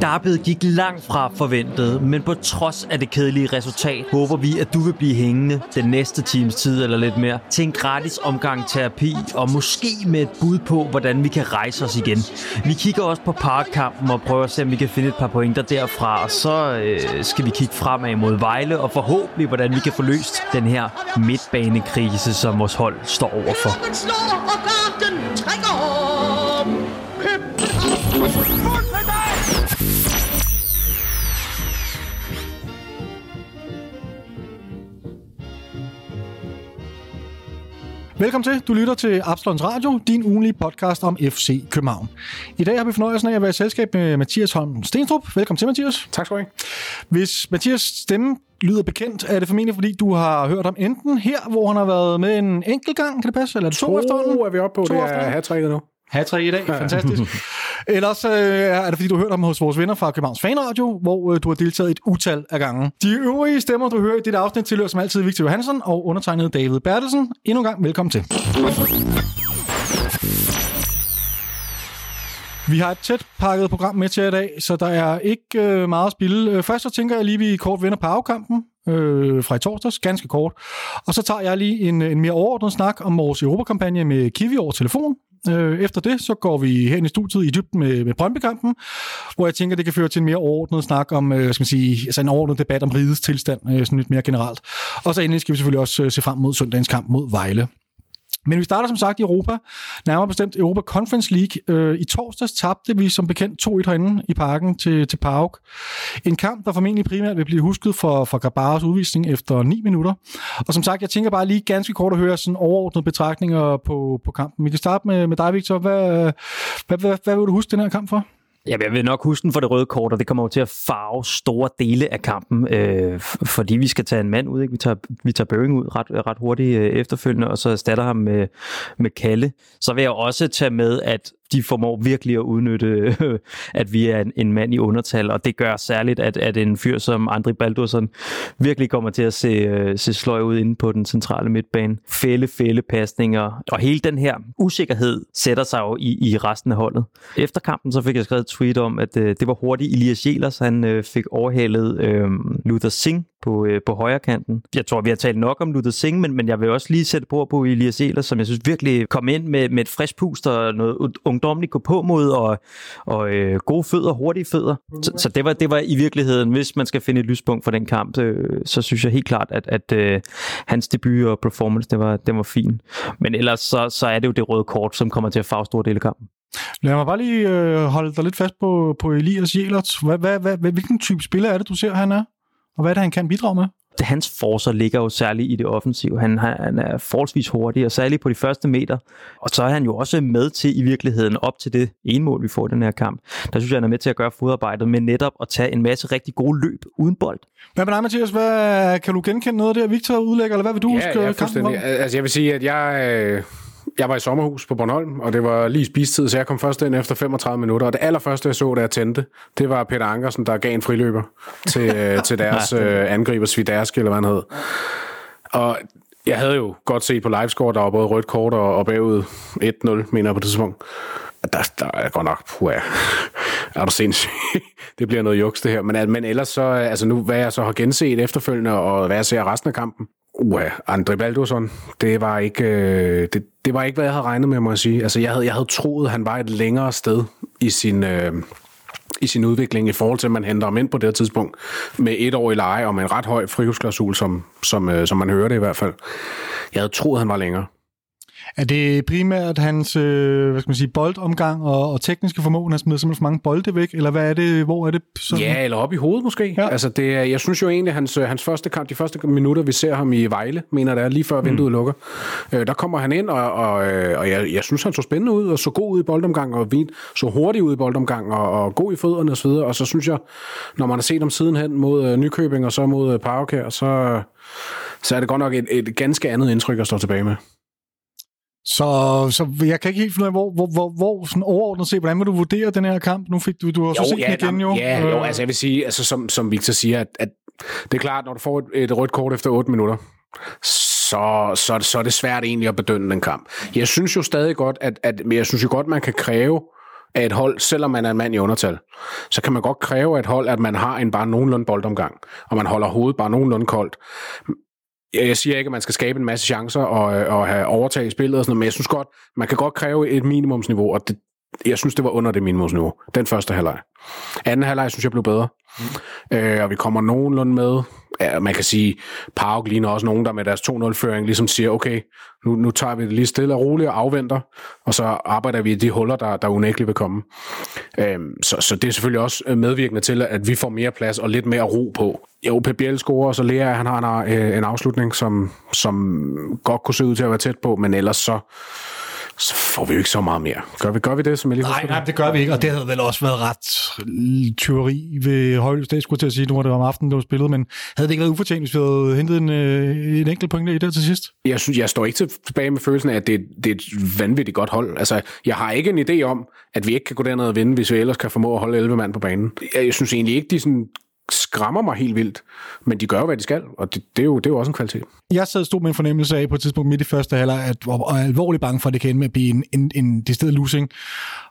Derbyet gik langt fra forventet, men på trods af det kedelige resultat, håber vi, at du vil blive hængende den næste times tid eller lidt mere til en gratis omgang terapi, og måske med et bud på, hvordan vi kan rejse os igen. Vi kigger også på parkkampen og prøver at se, om vi kan finde et par pointer derfra, og så øh, skal vi kigge fremad mod Vejle, og forhåbentlig, hvordan vi kan få løst den her midtbanekrise, som vores hold står overfor. Velkommen til. Du lytter til Absalons Radio, din ugenlige podcast om FC København. I dag har vi fornøjelsen af at være i selskab med Mathias Holm Stenstrup. Velkommen til, Mathias. Tak skal du have. Hvis Mathias stemme lyder bekendt, er det formentlig, fordi du har hørt om enten her, hvor han har været med en enkelt gang, kan det passe? Eller er det to, to efterhånden? er vi oppe på. To det er hat nu. Hat i dag, fantastisk. Ellers øh, er det, fordi du har hørt om hos vores venner fra Københavns Fanradio, hvor øh, du har deltaget et utal af gange. De øvrige stemmer, du hører i dette afsnit, tilhører som altid Victor Johansen og undertegnet David Bertelsen. Endnu en gang, velkommen til. Vi har et tæt pakket program med til i dag, så der er ikke øh, meget at spille. Øh, først så tænker jeg lige, at vi kort vender på afkampen øh, fra i torsdags, ganske kort. Og så tager jeg lige en, en mere overordnet snak om vores Europakampagne med Kiwi over telefon. Øh, efter det, så går vi hen i studiet i dybden med, med Brøndby-kampen, hvor jeg tænker, det kan føre til en mere overordnet snak om, øh, skal man sige, altså en overordnet debat om rigets tilstand, øh, sådan lidt mere generelt. Og så endelig skal vi selvfølgelig også øh, se frem mod søndagens kamp mod Vejle. Men vi starter som sagt i Europa, nærmere bestemt Europa Conference League. Øh, I torsdags tabte vi som bekendt 2-1 herinde i parken til, til PAOK. En kamp, der formentlig primært vil blive husket for, for Grabaros udvisning efter 9 minutter. Og som sagt, jeg tænker bare lige ganske kort at høre sådan overordnede betragtninger på, på kampen. Vi kan starte med, med dig, Victor. Hvad, hvad, hvad, hvad vil du huske den her kamp for? Ja, jeg vil nok huske den for det røde kort, og det kommer jo til at farve store dele af kampen, øh, fordi vi skal tage en mand ud. Ikke? Vi tager, vi tager Børing ud ret, ret hurtigt øh, efterfølgende, og så erstatter ham med, med Kalle. Så vil jeg også tage med, at de formår virkelig at udnytte, at vi er en, en mand i undertal, og det gør særligt, at, at en fyr som Andri Baldursson virkelig kommer til at se, øh, se sløj ud inde på den centrale midtbane. Fælde, fælde pasninger, og hele den her usikkerhed sætter sig jo i, i resten af holdet. Efter kampen så fik jeg skrevet et tweet om, at øh, det var hurtigt Elias Jelers, han øh, fik overhalet øh, Luther Singh på, øh, på højre kanten. Jeg tror, vi har talt nok om Luther Singh, men, men jeg vil også lige sætte på på Elias Jelers, som jeg synes virkelig kom ind med, med et frisk pust og noget ungdomligt gå på mod, og, og øh, gode fødder, hurtige fødder. Så, så det, var, det var i virkeligheden, hvis man skal finde et lyspunkt for den kamp, øh, så synes jeg helt klart, at, at øh, hans debut og performance, det var, det var fint. Men ellers så, så er det jo det røde kort, som kommer til at farve store dele af kampen. Lad mig bare lige øh, holde dig lidt fast på, på Elias Jelert. Hvad, hvad, hvad, hvilken type spiller er det, du ser, han er? Og hvad er det, han kan bidrage med? hans forser ligger jo særligt i det offensive. Han, han er forholdsvis hurtig, og særligt på de første meter. Og så er han jo også med til i virkeligheden op til det ene mål, vi får i den her kamp. Der synes jeg, han er med til at gøre fodarbejdet med netop at tage en masse rigtig gode løb uden bold. Hvad med dig, Mathias? Hvad, kan du genkende noget af det, Victor udlægger, eller hvad vil du ja, huske ja, kampen? Altså, jeg vil sige, at jeg... Øh jeg var i sommerhus på Bornholm, og det var lige spistid, så jeg kom først ind efter 35 minutter. Og det allerførste, jeg så, da jeg tændte, det var Peter Ankersen, der gav en friløber til, til deres øh, angriber, Sviderski, eller hvad han hed. Og jeg havde jo godt set på livescore, der var både rødt kort og, og bagud 1-0, mener jeg på det tidspunkt. Der, der er godt nok, puh, ja. er du sindssygt. det bliver noget juks, det her. Men, men ellers så, altså nu, hvad jeg så har genset efterfølgende, og hvad jeg ser resten af kampen, Uha, André Baldursson, det var ikke øh, det, det var ikke hvad jeg havde regnet med, må jeg sige. Altså jeg havde jeg havde troet han var et længere sted i sin øh, i sin udvikling i forhold til at man henter ham ind på det her tidspunkt med et år i leje og med en ret høj frihusklausul, som som øh, som man hører det i hvert fald. Jeg havde troet han var længere. Er det primært hans øh, hvad skal man sige, boldomgang og, og tekniske formåen, han smider simpelthen for mange bolde væk, eller hvad er det, hvor er det? Sådan? Ja, eller op i hovedet måske. Ja. Altså det er, jeg synes jo egentlig, hans, hans første kamp, de første minutter, vi ser ham i Vejle, mener det er, lige før vinduet mm. lukker, øh, der kommer han ind, og, og, og jeg, jeg synes, han så spændende ud, og så god ud i boldomgang, og vin, så hurtigt ud i boldomgang, og, og god i fødderne osv., og så synes jeg, når man har set ham sidenhen mod øh, Nykøbing, og så mod øh, Paukær, så, så er det godt nok et, et ganske andet indtryk at stå tilbage med. Så, så jeg kan ikke helt finde ud af, hvor, hvor, hvor, hvor sådan overordnet set, hvordan vil du vurdere den her kamp? Nu fik du, du har så set ja, den igen jo. Ja, jo, altså jeg vil sige, altså, som, som Victor siger, at, at det er klart, når du får et, et rødt kort efter 8 minutter, så, så, så er det svært egentlig at bedømme den kamp. Jeg synes jo stadig godt, at, at jeg synes jo godt, man kan kræve af et hold, selvom man er en mand i undertal, så kan man godt kræve af et hold, at man har en bare nogenlunde boldomgang, og man holder hovedet bare nogenlunde koldt. Jeg siger ikke, at man skal skabe en masse chancer og, øh, og have overtaget spillet og sådan noget, men jeg synes godt, man kan godt kræve et minimumsniveau, og det, jeg synes, det var under det minimumsniveau, den første halvleg. Anden halvleg synes jeg blev bedre, mm. øh, og vi kommer nogenlunde med. Ja, man kan sige, Park ligner også nogen, der med deres 2-0-føring ligesom siger, okay, nu, nu tager vi det lige stille og roligt og afventer, og så arbejder vi i de huller, der, der unægteligt vil komme. Øh, så, så det er selvfølgelig også medvirkende til, at vi får mere plads og lidt mere ro på. Jo, Pep Biel scorer, og så Lea, han har en, øh, en afslutning, som, som godt kunne se ud til at være tæt på, men ellers så så får vi jo ikke så meget mere. Gør vi, gør vi det, som jeg lige Nej, nej, det gør vi ikke, og det havde vel også været ret tyveri ved Højløs. Det skulle til at sige, nu var det om aftenen, det var spillet, men havde det ikke været ufortjent, hvis vi havde hentet en, øh, en enkelt pointe i det til sidst? Jeg synes, jeg står ikke tilbage med følelsen af, at det, det er et vanvittigt godt hold. Altså, jeg har ikke en idé om, at vi ikke kan gå derned og vinde, hvis vi ellers kan formå at holde 11 mand på banen. Jeg synes egentlig ikke, de sådan skræmmer mig helt vildt, men de gør jo, hvad de skal, og det, det, er, jo, det er jo også en kvalitet. Jeg sad stod med en fornemmelse af på et tidspunkt midt i første halvleg, at jeg var alvorligt bange for, at det kan ende med at blive en, en, en decideret losing.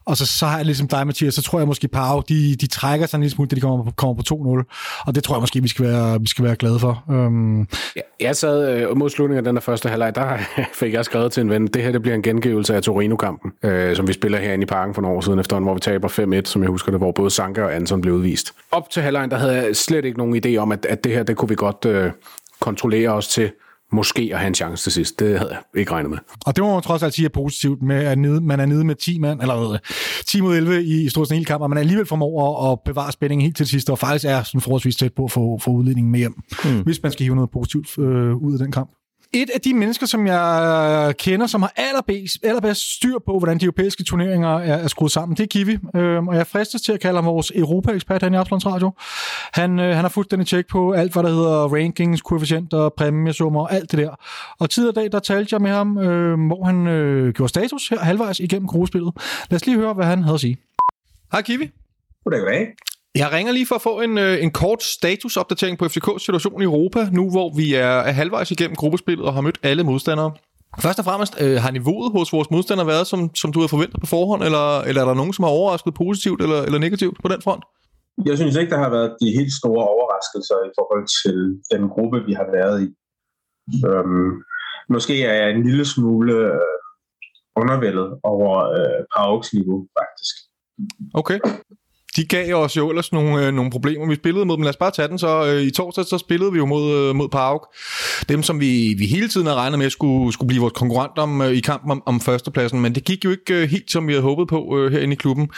Og så, så har jeg ligesom dig, Mathias, så tror jeg måske, Pau, de, de trækker sig en lille smule, da de kommer, kommer på 2-0. Og det tror jeg måske, vi skal være, vi skal være glade for. Øhm. Ja, jeg sad øh, mod slutningen af den der første halvleg, der fik jeg skrevet til en ven, det her det bliver en gengivelse af Torino-kampen, øh, som vi spiller herinde i parken for nogle år siden efter, hvor vi taber 5-1, som jeg husker det, hvor både Sanka og Anton blev udvist. Op til halvlejen, der havde jeg slet ikke nogen idé om, at, at det her, det kunne vi godt øh, kontrollere os til måske at have en chance til sidst. Det havde jeg ikke regnet med. Og det må man trods alt sige er positivt, med at nede, man er nede med 10 mand, eller 10 mod 11 i, i stort set hele kamp, og man alligevel formår at bevare spændingen helt til sidst, og faktisk er sådan forholdsvis tæt på at få, få udledningen med hjem, mm. hvis man skal hive noget positivt øh, ud af den kamp et af de mennesker, som jeg kender, som har allerbedst, allerbedst styr på, hvordan de europæiske turneringer er, er skruet sammen, det er Kiwi. Øhm, og jeg fristes til at kalde ham vores Europa-ekspert her i Absalons Radio. Han, øh, han har fuldstændig tjek på alt, hvad der hedder rankings, koefficienter, præmiesummer og alt det der. Og tid og dag, der talte jeg med ham, øh, hvor han øh, gjorde status her halvvejs igennem gruppespillet. Lad os lige høre, hvad han havde at sige. Hej Kiwi. Goddag, goddag. Jeg ringer lige for at få en, øh, en kort statusopdatering på FCK's situation i Europa, nu hvor vi er, halvvejs igennem gruppespillet og har mødt alle modstandere. Først og fremmest, øh, har niveauet hos vores modstandere været, som, som du havde forventet på forhånd, eller, eller er der nogen, som har overrasket positivt eller, eller negativt på den front? Jeg synes ikke, der har været de helt store overraskelser i forhold til den gruppe, vi har været i. Øhm, måske er jeg en lille smule øh, undervældet over øh, Pauks niveau, faktisk. Okay de gav os jo ellers nogle, øh, nogle problemer. Vi spillede mod dem. Lad os bare tage den. Så øh, i torsdag så spillede vi jo mod, øh, mod Park. Dem, som vi, vi hele tiden har regnet med skulle, skulle blive vores konkurrent om, øh, i kampen om, om førstepladsen. Men det gik jo ikke øh, helt, som vi havde håbet på øh, herinde i klubben.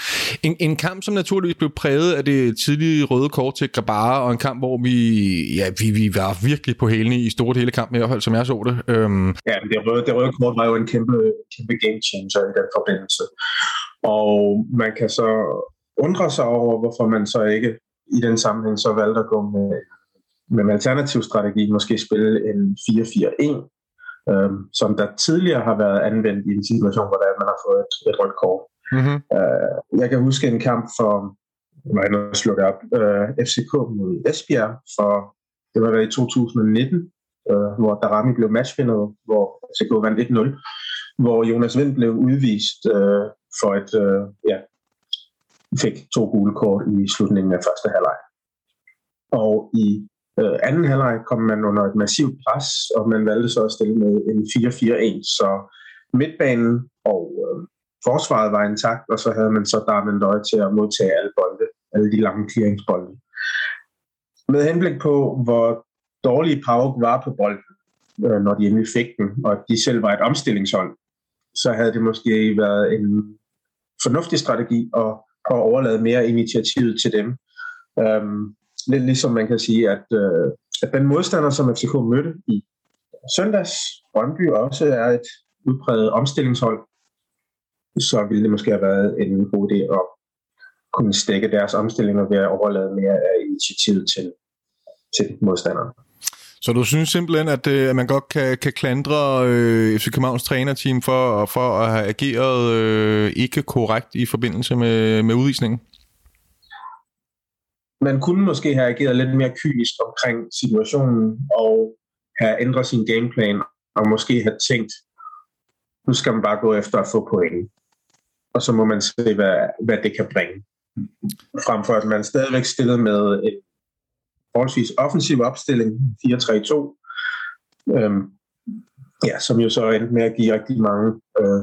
En, en kamp, som naturligvis blev præget af det tidlige røde kort til Grabara, og en kamp, hvor vi, ja, vi, vi var virkelig på hælene i store hele kampen, i hvert fald som jeg så det. Øhm. Ja, men det røde, det røde kort var jo en kæmpe, kæmpe game changer i den forbindelse. Og man kan så undrer sig over, hvorfor man så ikke i den sammenhæng så valgte at gå med, med en alternativ strategi, måske spille en 4-4-1, øhm, som der tidligere har været anvendt i en situation, hvor man har fået et, et rødt kort. Mm-hmm. Øh, jeg kan huske en kamp for, hvad jeg slå det op, øh, FCK mod Esbjerg, for det var i 2019, øh, hvor Darami blev matchvinder, hvor FCK vandt 1-0, hvor Jonas Vind blev udvist øh, for et, øh, ja, fik to gule kort i slutningen af første halvleg. Og i øh, anden halvleg kom man under et massivt pres, og man valgte så at stille med en 4-4-1. Så midtbanen og øh, forsvaret var intakt, og så havde man så Darmen Løje til at modtage alle bolde, alle de lange clearingsbolde. Med henblik på, hvor dårlige Pauk var på bolden, øh, når de endelig fik den, og de selv var et omstillingshold, så havde det måske været en fornuftig strategi at og overlade mere initiativet til dem. Øhm, lidt ligesom man kan sige, at, øh, at den modstander, som FCK mødte i søndags, Brøndby også er et udpræget omstillingshold, så ville det måske have været en god idé at kunne stikke deres omstillinger ved at overlade mere af initiativet til, til modstanderen. Så du synes simpelthen, at, øh, at man godt kan, kan klandre øh, FC Københavns trænerteam for, for at have ageret øh, ikke korrekt i forbindelse med, med udvisningen? Man kunne måske have ageret lidt mere kynisk omkring situationen og have ændret sin gameplan og måske have tænkt, nu skal man bare gå efter at få point. og så må man se, hvad, hvad det kan bringe. Frem for at man stadigvæk stillede med en forholdsvis offensiv opstilling, 4-3-2, øhm, ja, som jo så endte med at give rigtig mange øh,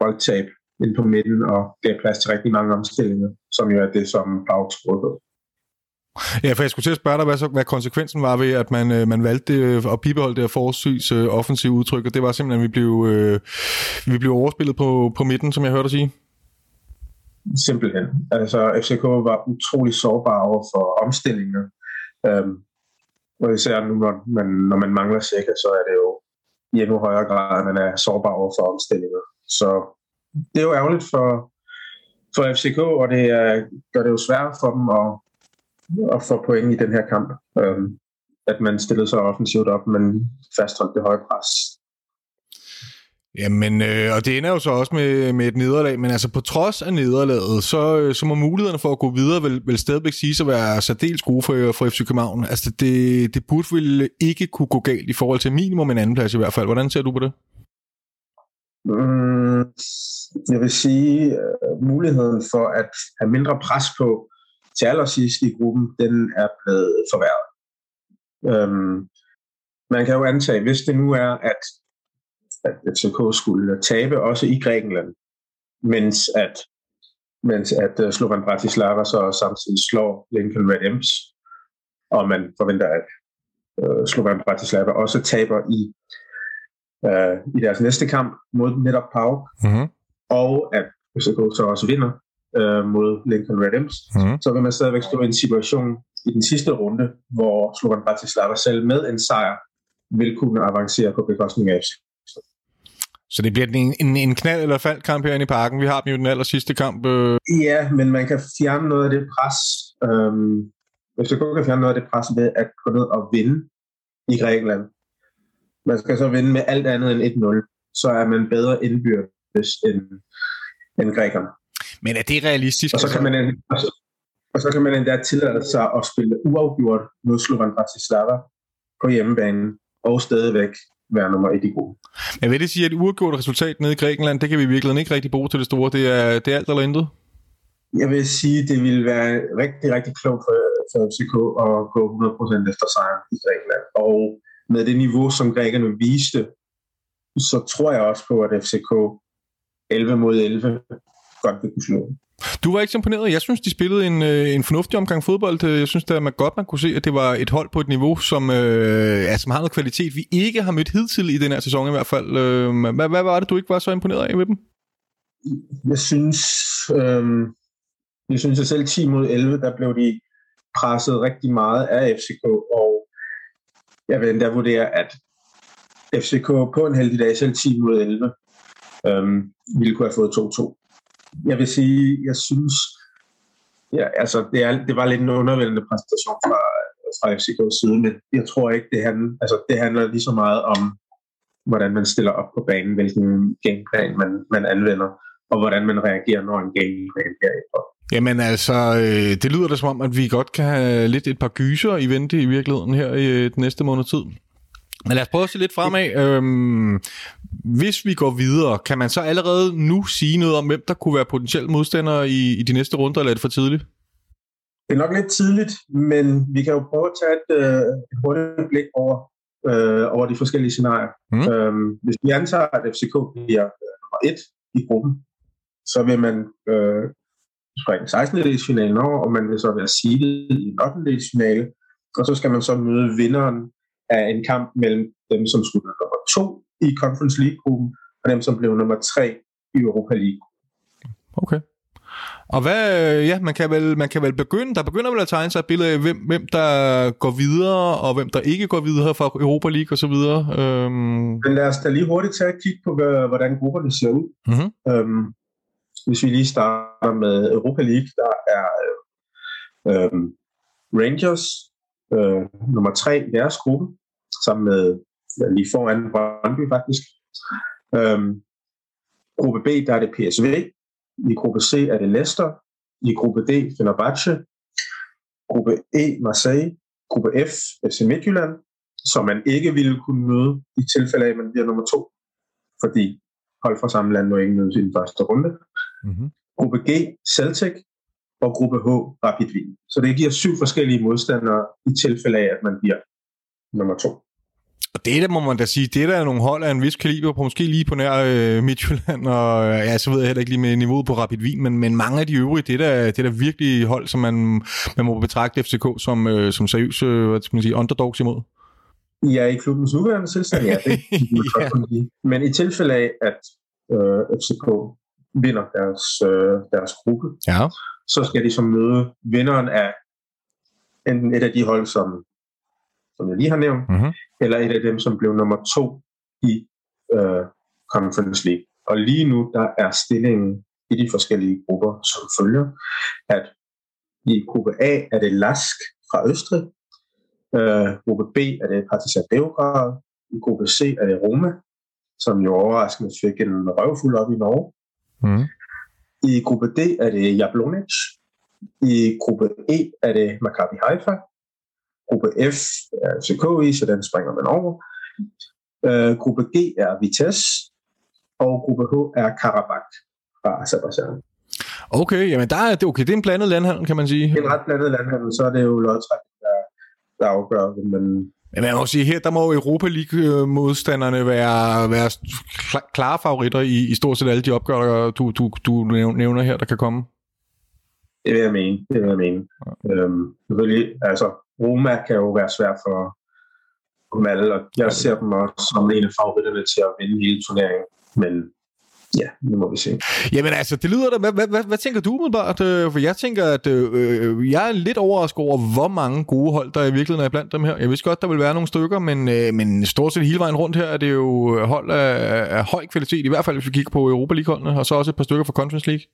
boldtab ind på midten og gav plads til rigtig mange omstillinger, som jo er det, som Pauk spurgte Ja, for jeg skulle til at spørge dig, hvad, så, hvad konsekvensen var ved, at man, øh, man valgte øh, at bibeholde det her forholdsvis øh, offensive udtryk, og det var simpelthen, at vi blev, øh, vi blev overspillet på, på midten, som jeg hørte dig sige. Simpelthen. Altså, FCK var utrolig sårbar over for omstillinger. Øhm, og især nu, når man, når man mangler sikker, så er det jo i endnu højere grad, at man er sårbar over for omstillinger. Så det er jo ærgerligt for, for FCK, og det er, gør det jo svært for dem at, at få point i den her kamp. Øhm, at man stillede sig offensivt op, men fastholdt det høje pres. Jamen, øh, og det ender jo så også med, med et nederlag, men altså på trods af nederlaget, så, øh, så må mulighederne for at gå videre vel, vel stadigvæk sige at være særdeles gode for, øh, for FC København. Altså det, det burde vel ikke kunne gå galt i forhold til minimum en anden plads i hvert fald. Hvordan ser du på det? Mm, jeg vil sige, uh, muligheden for at have mindre pres på til allersidst i gruppen, den er blevet forværret. Um, man kan jo antage, hvis det nu er, at at FCK skulle tabe også i Grækenland, mens at, mens at uh, Slovan Bratislava så samtidig slår Lincoln Red Imps, og man forventer, at uh, Slovan Bratislava også taber i, uh, i deres næste kamp mod netop Pau, mm-hmm. og at FCK så også vinder uh, mod Lincoln Red Imps, mm-hmm. så vil man stadigvæk stå i en situation i den sidste runde, hvor Slovan Bratislava selv med en sejr vil kunne avancere på bekostning af FC så det bliver en, en, en knald eller fald kamp herinde i parken. Vi har dem jo den aller sidste kamp. Øh. Ja, men man kan fjerne noget af det pres. Øhm, FCK kan fjerne noget af det pres ved at gå ned og vinde i Grækenland. Man skal så vinde med alt andet end 1-0. Så er man bedre indbyrdes end, end grækerne. Men er det realistisk? Og så kan man, og så, og så kan man endda tillade sig at spille uafgjort mod Slovan Bratislava på hjemmebanen og stadigvæk være nummer et i gruppen. Men vil det sige, at et uafgjort resultat nede i Grækenland, det kan vi i virkeligheden ikke rigtig bruge til det store? Det er, det er alt eller intet? Jeg vil sige, at det ville være rigtig, rigtig klogt for, for FCK at gå 100% efter sejren i Grækenland. Og med det niveau, som grækerne viste, så tror jeg også på, at FCK 11 mod 11 godt vil kunne slå du var ikke så imponeret. Jeg synes, de spillede en, øh, en fornuftig omgang fodbold. Øh, jeg synes, at man godt man kunne se, at det var et hold på et niveau, som, øh, ja, som har noget kvalitet, vi ikke har mødt hidtil i den her sæson i hvert fald. Øh, hvad, hvad var det, du ikke var så imponeret af ved dem? Jeg synes, øh, jeg synes at selv 10 mod 11, der blev de presset rigtig meget af FCK, og jeg vil endda vurdere, at FCK på en heldig dag, selv 10 mod 11, øh, ville kunne have fået 2-2 jeg vil sige, jeg synes, ja, altså, det, er, det var lidt en undervældende præstation fra, fra FCK's side, men jeg tror ikke, det handler, altså, det handler lige så meget om, hvordan man stiller op på banen, hvilken gameplan man, man anvender, og hvordan man reagerer, når en gameplan bliver efter. Jamen altså, øh, det lyder da som om, at vi godt kan have lidt et par gyser i vente i virkeligheden her i øh, den næste måned tid. Men lad os prøve at se lidt fremad. Øhm, hvis vi går videre, kan man så allerede nu sige noget om, hvem der kunne være potentielle modstandere i, i de næste runder, eller er det for tidligt? Det er nok lidt tidligt, men vi kan jo prøve at tage et, øh, et hurtigt blik over, øh, over de forskellige scenarier. Mm. Øhm, hvis vi antager, at FCK bliver øh, nummer et i gruppen, så vil man øh, springe 16. delsfinalen over, og man vil så være seedet i en 8. delsfinale, og så skal man så møde vinderen af en kamp mellem dem, som skulle være nummer to i Conference League-gruppen, og dem, som blev nummer tre i Europa League. Okay. Og hvad, ja, man kan, vel, man kan vel begynde, der begynder vel at tegne sig et billede af, hvem, hvem der går videre, og hvem der ikke går videre fra Europa League og så videre. Øhm. Men lad os da lige hurtigt tage et kig på, hvordan grupperne ser ud. Mm-hmm. Øhm, hvis vi lige starter med Europa League, der er øhm, Rangers, øh, nummer tre i deres gruppe, sammen med lige foran Brøndby faktisk. Øhm, gruppe B, der er det PSV. I gruppe C er det Leicester. I gruppe D, Fenerbahce. Gruppe E, Marseille. Gruppe F, FC Midtjylland, som man ikke ville kunne møde i tilfælde af, at man bliver nummer to, fordi hold fra samme land må ikke mødes i den første runde. mm-hmm. gruppe G Celtic og gruppe H Rapid Wien. Så det giver syv forskellige modstandere i tilfælde af, at man bliver nummer to. Og det der må man da sige, det der er nogle hold af en vis kaliber, på måske lige på nær øh, Midtjylland, og ja, så ved jeg heller ikke lige med niveauet på Rapid Wien, men, men mange af de øvrige, det der, det der virkelig hold, som man, man må betragte FCK som, øh, som seriøse, hvad skal man sige, underdogs imod. Ja, i klubbens nuværende tilstand, ja. Det, ja. Men i tilfælde af, at øh, FCK vinder deres, øh, deres gruppe, ja. Så skal de så møde vinderen af enten et af de hold, som, som jeg lige har nævnt, mm-hmm. eller et af dem, som blev nummer to i øh, Conference League. Og lige nu, der er stillingen i de forskellige grupper, som følger, at i gruppe A er det Lask fra Østrig, øh, gruppe B er det Partizan Beograd, i gruppe C er det Roma, som jo overraskende fik en røvfuld op i Norge. Mm. I gruppe D er det Jablonec. I gruppe E er det Maccabi Haifa. Gruppe F er FCKI, så den springer man over. Øh, gruppe G er Vitesse. Og gruppe H er Karabakh fra Azerbaijan. Okay, jamen der er, det, okay, det er en blandet landhandel, kan man sige. Det er en ret blandet landhandel, så er det jo lodtrækning, der, der afgør det, men men man må sige, her der må Europa League-modstanderne være, være klare favoritter i, i stort set alle de opgør, du, du, du nævner her, der kan komme. Det vil jeg mene. Det vil jeg mene. Ja. Øhm, altså, Roma kan jo være svært for dem alle, og jeg ser dem også som en af favoritterne til at vinde hele turneringen. Men ja, nu må vi se. Jamen altså, det lyder da, hvad, hvad, hvad, hvad tænker du umiddelbart? Øh, for jeg tænker, at øh, øh, jeg er lidt overrasket over, hvor mange gode hold, der i virkeligheden er blandt dem her. Jeg vidste godt, der vil være nogle stykker, men, øh, men stort set hele vejen rundt her er det jo øh, hold af, af høj kvalitet, i hvert fald hvis vi kigger på Europa League-holdene, og så også et par stykker fra Conference League.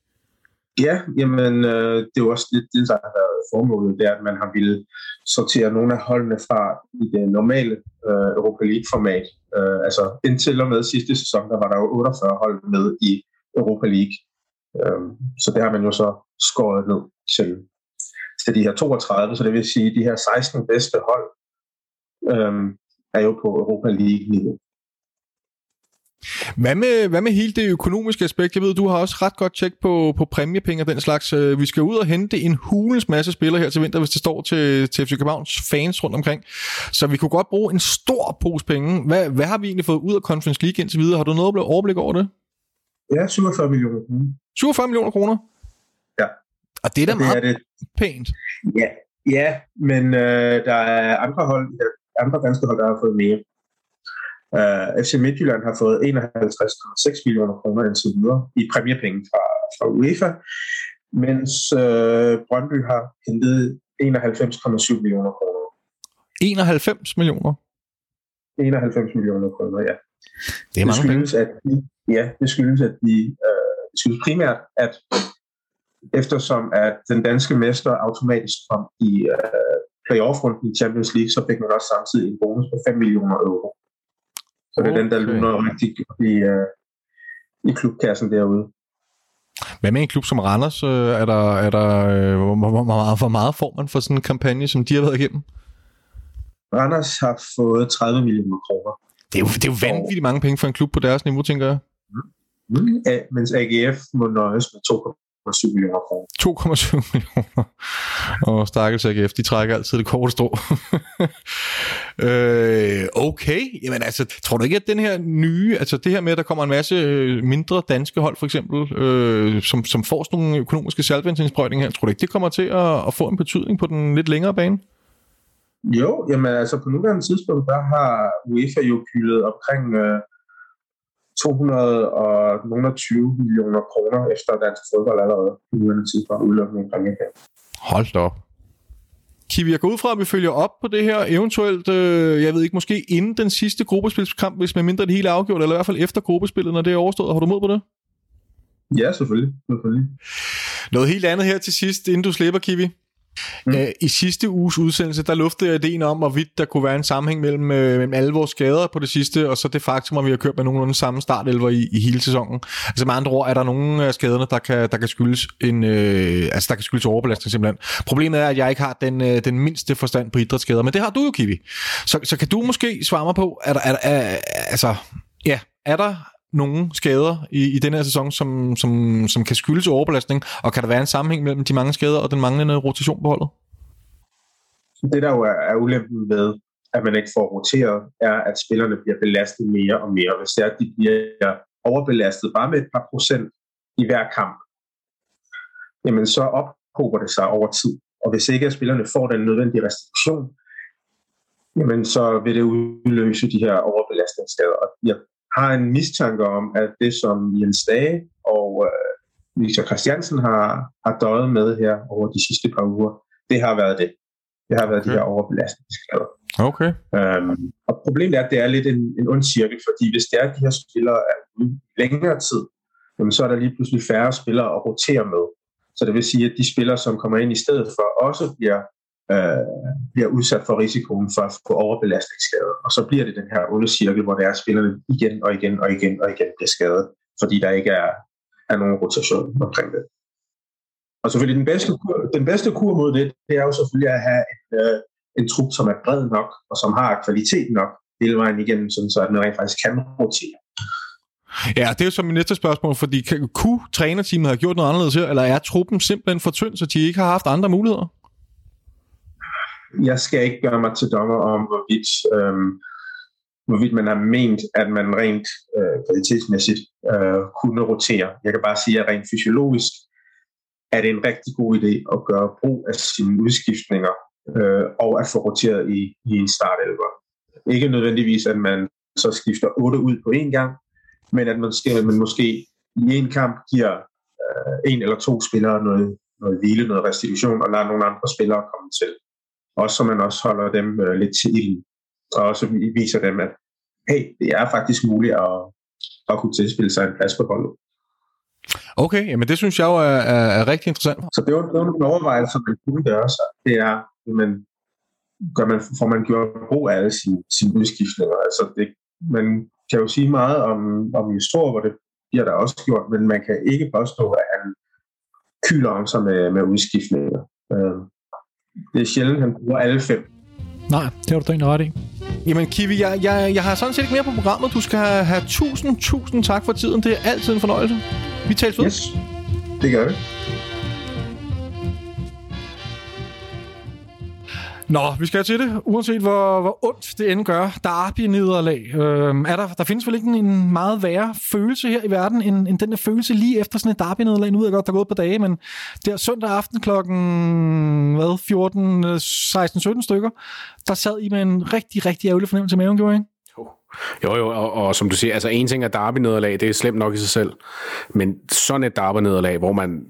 Ja, jamen øh, det er jo også lidt det, der har været formålet, det er, at man har ville sortere nogle af holdene fra i det normale øh, Europa League-format. Øh, altså indtil og med sidste sæson, der var der jo 48 hold med i Europa League. Øh, så det har man jo så skåret ned til, til de her 32, så det vil sige, at de her 16 bedste hold øh, er jo på Europa League-niveau. Hvad med, hvad med hele det økonomiske aspekt? Jeg ved, du har også ret godt tjek på, på præmiepenge og den slags. Øh, vi skal ud og hente en hulens masse spillere her til vinter, hvis det står til, til FC Københavns fans rundt omkring. Så vi kunne godt bruge en stor pose penge. Hvad, hvad har vi egentlig fået ud af Conference League indtil videre? Har du noget overblik over det? Ja, 47 millioner kroner. 47 millioner kroner? Ja. Og det er da det meget er det. pænt. Ja, ja men øh, der er andre hold, andre danske hold, der har fået mere. Uh, øh, FC Midtjylland har fået 51,6 millioner kroner indtil videre i præmiepenge fra, fra UEFA, mens uh, Brøndby har hentet 91,7 millioner kroner. 91 millioner? 91 millioner kroner, ja. Det er mange det skyldes, penge. At de, ja, det skyldes, at de, uh, det skyldes primært, at eftersom at den danske mester automatisk kom i uh, playoff-runden i Champions League, så fik man også samtidig en bonus på 5 millioner euro. Så det er okay. den, der luner rigtig i, uh, i klubkassen derude. Hvad med en klub som Randers? Øh, er der, er der, øh, hvor, hvor, meget, hvor meget får man for sådan en kampagne, som de har været igennem? Randers har fået 30 millioner kroner. Det er jo, det er jo vanvittigt mange penge for en klub på deres niveau, tænker jeg. Mm. A, mens AGF må nøjes med 2,7 millioner kroner. 2,7 millioner. Og stakkels AGF, de trækker altid det korte strå. øh, okay, jamen altså, tror du ikke, at den her nye, altså det her med, at der kommer en masse øh, mindre danske hold for eksempel, øh, som, som får sådan nogle økonomiske salgvandsindsprøjtninger her, tror du ikke, det kommer til at, at få en betydning på den lidt længere bane? Jo, jamen altså på nuværende tidspunkt, der har UEFA jo kyldet omkring øh, 220 millioner kroner efter dansk fodbold allerede på nuværende tidspunkt udelukkende i præmiepenge. Hold da op. Kiwi, jeg går ud fra, at vi følger op på det her eventuelt, øh, jeg ved ikke, måske inden den sidste gruppespilskamp, hvis man mindre det hele er afgjort, eller i hvert fald efter gruppespillet, når det er overstået. Har du mod på det? Ja, selvfølgelig. selvfølgelig. Noget helt andet her til sidst, inden du slipper, Kiwi. Mm. Øh, I sidste uges udsendelse, der luftede jeg ideen om, hvorvidt der kunne være en sammenhæng mellem, øh, mellem alle vores skader på det sidste, og så det faktum, at vi har kørt med nogenlunde samme startelver i, i hele sæsonen. Altså med andre ord, er der nogle af skaderne, der kan, der kan skyldes en, øh, altså der kan skyldes overbelastning simpelthen. Problemet er, at jeg ikke har den, øh, den mindste forstand på idrætsskader, men det har du jo, Kiwi. Så, så kan du måske svare mig på, er der, er, er, altså, ja, er der nogle skader i, i den her sæson, som, som, som kan skyldes overbelastning, og kan der være en sammenhæng mellem de mange skader og den manglende rotation på holdet? Det, der jo er, er ulempen ved, at man ikke får roteret, er, at spillerne bliver belastet mere og mere. Hvis det er, at de bliver overbelastet bare med et par procent i hver kamp, jamen så ophober det sig over tid. Og hvis ikke at spillerne får den nødvendige restriktion, jamen så vil det udløse de her overbelastningsskader. Og jeg har en mistanke om, at det som Jens Dage og øh, Victor Christiansen har, har døjet med her over de sidste par uger, det har været det. Det har været okay. de her overbelastningsskader. Okay. Øhm, og problemet er, at det er lidt en, en ond cirkel, fordi hvis det er, at de her spillere er ude længere tid, jamen, så er der lige pludselig færre spillere at rotere med. Så det vil sige, at de spillere, som kommer ind i stedet for, også bliver, øh, bliver udsat for risikoen for at få overbelastningsskader. Og så bliver det den her onde cirkel, hvor det er, at spillerne igen og igen og igen og igen bliver skadet, fordi der ikke er, er nogen rotation omkring det. Og selvfølgelig den bedste, kur, den bedste kur mod det, det er jo selvfølgelig at have en, øh, en trup, som er bred nok, og som har kvalitet nok hele vejen igennem, sådan så at den rent faktisk kan rotere. Ja, det er jo så mit næste spørgsmål, fordi kunne trænerteamet have gjort noget anderledes her, eller er truppen simpelthen for tynd, så de ikke har haft andre muligheder? Jeg skal ikke gøre mig til dommer om, hvorvidt, øh, hvorvidt man har ment, at man rent øh, kvalitetsmæssigt øh, kunne rotere. Jeg kan bare sige, at rent fysiologisk er det en rigtig god idé at gøre brug af sine udskiftninger øh, og at få roteret i, i en startelver. Ikke nødvendigvis, at man så skifter otte ud på én gang, men at man, skal, man måske i en kamp giver øh, en eller to spillere noget, noget hvile, noget restitution, og lader nogle andre spillere komme til. Også så man også holder dem øh, lidt til ilden, og også viser dem, at hey, det er faktisk muligt at, at kunne tilspille sig en plads på holdet. Okay, jamen det synes jeg jo er, er, er rigtig interessant. Så det var, det var nogle overvejelser, man kunne gøre sig. Det er, men gør man, får man gjort brug af alle sine, sine udskiftninger. Altså det, man kan jo sige meget om, om Justor, hvor det bliver der også gjort, men man kan ikke påstå, at han kyler om sig med, med udskiftninger. Øh, det er sjældent, han bruger alle fem. Nej, det har du da egentlig ret i. Jamen Kiwi, jeg, jeg, jeg har sådan set ikke mere på programmet. Du skal have tusind, tusind tak for tiden. Det er altid en fornøjelse. Vi tales ved. Yes, det gør vi. Nå, vi skal til det, uanset hvor, hvor ondt det end gør. Derby-nederlag. Øhm, er der, der findes vel ikke en meget værre følelse her i verden, end, end den der følelse lige efter sådan et derby-nederlag. Nu ved jeg godt, der er gået på dage, men der søndag aften klokken hvad, 14, 16, 17 stykker, der sad I med en rigtig, rigtig ærgerlig fornemmelse i maven, gjorde I ikke? Jo, jo, og, og som du siger, altså en ting er derby-nederlag, det er slemt nok i sig selv, men sådan et derby-nederlag, hvor man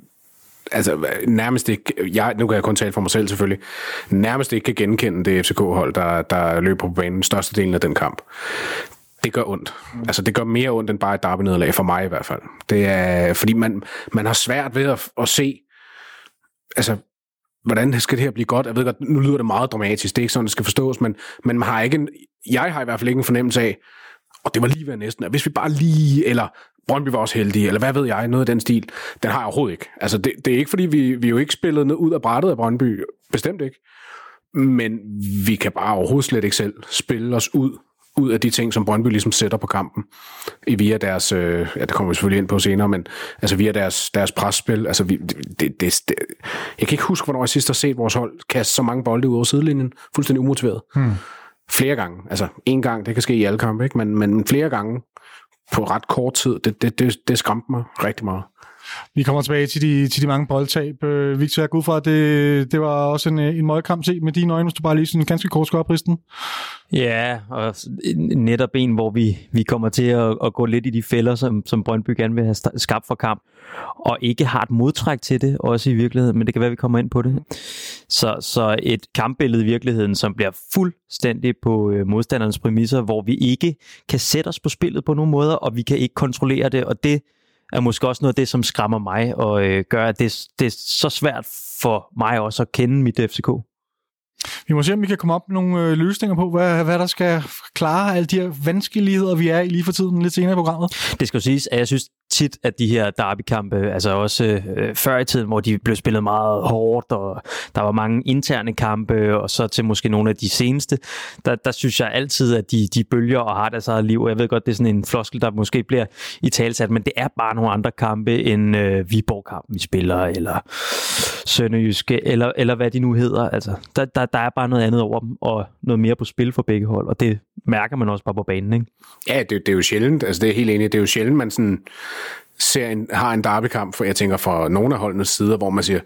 altså nærmest ikke, jeg, nu kan jeg kun tale for mig selv selvfølgelig, nærmest ikke kan genkende det FCK-hold, der, der løber på banen største delen af den kamp. Det gør ondt. Altså, det gør mere ondt end bare et derby-nederlag, for mig i hvert fald. Det er, fordi man, man har svært ved at, at se, altså, hvordan skal det her blive godt? Jeg ved godt, nu lyder det meget dramatisk, det er ikke sådan, det skal forstås, men, men man har ikke en, jeg har i hvert fald ikke en fornemmelse af, og det var lige ved næsten, at hvis vi bare lige, eller Brøndby var også heldige, eller hvad ved jeg, noget af den stil, den har jeg overhovedet ikke. Altså, det, det er ikke, fordi vi, vi jo ikke spillet ned ud af brættet af Brøndby, bestemt ikke. Men vi kan bare overhovedet slet ikke selv spille os ud ud af de ting, som Brøndby ligesom sætter på kampen, i via deres, øh, ja, det kommer vi selvfølgelig ind på senere, men altså via deres, deres presspil, altså vi, det, det, det, jeg kan ikke huske, hvornår jeg sidst har set vores hold kaste så mange bolde ud over sidelinjen, fuldstændig umotiveret. Hmm. Flere gange, altså en gang, det kan ske i alle kampe, ikke? Men, men flere gange på ret kort tid, det, det, det, det skræmte mig rigtig meget. Vi kommer tilbage til de, til de mange boldtab. Øh, Victor, jeg går ud fra, at det, det var også en, en møgkamp se med dine øjne, hvis du bare lige sådan ganske kort skal opristen. Ja, og netop en, hvor vi, vi kommer til at, at gå lidt i de fælder, som, som Brøndby gerne vil have skabt for kamp, og ikke har et modtræk til det, også i virkeligheden, men det kan være, at vi kommer ind på det. Så, så et kampbillede i virkeligheden, som bliver fuldstændig på øh, modstandernes præmisser, hvor vi ikke kan sætte os på spillet på nogen måder, og vi kan ikke kontrollere det, og det er måske også noget af det, som skræmmer mig, og øh, gør, at det, det er så svært for mig også at kende mit FCK. Vi må se, om vi kan komme op med nogle øh, løsninger på, hvad, hvad der skal klare alle de her vanskeligheder, vi er i lige for tiden lidt senere i programmet. Det skal jo siges, at jeg synes, tit, at de her derbykampe, altså også øh, før i tiden, hvor de blev spillet meget hårdt, og der var mange interne kampe, og så til måske nogle af de seneste, der, der synes jeg altid, at de, de bølger og har deres eget liv. Jeg ved godt, det er sådan en floskel, der måske bliver i talsat, men det er bare nogle andre kampe end øh, Viborg-kampen, vi spiller, eller Sønderjyske, eller, eller hvad de nu hedder. Altså, der, der, der er bare noget andet over dem, og noget mere på spil for begge hold, og det mærker man også bare på banen, ikke? Ja, det, det er jo sjældent, altså det er helt enig, det er jo sjældent, man sådan ser en, har en derbykamp, for jeg tænker fra nogle af holdenes sider, hvor man siger,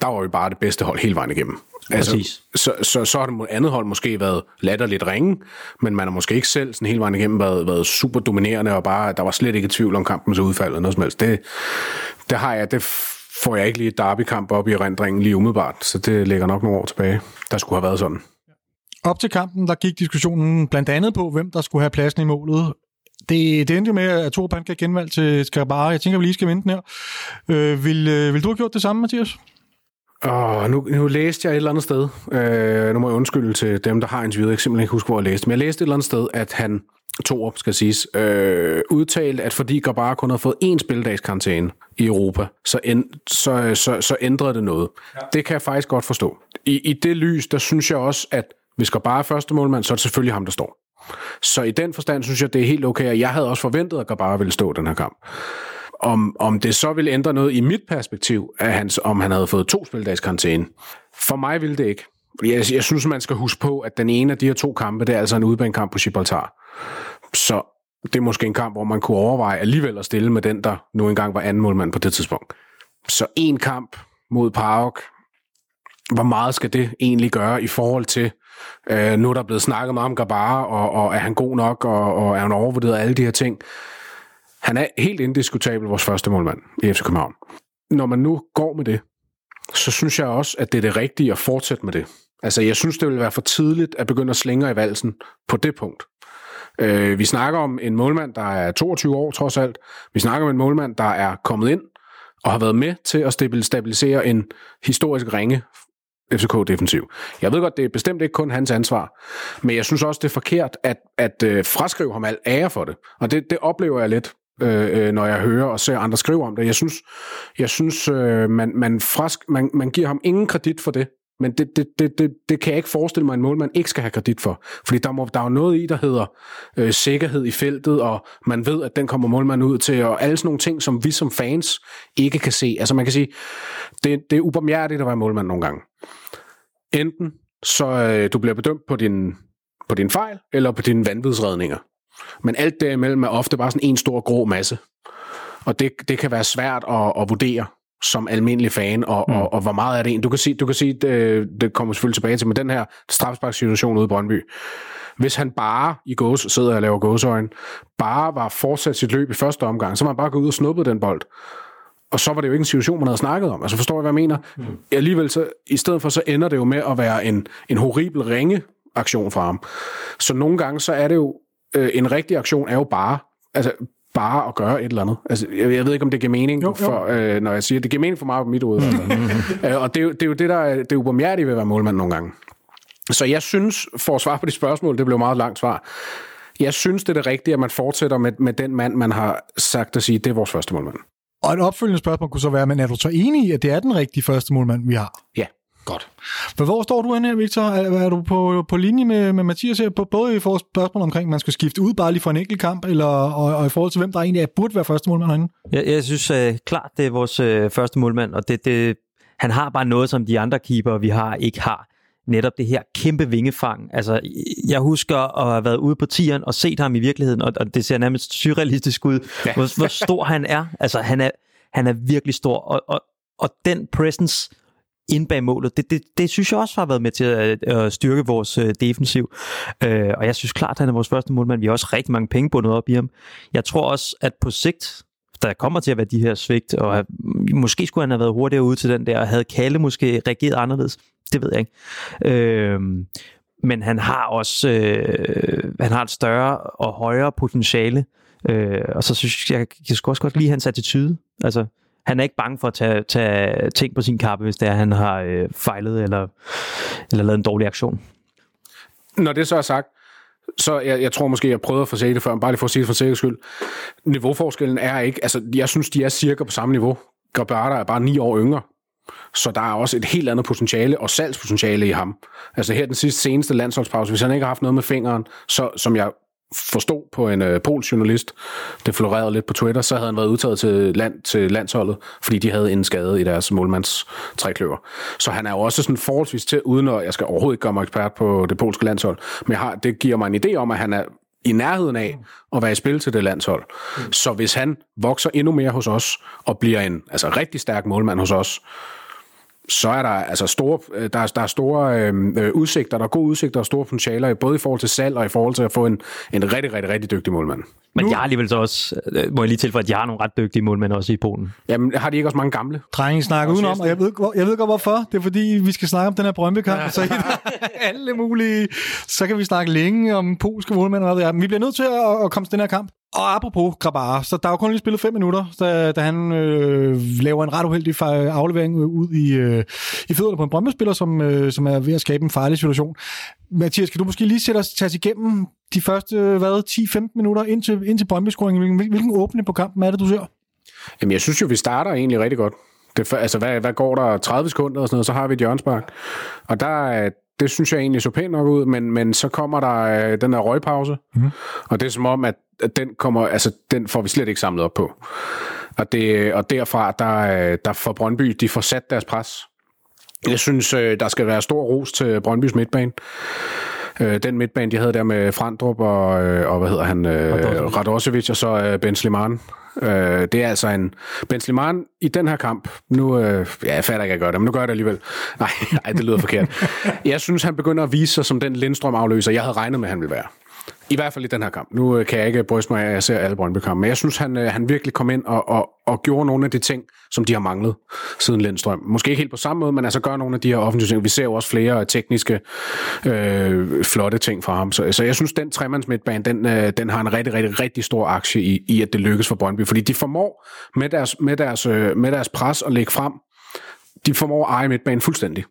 der var jo bare det bedste hold hele vejen igennem. Altså, så, så, så har det andet hold måske været latterligt ringe, men man har måske ikke selv sådan hele vejen igennem været, været super dominerende, og bare, der var slet ikke tvivl om kampens udfald eller noget som helst. Det, det har jeg, det får jeg ikke lige et derbykamp op i rendringen lige umiddelbart, så det ligger nok nogle år tilbage. Der skulle have været sådan. Op til kampen, der gik diskussionen blandt andet på, hvem der skulle have pladsen i målet. Det, det endte jo med, at Pan kan genvalg til Skarabara. Jeg tænker, vi lige skal vente den her. Øh, vil, øh, vil du have gjort det samme, Mathias? Oh, nu, nu læste jeg et eller andet sted, øh, nu må jeg undskylde til dem, der har interviewet, jeg kan simpelthen ikke huske, hvor jeg læste, men jeg læste et eller andet sted, at han, Thor skal siges, øh, udtalte, at fordi Gabara kun havde fået én spildagskarantæne i Europa, så, end, så, så, så ændrede det noget. Ja. Det kan jeg faktisk godt forstå. I, I det lys, der synes jeg også, at hvis Gabara er første målmand, så er det selvfølgelig ham, der står. Så i den forstand synes jeg, det er helt okay, og jeg havde også forventet, at Gabara ville stå den her kamp. Om, om det så ville ændre noget i mit perspektiv, at hans, om han havde fået to spildags karantæne. For mig ville det ikke. Jeg, jeg synes, man skal huske på, at den ene af de her to kampe, det er altså en udbanekamp på Gibraltar. Så det er måske en kamp, hvor man kunne overveje alligevel at stille med den, der nu engang var anden målmand på det tidspunkt. Så en kamp mod Park, hvor meget skal det egentlig gøre i forhold til, øh, nu er der blevet snakket meget om Gabara, og, og er han god nok, og, og er han overvurderet alle de her ting. Han er helt indiskutabel vores første målmand i FC København. Når man nu går med det, så synes jeg også, at det er det rigtige at fortsætte med det. Altså, jeg synes, det vil være for tidligt at begynde at slænge i valsen på det punkt. Øh, vi snakker om en målmand, der er 22 år trods alt. Vi snakker om en målmand, der er kommet ind og har været med til at stabilisere en historisk ringe FCK-defensiv. Jeg ved godt, det er bestemt ikke kun hans ansvar, men jeg synes også, det er forkert at, at øh, fraskrive ham al ære for det. Og det, det oplever jeg lidt øh, øh, når jeg hører og ser andre skrive om det. Jeg synes, jeg synes øh, man, man, frask, man, man giver ham ingen kredit for det. Men det, det, det, det, det kan jeg ikke forestille mig, en mål, man ikke skal have kredit for. Fordi der, må, der er jo noget i, der hedder øh, sikkerhed i feltet, og man ved, at den kommer målmanden ud til, og alle sådan nogle ting, som vi som fans ikke kan se. Altså man kan sige, det, det er ubarmhjertigt at være målmand nogle gange. Enten så øh, du bliver bedømt på din, på din fejl, eller på dine vanvidsredninger. Men alt derimellem er ofte bare sådan en stor grå masse. Og det, det kan være svært at, at vurdere som almindelig fan, og, mm. og, og hvor meget er det en. Du kan sige, du kan sige det, det kommer selvfølgelig tilbage til, med den her strafsparkssituation ude i Brøndby. Hvis han bare i gås, sidder og laver gåsøjen, bare var fortsat sit løb i første omgang, så han bare gået ud og snuppet den bold. Og så var det jo ikke en situation, man havde snakket om. Altså forstår jeg, hvad jeg mener? Mm. Alligevel, så, i stedet for, så ender det jo med at være en, en horribel ringe aktion for ham. Så nogle gange, så er det jo øh, en rigtig aktion er jo bare, altså bare at gøre et eller andet. Altså, jeg, jeg ved ikke, om det giver mening, jo, jo. For, øh, når jeg siger, det giver mening for mig på mit hoved. Mm-hmm. øh, og det er, jo, det er jo det, der er, det er ubarmhjertigt ved at være målmand nogle gange. Så jeg synes, for at svare på de spørgsmål, det blev meget langt svar, jeg synes, det er det rigtige, at man fortsætter med, med den mand, man har sagt at sige, det er vores første målmand. Og et opfølgende spørgsmål kunne så være, men er du så enig i, at det er den rigtige første målmand, vi har? Ja. Godt. Men hvor står du henne her, Victor? Er, er du på, på linje med, med Mathias her, på, både i forhold til spørgsmål omkring, man skal skifte ud bare lige for en enkelt kamp, eller, og, og i forhold til, hvem der egentlig er, burde være første målmand herinde? Jeg, jeg synes uh, klart, det er vores uh, første målmand, og det, det, han har bare noget, som de andre keeper, vi har, ikke har. Netop det her kæmpe vingefang. Altså, jeg husker at have været ude på tieren og set ham i virkeligheden, og, og det ser nærmest surrealistisk ud, ja. hvor, hvor stor han er. Altså, han er, han er virkelig stor, og, og, og den presence ind bag målet. Det, det, det synes jeg også har været med til at, at styrke vores øh, defensiv. Øh, og jeg synes klart, at han er vores første målmand. Vi har også rigtig mange penge bundet op i ham. Jeg tror også, at på sigt, der kommer til at være de her svigt, og måske skulle han have været hurtigere ud til den der, og havde Kalle måske reageret anderledes. Det ved jeg ikke. Øh, men han har også øh, han har et større og højere potentiale. Øh, og så synes jeg, jeg skulle også godt lide hans attitude. Altså, han er ikke bange for at tage, tage ting på sin kappe, hvis det er, han har øh, fejlet eller, eller lavet en dårlig aktion. Når det så er sagt, så jeg, jeg tror måske, jeg prøvede at få det før, bare lige for at sige det for sikkerheds skyld. Niveauforskellen er ikke, altså jeg synes, de er cirka på samme niveau. Gabata er bare ni år yngre. Så der er også et helt andet potentiale og salgspotentiale i ham. Altså her den sidste seneste landsholdspause, hvis han ikke har haft noget med fingeren, så, som jeg forstod på en øh, polsk journalist, det florerede lidt på Twitter, så havde han været udtaget til, land, til landsholdet, fordi de havde en skade i deres målmands trækløver. Så han er jo også sådan forholdsvis til, uden at jeg skal overhovedet ikke gøre mig ekspert på det polske landshold, men jeg har, det giver mig en idé om, at han er i nærheden af at være i spil til det landshold. Så hvis han vokser endnu mere hos os, og bliver en altså, rigtig stærk målmand hos os, så er der altså store, øh, der er, der er store øh, øh, udsigter, der er gode udsigter og store potentialer, både i forhold til salg og i forhold til at få en, en rigtig, rigtig, rigtig dygtig målmand. Men nu... jeg har alligevel så også, øh, må jeg lige tilføje, at jeg har nogle ret dygtige målmænd også i Polen. Jamen, har de ikke også mange gamle? Drenge snakker udenom, og jeg ved, jeg ved godt hvorfor. Det er fordi, vi skal snakke om den her Brøndby-kamp, ja. så alle mulige, så kan vi snakke længe om polske målmænd. Og hvad vi bliver nødt til at, at komme til den her kamp. Og apropos Grabar, så der er jo kun lige spillet fem minutter, da, da han øh, laver en ret uheldig aflevering ud i, øh, i fødderne på en brøndby som, øh, som er ved at skabe en farlig situation. Mathias, kan du måske lige sætte os, tage os igennem de første hvad, 10-15 minutter ind til, ind til brøndby Hvilken, hvilken åbning på kampen er det, du ser? Jamen, jeg synes jo, vi starter egentlig rigtig godt. Det, altså, hvad, hvad går der? 30 sekunder og sådan noget, så har vi et hjørnspark. Og der, det synes jeg egentlig så pænt nok ud, men, men så kommer der øh, den der røgpause, mm. og det er som om, at den, kommer, altså, den får vi slet ikke samlet op på. Og, det, og derfra, der, der får Brøndby, de får sat deres pres. Jeg synes, øh, der skal være stor ros til Brøndbys midtbane. Øh, den midtbane, de havde der med Frandrup og, øh, og hvad hedder han, Radosevic og så Ben Sliman. Øh, det er altså en Ben Sliman i den her kamp. Nu, øh, ja, jeg fatter ikke, at jeg gør det, men nu gør jeg det alligevel. Nej, nej det lyder forkert. Jeg synes, han begynder at vise sig som den Lindstrøm-afløser, jeg havde regnet med, han ville være. I hvert fald i den her kamp. Nu øh, kan jeg ikke bryste mig af, at jeg ser alle brøndby kampe men jeg synes, han, øh, han virkelig kom ind og, og, og gjorde nogle af de ting, som de har manglet siden Lindstrøm. Måske ikke helt på samme måde, men altså gør nogle af de her offensive ting. Vi ser jo også flere tekniske, øh, flotte ting fra ham. Så, så jeg synes, den tremands midtbane, den, øh, den har en rigtig, rigtig, rigtig stor aktie i, i, at det lykkes for Brøndby. Fordi de formår med deres, med deres, øh, med deres pres at lægge frem, de formår at eje midtbanen fuldstændig.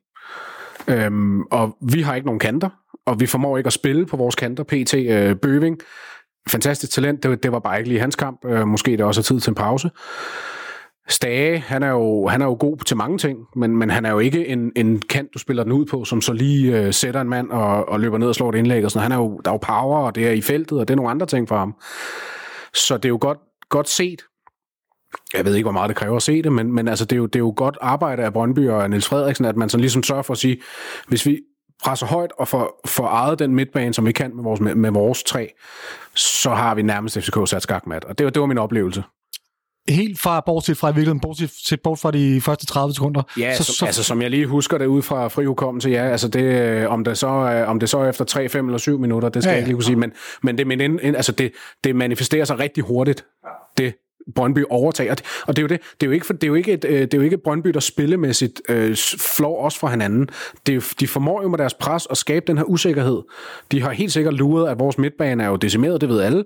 Øhm, og vi har ikke nogen kanter og vi formår ikke at spille på vores kanter. PT øh, Bøving, fantastisk talent, det, det var bare ikke lige hans kamp. Øh, måske det også er tid til en pause. Stage, han er jo, han er jo god til mange ting, men, men han er jo ikke en, en kant, du spiller den ud på, som så lige øh, sætter en mand og, og løber ned og slår et indlæg. Og sådan. Han er jo, der er jo power, og det er i feltet, og det er nogle andre ting for ham. Så det er jo godt, godt set. Jeg ved ikke, hvor meget det kræver at se det, men, men altså, det, er jo, det er jo godt arbejde af Brøndby og Niels Frederiksen, at man sådan ligesom sørger for at sige, hvis vi, presser højt og får, får ejet den midtbane, som vi kan med vores, med, med vores tre, så har vi nærmest FCK sat skakmat. Og det, var, det var min oplevelse helt fra bortset fra i virkeligheden, bortset bort fra de første 30 sekunder. Ja, så, som, så, altså som jeg lige husker det ud fra fri hukommelse, ja, altså det, øh, om det så om det så efter 3, 5 eller 7 minutter, det skal ja, jeg ikke lige kunne sige, men, men det, men, altså det, det manifesterer sig rigtig hurtigt, det Brøndby overtager. Og det er jo det. Det er jo ikke, for, det er jo ikke, et, øh, det er jo ikke Brøndby, der spillemæssigt øh, flår os fra hinanden. Det er de formår jo med deres pres at skabe den her usikkerhed. De har helt sikkert luret, at vores midtbane er jo decimeret, det ved alle.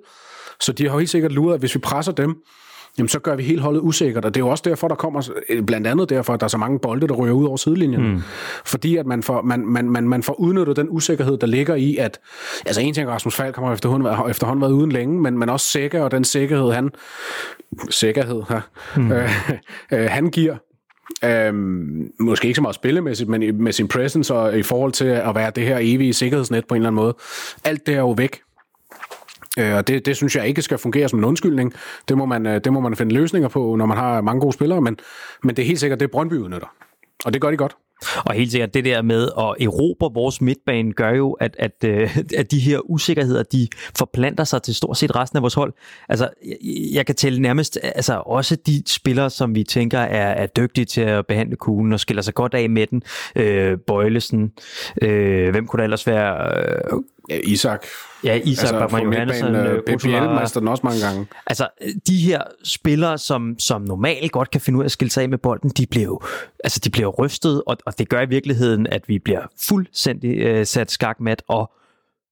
Så de har helt sikkert luret, at hvis vi presser dem, jamen så gør vi helt holdet usikkert. Og det er jo også derfor, der kommer, blandt andet derfor, at der er så mange bolde, der ryger ud over sidelinjen. Mm. Fordi at man får, man, man, man, man får udnyttet den usikkerhed, der ligger i, at, altså en ting, Rasmus Falk har efterhånden, efterhånden været uden længe, men, men også sikker, og den sikkerhed, han, sikkerhed, her, mm. øh, øh, han giver, Øhm, måske ikke så meget spillemæssigt, men med sin presence og i forhold til at være det her evige sikkerhedsnet på en eller anden måde. Alt det er jo væk. Øh, og det, det synes jeg ikke skal fungere som en undskyldning. Det må, man, øh, det må man finde løsninger på, når man har mange gode spillere, men, men det er helt sikkert, det Brøndby udnytter. Og det gør de godt. Og helt sikkert, det der med at erobre vores midtbane, gør jo, at, at, øh, at de her usikkerheder, de forplanter sig til stort set resten af vores hold. Altså, jeg, jeg kan tælle nærmest altså, også de spillere, som vi tænker er, er dygtige til at behandle kuglen og skiller sig godt af med den. Øh, Bøjlesen, øh, hvem kunne der ellers være? Øh, Ja, Isak. Ja, Isak altså, Bachmann Johansen. Øh, Peppi Elmaster den også mange gange. Altså, de her spillere, som, som normalt godt kan finde ud af at skille sig af med bolden, de bliver jo, altså, de bliver rystet, og, og det gør i virkeligheden, at vi bliver fuldstændig øh, sat skakmat, og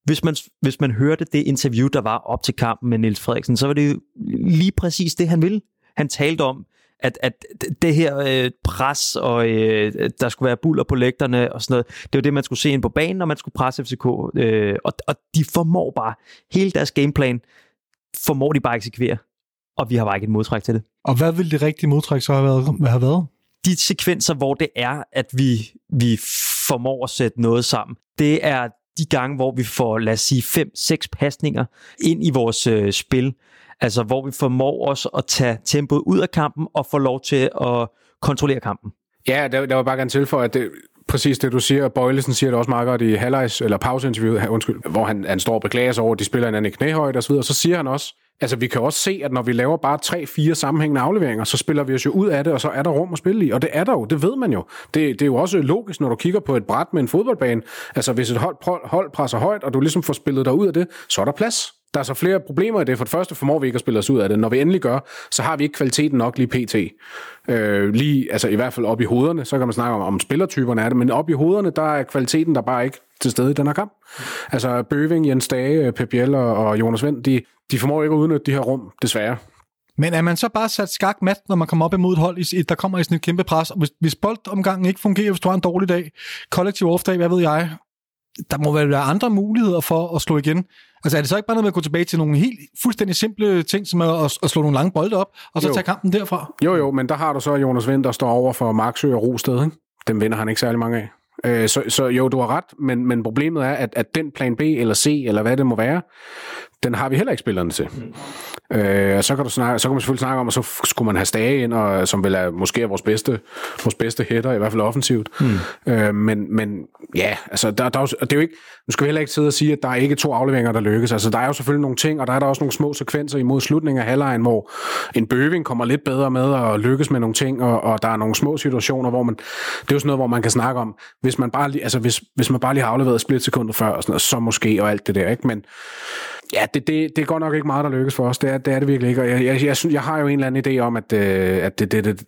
hvis man, hvis man hørte det interview, der var op til kampen med Niels Frederiksen, så var det jo lige præcis det, han ville. Han talte om, at, at det her øh, pres, og øh, der skulle være buller på lægterne og sådan noget, det var det, man skulle se ind på banen, når man skulle presse FCK. Øh, og, og de formår bare, hele deres gameplan, formår de bare at eksekvere. Og vi har bare ikke et modtræk til det. Og hvad ville det rigtige modtræk så have været? Have været? De sekvenser, hvor det er, at vi, vi formår at sætte noget sammen, det er de gange, hvor vi får, lad os sige, fem, seks pasninger ind i vores øh, spil. Altså, hvor vi formår os at tage tempoet ud af kampen og få lov til at kontrollere kampen. Ja, der, der var bare gerne tilføje, at det, præcis det, du siger. Bøjlesen siger det også meget godt i halvlejs, eller pauseinterviewet, undskyld, hvor han, han står og beklager sig over, at de spiller hinanden i knæhøjde osv., og så siger han også, altså vi kan også se, at når vi laver bare tre, fire sammenhængende afleveringer, så spiller vi os jo ud af det, og så er der rum at spille i. Og det er der jo, det ved man jo. Det, det er jo også logisk, når du kigger på et bræt med en fodboldbane. Altså hvis et hold, hold presser højt, og du ligesom får spillet dig ud af det, så er der plads. Der er så flere problemer i det. For det første formår vi ikke at spille os ud af det. Når vi endelig gør, så har vi ikke kvaliteten nok lige pt. Øh, lige, altså i hvert fald op i hovederne, så kan man snakke om, om spillertyperne er det, men op i hovederne, der er kvaliteten der bare ikke til stede i den her kamp. Altså Bøving, Jens Dage, Pep Biel og, Jonas Vind, de, de formår ikke at udnytte de her rum, desværre. Men er man så bare sat skak mat, når man kommer op imod et hold, der kommer i sådan et kæmpe pres, og hvis, hvis boldomgangen ikke fungerer, hvis du har en dårlig dag, kollektiv off hvad ved jeg, der må vel være andre muligheder for at slå igen. Altså er det så ikke bare noget med at gå tilbage til nogle helt fuldstændig simple ting, som at, at slå nogle lange bolde op, og så jo. tage kampen derfra? Jo, jo, men der har du så Jonas Vind, der står over for Marksø og Rosted. Ikke? Dem vinder han ikke særlig mange af. Øh, så, så jo, du har ret, men, men problemet er, at, at den plan B eller C, eller hvad det må være, den har vi heller ikke spillerne til. Mm. Øh, så, kan du snakke, så kan man selvfølgelig snakke om, at så skulle man have Stage ind, og, som vel er måske er vores bedste, vores bedste hætter, i hvert fald offensivt. Mm. Øh, men, men ja, altså, der, der er jo, det er jo ikke, nu skal vi heller ikke sidde og sige, at der er ikke to afleveringer, der lykkes. Altså, der er jo selvfølgelig nogle ting, og der er der også nogle små sekvenser imod slutningen af halvlejen, hvor en bøving kommer lidt bedre med og lykkes med nogle ting, og, og der er nogle små situationer, hvor man, det er jo sådan noget, hvor man kan snakke om, hvis man bare lige, altså, hvis, hvis man bare lige har afleveret splitsekundet før, og sådan noget, så måske, og alt det der, ikke? Men, Ja, det, det, det er godt nok ikke meget, der lykkes for os. Det er det, er det virkelig ikke. Og jeg, jeg, jeg, synes, jeg har jo en eller anden idé om, at, øh, at det, det, det,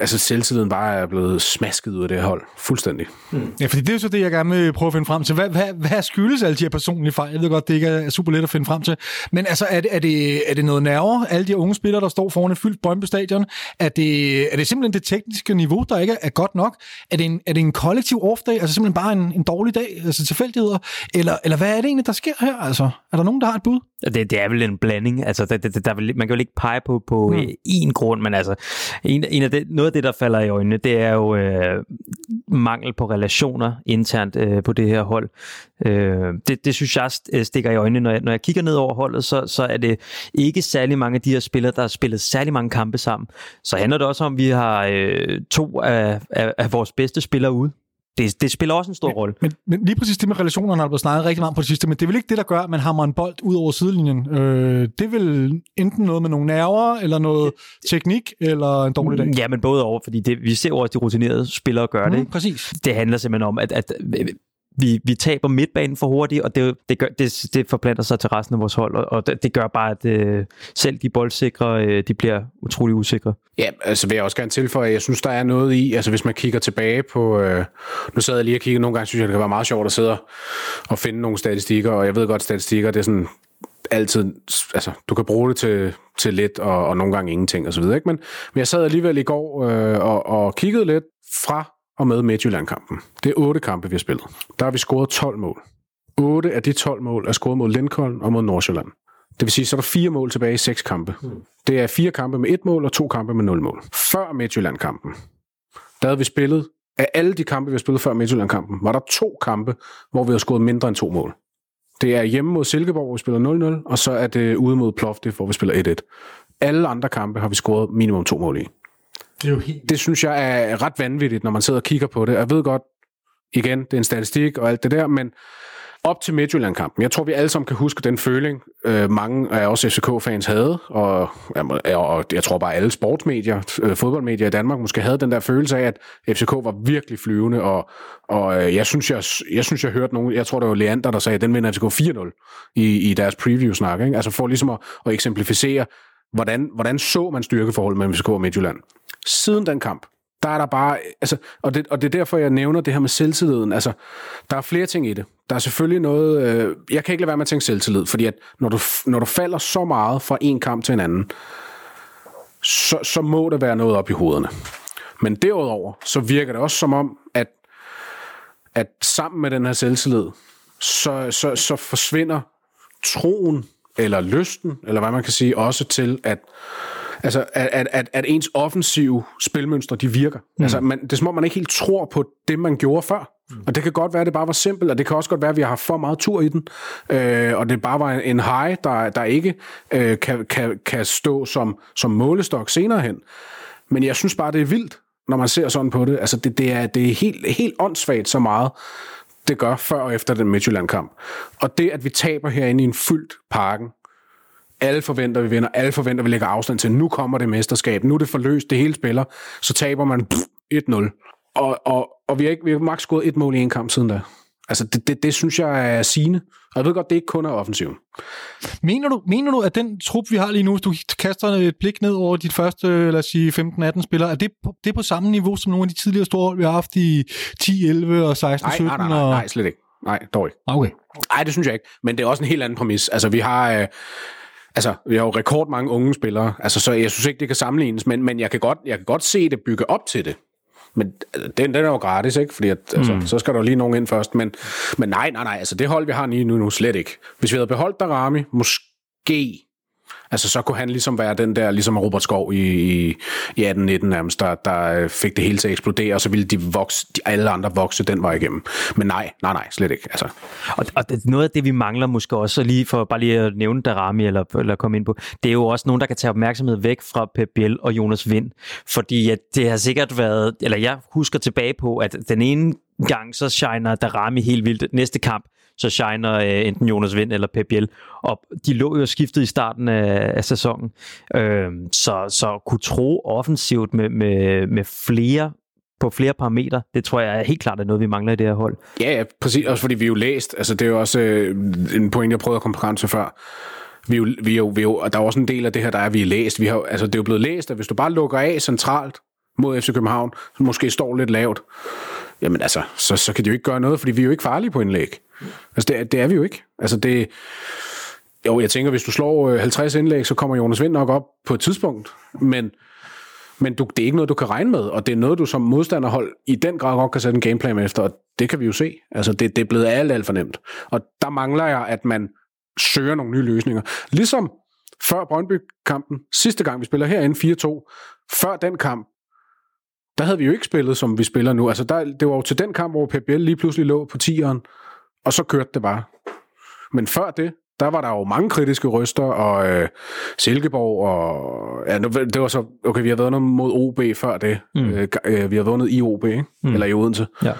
altså selvtilliden bare er blevet smasket ud af det hold. Fuldstændig. Hmm. Ja, fordi det er jo så det, jeg gerne vil prøve at finde frem til. Hvad, hvad, hvad skyldes alle de her personlige fejl? Jeg ved godt, det ikke er super let at finde frem til. Men altså, er det, er det, er det noget nerver? Alle de unge spillere, der står foran et fyldt Brøndby Stadion? Er det, er det simpelthen det tekniske niveau, der ikke er godt nok? Er det en, er det en kollektiv off-dag? Altså simpelthen bare en, en dårlig dag? Altså tilfældigheder? Eller, eller hvad er det egentlig, der sker her? Altså, er der nogen, der har et bud? Det, det er vel en blanding. Altså, der, der, der, man kan jo ikke pege på, på hmm. én grund, men altså, en, en af det, noget af det, der falder i øjnene, det er jo øh, mangel på relationer internt øh, på det her hold. Øh, det, det synes jeg øh, stikker i øjnene, når jeg, når jeg kigger ned over holdet, så, så er det ikke særlig mange af de her spillere, der har spillet særlig mange kampe sammen. Så handler det også om, at vi har øh, to af, af, af vores bedste spillere ude det, det spiller også en stor men, rolle. Men, men lige præcis det med relationerne har blevet snakket rigtig meget på det sidste, men det er vel ikke det, der gør, at man hammer en bold ud over sidelinjen. Øh, det er vel enten noget med nogle nerver, eller noget teknik, eller en dårlig dag. Ja, men både over, fordi det, vi ser jo også de rutinerede spillere gøre mm, det. Ikke? Præcis. Det handler simpelthen om, at, at vi, vi taber midtbanen for hurtigt, og det, det, gør, det, det forplanter sig til resten af vores hold, og og det, det gør bare, at øh, selv de boldsikre, øh, de bliver utrolig usikre. Ja, altså vil jeg også gerne tilføje, at jeg synes, der er noget i, altså hvis man kigger tilbage på, øh, nu sad jeg lige og kiggede, nogle gange synes jeg, det kan være meget sjovt at sidde og finde nogle statistikker, og jeg ved godt, statistikker, det er sådan altid, altså du kan bruge det til, til lidt, og, og nogle gange ingenting og så videre, ikke? Men, men jeg sad alligevel i går øh, og, og kiggede lidt fra og med Midtjylland-kampen. Det er otte kampe, vi har spillet. Der har vi scoret 12 mål. 8 af de 12 mål er scoret mod Lincoln og mod Nordsjælland. Det vil sige, så er der fire mål tilbage i seks kampe. Mm. Det er fire kampe med et mål og to kampe med nul mål. Før Midtjylland-kampen, der havde vi spillet, af alle de kampe, vi har spillet før Midtjylland-kampen, var der to kampe, hvor vi har scoret mindre end to mål. Det er hjemme mod Silkeborg, hvor vi spiller 0-0, og så er det ude mod Plovdiv, hvor vi spiller 1-1. Alle andre kampe har vi scoret minimum to mål i. Det, er jo helt... det synes jeg er ret vanvittigt, når man sidder og kigger på det. Jeg ved godt, igen, det er en statistik og alt det der, men op til Midtjylland-kampen. Jeg tror, vi alle sammen kan huske den føling, øh, mange af os FCK-fans havde, og, og jeg tror bare alle sportsmedier, øh, fodboldmedier i Danmark måske havde den der følelse af, at FCK var virkelig flyvende, og, og øh, jeg, synes, jeg, jeg synes, jeg hørte nogen, jeg tror, det var Leander, der sagde, at den vinder FCK 4-0 i, i deres preview-snak. Ikke? Altså for ligesom at, at eksemplificere, hvordan, hvordan så man styrkeforholdet mellem FCK og Midtjylland. Siden den kamp, der er der bare, altså, og det, og det er derfor, jeg nævner det her med selvtilliden. Altså, der er flere ting i det. Der er selvfølgelig noget, øh, jeg kan ikke lade være med at tænke selvtillid, fordi at når du, når du falder så meget fra en kamp til en anden, så, så må der være noget op i hovederne. Men derudover, så virker det også som om, at, at sammen med den her selvtillid, så, så, så forsvinder troen, eller lysten, eller hvad man kan sige, også til at Altså, at, at, at ens offensive spilmønstre, de virker. Mm. Altså, man, det er som om, man ikke helt tror på det, man gjorde før. Mm. Og det kan godt være, at det bare var simpelt, og det kan også godt være, at vi har haft for meget tur i den, øh, og det bare var en high, der, der ikke øh, kan, kan, kan stå som, som målestok senere hen. Men jeg synes bare, det er vildt, når man ser sådan på det. Altså, det, det er, det er helt, helt åndssvagt så meget, det gør før og efter den Midtjylland-kamp. Og det, at vi taber herinde i en fyldt parken, alle forventer, vi vinder. Alle forventer, vi lægger afstand til. Nu kommer det mesterskab. Nu er det forløst. Det hele spiller. Så taber man 1-0. Og, og, og vi har ikke vi har maks gået et mål i en kamp siden da. Altså, det, det, det synes jeg er sigende. Og jeg ved godt, det ikke kun er offensiven. Mener du, mener du, at den trup, vi har lige nu, hvis du kaster et blik ned over dit første, lad os sige, 15-18 spillere, er det, på, det er på samme niveau som nogle af de tidligere store hold, vi har haft i 10, 11 og 16, 17? Nej, nej, nej, nej, nej slet ikke. Nej, dog ikke. Okay. Nej, det synes jeg ikke. Men det er også en helt anden præmis. Altså, vi har... Øh, Altså, vi har jo rekord mange unge spillere, altså, så jeg synes ikke, det kan sammenlignes, men, men jeg, kan godt, jeg kan godt se det bygge op til det. Men øh, den, den er jo gratis, ikke? Fordi at, altså, mm. så skal der jo lige nogen ind først. Men, men nej, nej, nej, altså det hold, vi har lige nu, nu slet ikke. Hvis vi havde beholdt Darami, måske Altså, så kunne han ligesom være den der, ligesom Robert Skov i, i, i 18-19 nærmest, der, der øh, fik det hele til at eksplodere, og så ville de, vokse, de alle andre vokse den vej igennem. Men nej, nej, nej, slet ikke. Altså. Og, og noget af det, vi mangler måske også, lige for bare lige at nævne Darami, eller, eller komme ind på, det er jo også nogen, der kan tage opmærksomhed væk fra Pep Biel og Jonas Vind. Fordi at det har sikkert været, eller jeg husker tilbage på, at den ene gang, så shiner Darami helt vildt. Næste kamp, så shiner øh, enten Jonas Vind eller Pep Biel. Og de lå jo skiftet i starten af, af sæsonen. Øh, så, så kunne tro offensivt med, med, med flere på flere parametre. Det tror jeg er helt klart er noget, vi mangler i det her hold. Ja, ja præcis. Også fordi vi er jo læst. Altså, det er jo også øh, en point, jeg prøvede at komme frem til før. Vi jo, vi jo, vi jo, og der er også en del af det her, der er, at vi er læst. Vi har, altså, det er jo blevet læst, at hvis du bare lukker af centralt mod FC København, som måske står lidt lavt, jamen altså, så, så kan de jo ikke gøre noget, fordi vi er jo ikke farlige på indlæg. Altså, det, det er vi jo ikke. Altså, det... Jo, jeg tænker, hvis du slår øh, 50 indlæg, så kommer Jonas Vind nok op på et tidspunkt. Men, men du, det er ikke noget, du kan regne med, og det er noget, du som modstanderhold i den grad godt kan sætte en gameplan efter, og det kan vi jo se. Altså, det, det er blevet alt, alt for nemt. Og der mangler jeg, at man søger nogle nye løsninger. Ligesom før Brøndby-kampen, sidste gang vi spiller herinde 4-2, før den kamp, der havde vi jo ikke spillet, som vi spiller nu. Altså, der, det var jo til den kamp, hvor PBL lige pludselig lå på tieren, og så kørte det bare. Men før det, der var der jo mange kritiske røster, og øh, Silkeborg, og ja, det var så, okay, vi har været noget mod OB før det. Mm. Øh, øh vi har vundet i OB, ikke? Mm. eller i Odense. Ja.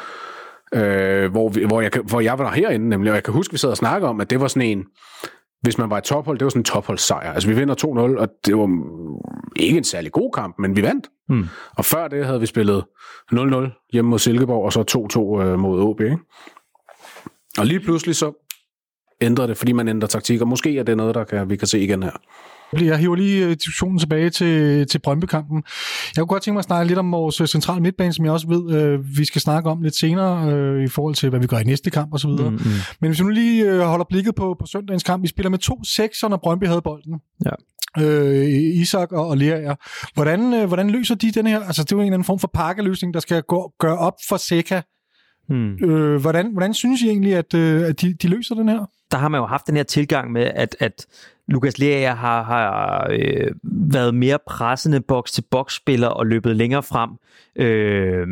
Øh, hvor, vi, hvor, jeg, hvor jeg var herinde nemlig, og jeg kan huske, vi sad og snakkede om, at det var sådan en, hvis man var et tophold, det var sådan en topholdssejr. Altså vi vinder 2-0, og det var ikke en særlig god kamp, men vi vandt. Mm. Og før det havde vi spillet 0-0 hjemme mod Silkeborg, og så 2-2 øh, mod OB. Ikke? Og lige pludselig så ændrer det, fordi man ændrer taktik, og måske er det noget, der kan, vi kan se igen her. Jeg hiver lige øh, diskussionen tilbage til, til Brøndby-kampen. Jeg kunne godt tænke mig at snakke lidt om vores øh, centrale midtbane, som jeg også ved, øh, vi skal snakke om lidt senere øh, i forhold til, hvad vi gør i næste kamp osv. Mm, mm. Men hvis vi nu lige øh, holder blikket på, på søndagens kamp, vi spiller med to sekser, når Brøndby havde bolden. Ja. Øh, Isak og, og Lerager. Hvordan, øh, hvordan løser de den her? Altså, det er jo en eller anden form for pakkeløsning, der skal gå, gøre op for Seca. Hmm. Øh, hvordan, hvordan synes I egentlig, at, øh, at de, de løser den her? der har man jo haft den her tilgang med, at, at Lukas Lea har, har øh, været mere pressende boks-til-boks-spiller og løbet længere frem. Øh,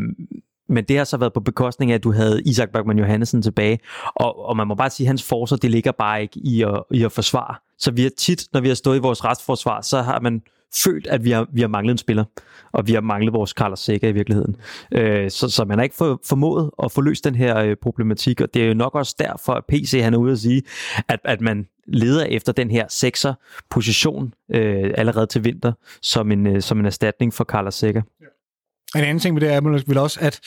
men det har så været på bekostning af, at du havde Isak Bergman Johansen tilbage. Og, og man må bare sige, at hans forsvar, det ligger bare ikke i at, i at forsvare. Så vi har tit, når vi har stået i vores restforsvar, så har man følt, at vi har, vi har manglet en spiller, og vi har manglet vores Carlos Sækker i virkeligheden. Øh, så, så man har ikke for, formået at få løst den her øh, problematik, og det er jo nok også derfor, at PC han er ude at sige, at, at man leder efter den her sekser position øh, allerede til vinter, som en, øh, som en erstatning for Carlos Sækker. En anden ting med det er vel også, at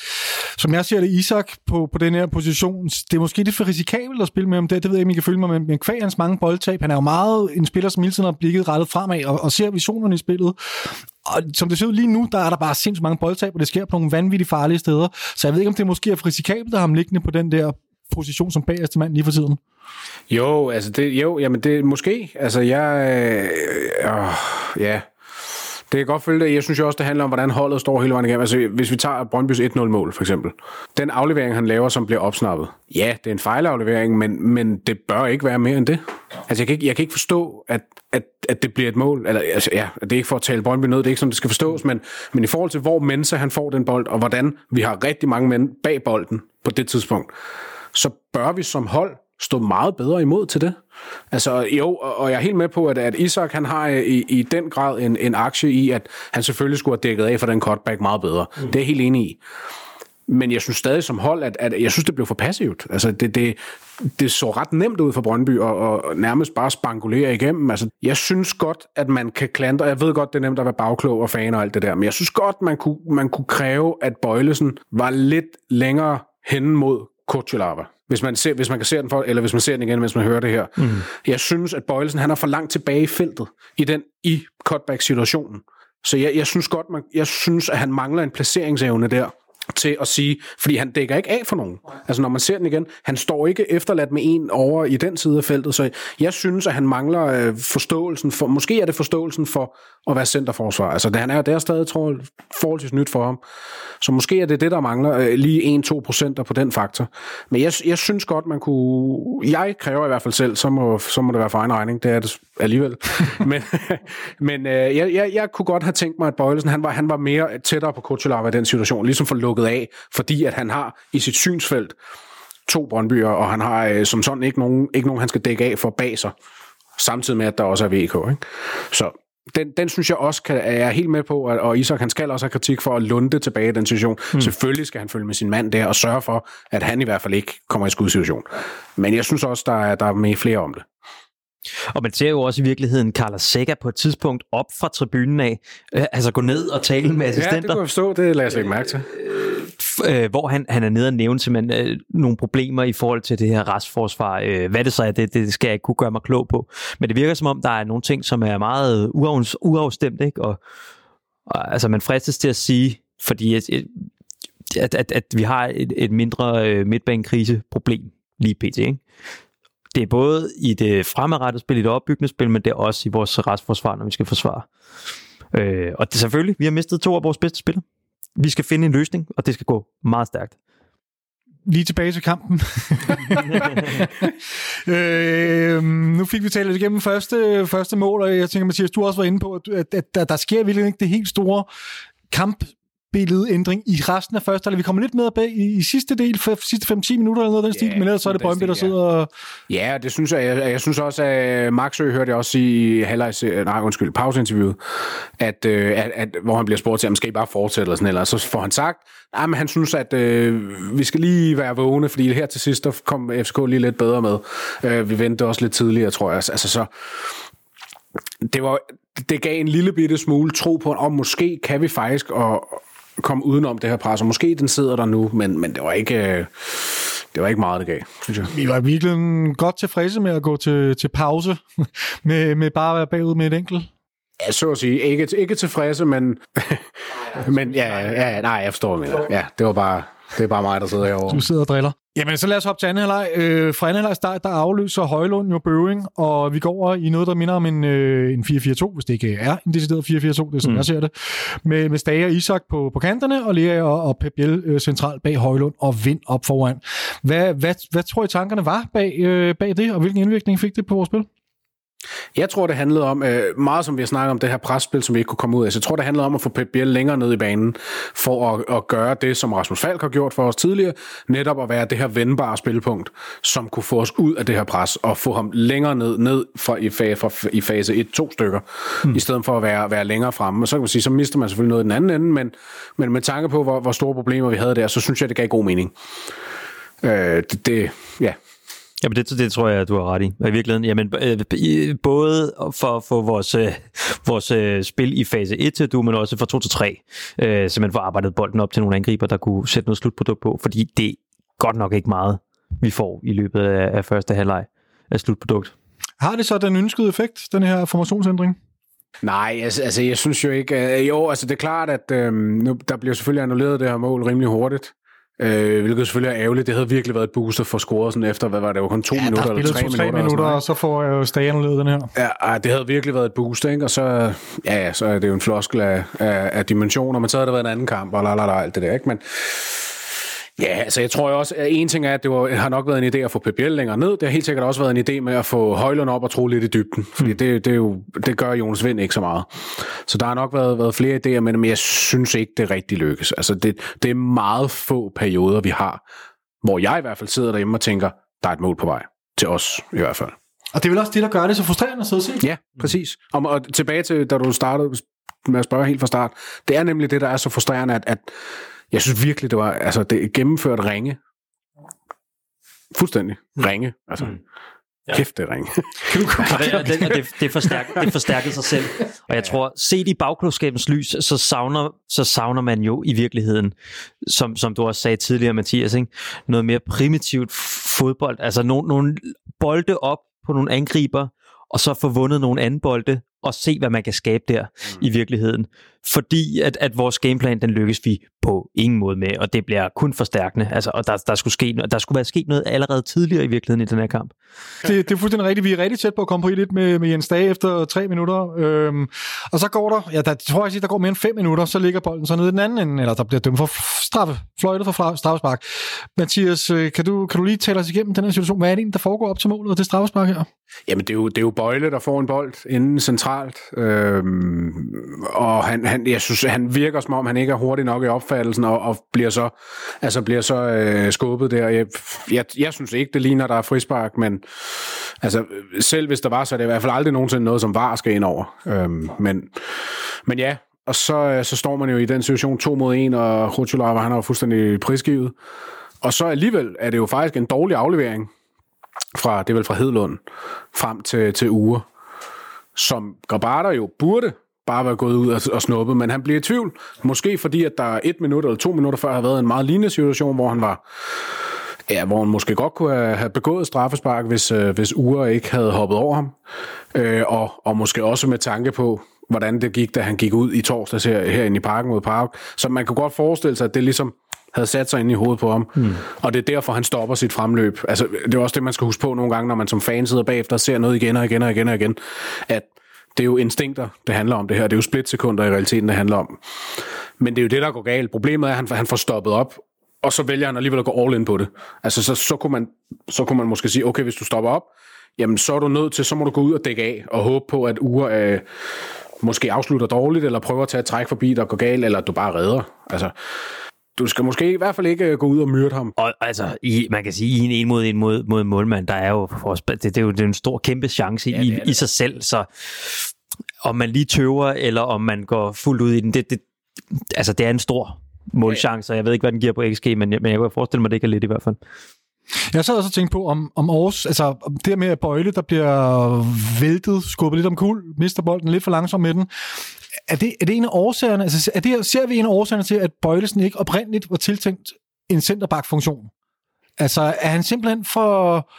som jeg ser det, Isak på, på den her position, det er måske lidt for risikabelt at spille med ham. Det, det ved jeg ikke, om I kan følge mig med, men kvæg hans mange boldtab, han er jo meget en spiller, som hele tiden har blikket rettet fremad og, og ser visionerne i spillet. Og som det ser ud lige nu, der er der bare sindssygt mange boldtab, og det sker på nogle vanvittigt farlige steder. Så jeg ved ikke, om det måske er for risikabelt at have ham liggende på den der position som bagerste mand lige for tiden. Jo, altså det, jo, jamen det måske. Altså jeg, øh, øh, ja, det kan godt følge det. Jeg synes jo også, det handler om, hvordan holdet står hele vejen igennem. Altså, hvis vi tager Brøndbys 1-0-mål, for eksempel. Den aflevering, han laver, som bliver opsnappet. Ja, det er en fejlaflevering, men, men det bør ikke være mere end det. Altså, jeg kan ikke, jeg kan ikke forstå, at, at, at det bliver et mål. Eller, altså, ja, det er ikke for at tale Brøndby ned, det er ikke sådan, det skal forstås, men, men i forhold til, hvor Mensa han får den bold, og hvordan vi har rigtig mange mænd bag bolden på det tidspunkt, så bør vi som hold stå meget bedre imod til det. Altså jo, og jeg er helt med på, at, at Isak han har i, i den grad en, en aktie i, at han selvfølgelig skulle have dækket af for den cutback meget bedre. Mm. Det er jeg helt enig i. Men jeg synes stadig som hold, at, at jeg synes, det blev for passivt. Altså, det, det, det så ret nemt ud for Brøndby og, og nærmest bare spangulere igennem. Altså, jeg synes godt, at man kan klandre. Jeg ved godt, det er nemt at være bagklog og fan og alt det der, men jeg synes godt, man kunne, man kunne kræve, at Bøjlesen var lidt længere hen mod Kutsulava. Hvis man, ser, hvis man kan se den for, eller hvis man ser den igen, hvis man hører det her. Mm. Jeg synes, at Bøjlesen han er for langt tilbage i feltet i den i cutback-situationen. Så jeg, jeg synes godt, man, jeg synes, at han mangler en placeringsevne der til at sige, fordi han dækker ikke af for nogen. Altså når man ser den igen, han står ikke efterladt med en over i den side af feltet, så jeg synes, at han mangler øh, forståelsen for, måske er det forståelsen for at være centerforsvar. Altså det, han er, det er stadig, tror jeg, forholdsvis nyt for ham. Så måske er det det, der mangler øh, lige 1-2 procenter på den faktor. Men jeg, jeg synes godt, man kunne... Jeg kræver i hvert fald selv, så må, så må det være for egen regning. Det er det alligevel. men men øh, jeg, jeg, jeg kunne godt have tænkt mig, at Bøjlesen han var, han var mere tættere på Kutsulava i den situation, ligesom for lukket af, fordi at han har i sit synsfelt to Brøndbyer, og han har øh, som sådan ikke nogen, ikke nogen, han skal dække af for bag sig, samtidig med, at der også er VK. Ikke? Så den, den synes jeg også kan, er jeg helt med på, og Isak han skal også have kritik for at lunde tilbage i den situation. Mm. Selvfølgelig skal han følge med sin mand der og sørge for, at han i hvert fald ikke kommer i skudsituation. Men jeg synes også, der er, der er med flere om det. Og man ser jo også i virkeligheden Carlos Sækker på et tidspunkt op fra tribunen af, øh, altså gå ned og tale med assistenter. Ja, det kunne jeg forstå, det lader jeg ikke mærke til. Øh, Øh, hvor han, han er nede og nævne simpelthen øh, nogle problemer i forhold til det her restforsvar. Øh, hvad det så er, det, det skal jeg ikke kunne gøre mig klog på. Men det virker som om, der er nogle ting, som er meget uaf, uafstemt, ikke? Og, og altså, man fristes til at sige, fordi at, at, at, at vi har et, et mindre øh, midtbanekriseproblem lige pt. Ikke? det er både i det fremadrettede spil, i det opbyggende spil, men det er også i vores restforsvar, når vi skal forsvare. Øh, og det er selvfølgelig, vi har mistet to af vores bedste spillere. Vi skal finde en løsning, og det skal gå meget stærkt. Lige tilbage til kampen. øh, nu fik vi talt lidt igennem første, første mål, og jeg tænker, Mathias, du også var inde på, at, at, at der, der sker virkelig ikke det helt store kamp billedændring i resten af første halvleg. Vi kommer lidt med bag i, i sidste del, for sidste 5-10 minutter eller noget den stil, ja, men ellers så er det Brøndby, der sidder og... Ja, det synes jeg. Jeg, jeg synes også, at Maxø hørte jeg også i halvlegs, nej, undskyld, pauseinterviewet, at, øh, at, at, hvor han bliver spurgt til, at skal I bare fortsætte eller sådan eller så får han sagt, at han synes, at øh, vi skal lige være vågne, fordi her til sidst, der kom FCK lige lidt bedre med. Øh, vi ventede også lidt tidligere, tror jeg. Altså så, det var, det gav en lille bitte smule tro på, om måske kan vi faktisk, og, komme udenom det her pres, og måske den sidder der nu, men, men det var ikke... Øh, det var ikke meget, det gav, synes jeg. Vi var virkelig godt tilfredse med at gå til, til pause, med, med bare at være bagud med et enkelt. Ja, så at sige. Ikke, ikke tilfredse, men... men ja, ja, nej, jeg forstår, hvad Ja, det var bare... Det er bare mig, der sidder herovre. Du sidder og driller. Jamen, så lad os hoppe til anden halvleg. Øh, fra anden halvleg start, der afløser Højlund jo Bøving, og vi går over i noget, der minder om en, øh, en 4-4-2, hvis det ikke er en decideret 4-4-2, det er sådan, mm. jeg ser det. Med, med Stage og Isak på, på kanterne, og Lea og, og Pep Biel øh, centralt bag Højlund og Vind op foran. Hvad, hvad, hvad tror I tankerne var bag, øh, bag det, og hvilken indvirkning fik det på vores spil? Jeg tror, det handlede om, øh, meget som vi har snakket om, det her presspil, som vi ikke kunne komme ud af. Så jeg tror, det handlede om at få Pep Biel længere ned i banen, for at, at gøre det, som Rasmus Falk har gjort for os tidligere, netop at være det her vendbare spilpunkt, som kunne få os ud af det her pres, og få ham længere ned, ned fra, i, fa, fra, i fase 1-2 stykker, mm. i stedet for at være, være længere fremme. Og så kan man sige, så mister man selvfølgelig noget i den anden ende, men, men med tanke på, hvor, hvor store problemer vi havde der, så synes jeg, det gav god mening. Øh, det, det, ja, Jamen det, det tror jeg, du har ret i. I virkeligheden, jamen, øh, både for at få vores, øh, vores øh, spil i fase 1 til du, men også fra 2 til 3, øh, simpelthen få arbejdet bolden op til nogle angriber, der kunne sætte noget slutprodukt på, fordi det er godt nok ikke meget, vi får i løbet af, af første halvleg af slutprodukt. Har det så den ønskede effekt, den her formationsændring? Nej, altså, altså jeg synes jo ikke... Øh, jo, altså det er klart, at øh, nu, der bliver selvfølgelig annulleret det her mål rimelig hurtigt. Øh, hvilket selvfølgelig er ærgerligt. Det havde virkelig været et booster for scoret sådan efter, hvad var det, var kun to Ja, minutter eller tre minutter. minutter, og og så får jeg jo Stagen den her. Ja, det havde virkelig været et boost, ikke? Og så, ja, så er det jo en floskel af, af, af dimensioner, men så havde det været en anden kamp, og la, la, la, alt det der, ikke? Men ja, altså jeg tror også, at en ting er, at det var, har nok været en idé at få Biel længere ned. Det har helt sikkert også været en idé med at få Højlund op og tro lidt i dybden, fordi det, det, er jo, det gør Jonas Vind ikke så meget. Så der har nok været, været flere idéer, men, men jeg synes ikke, det rigtig lykkes. Altså det, det er meget få perioder, vi har, hvor jeg i hvert fald sidder derhjemme og tænker, der er et mål på vej. Til os i hvert fald. Og det er vel også det, der gør det så frustrerende at sidde og se. Ja, præcis. Og, og tilbage til, da du startede med at spørge helt fra start. Det er nemlig det, der er så frustrerende, at, at jeg synes virkelig, det var altså, det gennemført ringe. Fuldstændig. Ringe. Altså, mm. ja. Kæft, det er ringe. Og det, og det, det, forstærker, det forstærkede sig selv. Og jeg tror, set i bagklodskabens lys, så savner, så savner man jo i virkeligheden, som, som du også sagde tidligere, Mathias, ikke? noget mere primitivt fodbold. Altså nogle, nogle bolde op på nogle angriber, og så få vundet nogle anden bolde, og se, hvad man kan skabe der mm. i virkeligheden. Fordi at, at vores gameplan, den lykkes vi på ingen måde med, og det bliver kun forstærkende. Altså, og der, der, skulle ske, der skulle være sket noget allerede tidligere i virkeligheden i den her kamp. Det, det er fuldstændig rigtigt. Vi er rigtig tæt på at komme på i lidt med, med Jens Dage efter tre minutter. Øhm, og så går der, ja, der tror jeg, der går mere end fem minutter, så ligger bolden så nede i den anden ende, eller der bliver dømt for straffe, fløjtet for straffespark. Mathias, øh, kan du, kan du lige tale os igennem den her situation? Hvad er det egentlig, der foregår op til målet og det straffespark her? Jamen, det er, jo, det er jo Bøjle, der får en bold inden centralt, øhm, og han, han, jeg synes, han virker som om, han ikke er hurtig nok i opfattelsen, og, og bliver så, altså bliver så øh, skubbet der. Jeg, jeg, jeg synes ikke, det ligner, der er frispark, men altså, selv hvis der var, så er det i hvert fald aldrig nogensinde noget, som var skal ind over. Øhm, men, men ja, og så, øh, så står man jo i den situation to mod en, og Rutschulava, han er jo fuldstændig prisgivet. Og så alligevel er det jo faktisk en dårlig aflevering, fra, det er vel fra Hedlund, frem til, til uger, som Grabater jo burde bare være gået ud og, og snuppet, men han bliver i tvivl. Måske fordi, at der et minut eller to minutter før har været en meget lignende situation, hvor han var Ja, hvor han måske godt kunne have begået straffespark, hvis, øh, hvis Ure ikke havde hoppet over ham. Øh, og, og måske også med tanke på, hvordan det gik, da han gik ud i torsdags her, herinde i parken mod Park. Så man kan godt forestille sig, at det ligesom havde sat sig ind i hovedet på ham. Mm. Og det er derfor, han stopper sit fremløb. Altså, det er også det, man skal huske på nogle gange, når man som fan sidder bagefter og ser noget igen og igen og igen og igen, at det er jo instinkter, det handler om det her. Det er jo splitsekunder i realiteten, det handler om. Men det er jo det, der går galt. Problemet er, at han, han får stoppet op, og så vælger han alligevel at gå all in på det. Altså, så, så, kunne man, så kunne man måske sige, okay, hvis du stopper op, jamen så er du nødt til, så må du gå ud og dække af, og håbe på, at uger øh, måske afslutter dårligt, eller prøver at tage et træk forbi, der går galt, eller at du bare redder. Altså, du skal måske i hvert fald ikke gå ud og myrde ham. Og altså, i, man kan sige, i en en mod en mod, mod målmand, der er jo, for os, det, det, er jo det er en stor, kæmpe chance ja, i, i sig selv, så om man lige tøver, eller om man går fuldt ud i den, det, det, altså det er en stor målchance, og jeg ved ikke, hvad den giver på XG, men, men jeg kan forestille mig, at det ikke er lidt i hvert fald. Jeg sad også og tænkte på, om, om Aarhus, altså det med at Bøjle, der bliver væltet, skubbet lidt om kul, mister bolden lidt for langsomt med den. Er det, er det en af årsagerne, altså er det, ser vi en af årsagerne til, at Bøjlesen ikke oprindeligt var tiltænkt en centerback-funktion? Altså er han simpelthen for,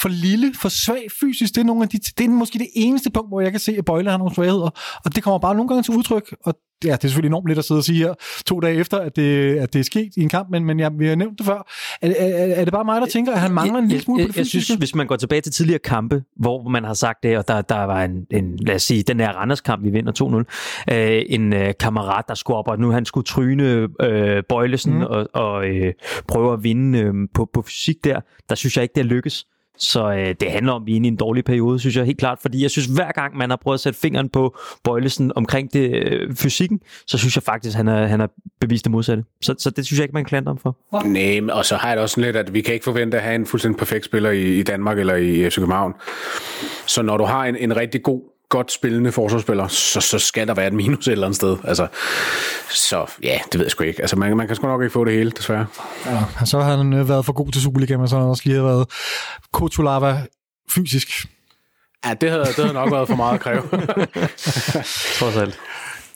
for lille, for svag fysisk? Det er, nogle af de, det er måske det eneste punkt, hvor jeg kan se, at Bøjle har nogle svagheder, og det kommer bare nogle gange til udtryk, og ja, det er selvfølgelig enormt lidt at sidde og sige her to dage efter, at det, at det er sket i en kamp, men, men jeg, vi har nævnt det før. Er, er, er det bare mig, der tænker, at han mangler en lille smule jeg, på det Jeg synes, hvis man går tilbage til tidligere kampe, hvor man har sagt det, og der, der var en, en, lad os sige, den der Randers-kamp, vi vinder 2-0, øh, en øh, kammerat, der skulle op, og nu han skulle tryne øh, Bøjlesen mm. og, og øh, prøve at vinde øh, på, på fysik der, der synes jeg ikke, det lykkes. Så øh, det handler om, at vi er inde i en dårlig periode, synes jeg helt klart. Fordi jeg synes, hver gang man har prøvet at sætte fingeren på Bøjlesen omkring det øh, fysikken, så synes jeg faktisk, han er, han er bevist det modsatte. Så, så det synes jeg ikke, man klandrer ham for. Nej, og så har jeg det også sådan lidt, at vi kan ikke forvente at have en fuldstændig perfekt spiller i, i Danmark eller i FC København. Så når du har en, en rigtig god godt spillende forsvarsspiller, så, så skal der være et minus et eller andet sted. Altså, så ja, det ved jeg sgu ikke. Altså, man, man kan sgu nok ikke få det hele, desværre. Ja, så har han øh, været for god til Superliga, men så har han også lige været Kotulava fysisk. Ja, det havde, det havde nok været for meget at kræve. Trods alt.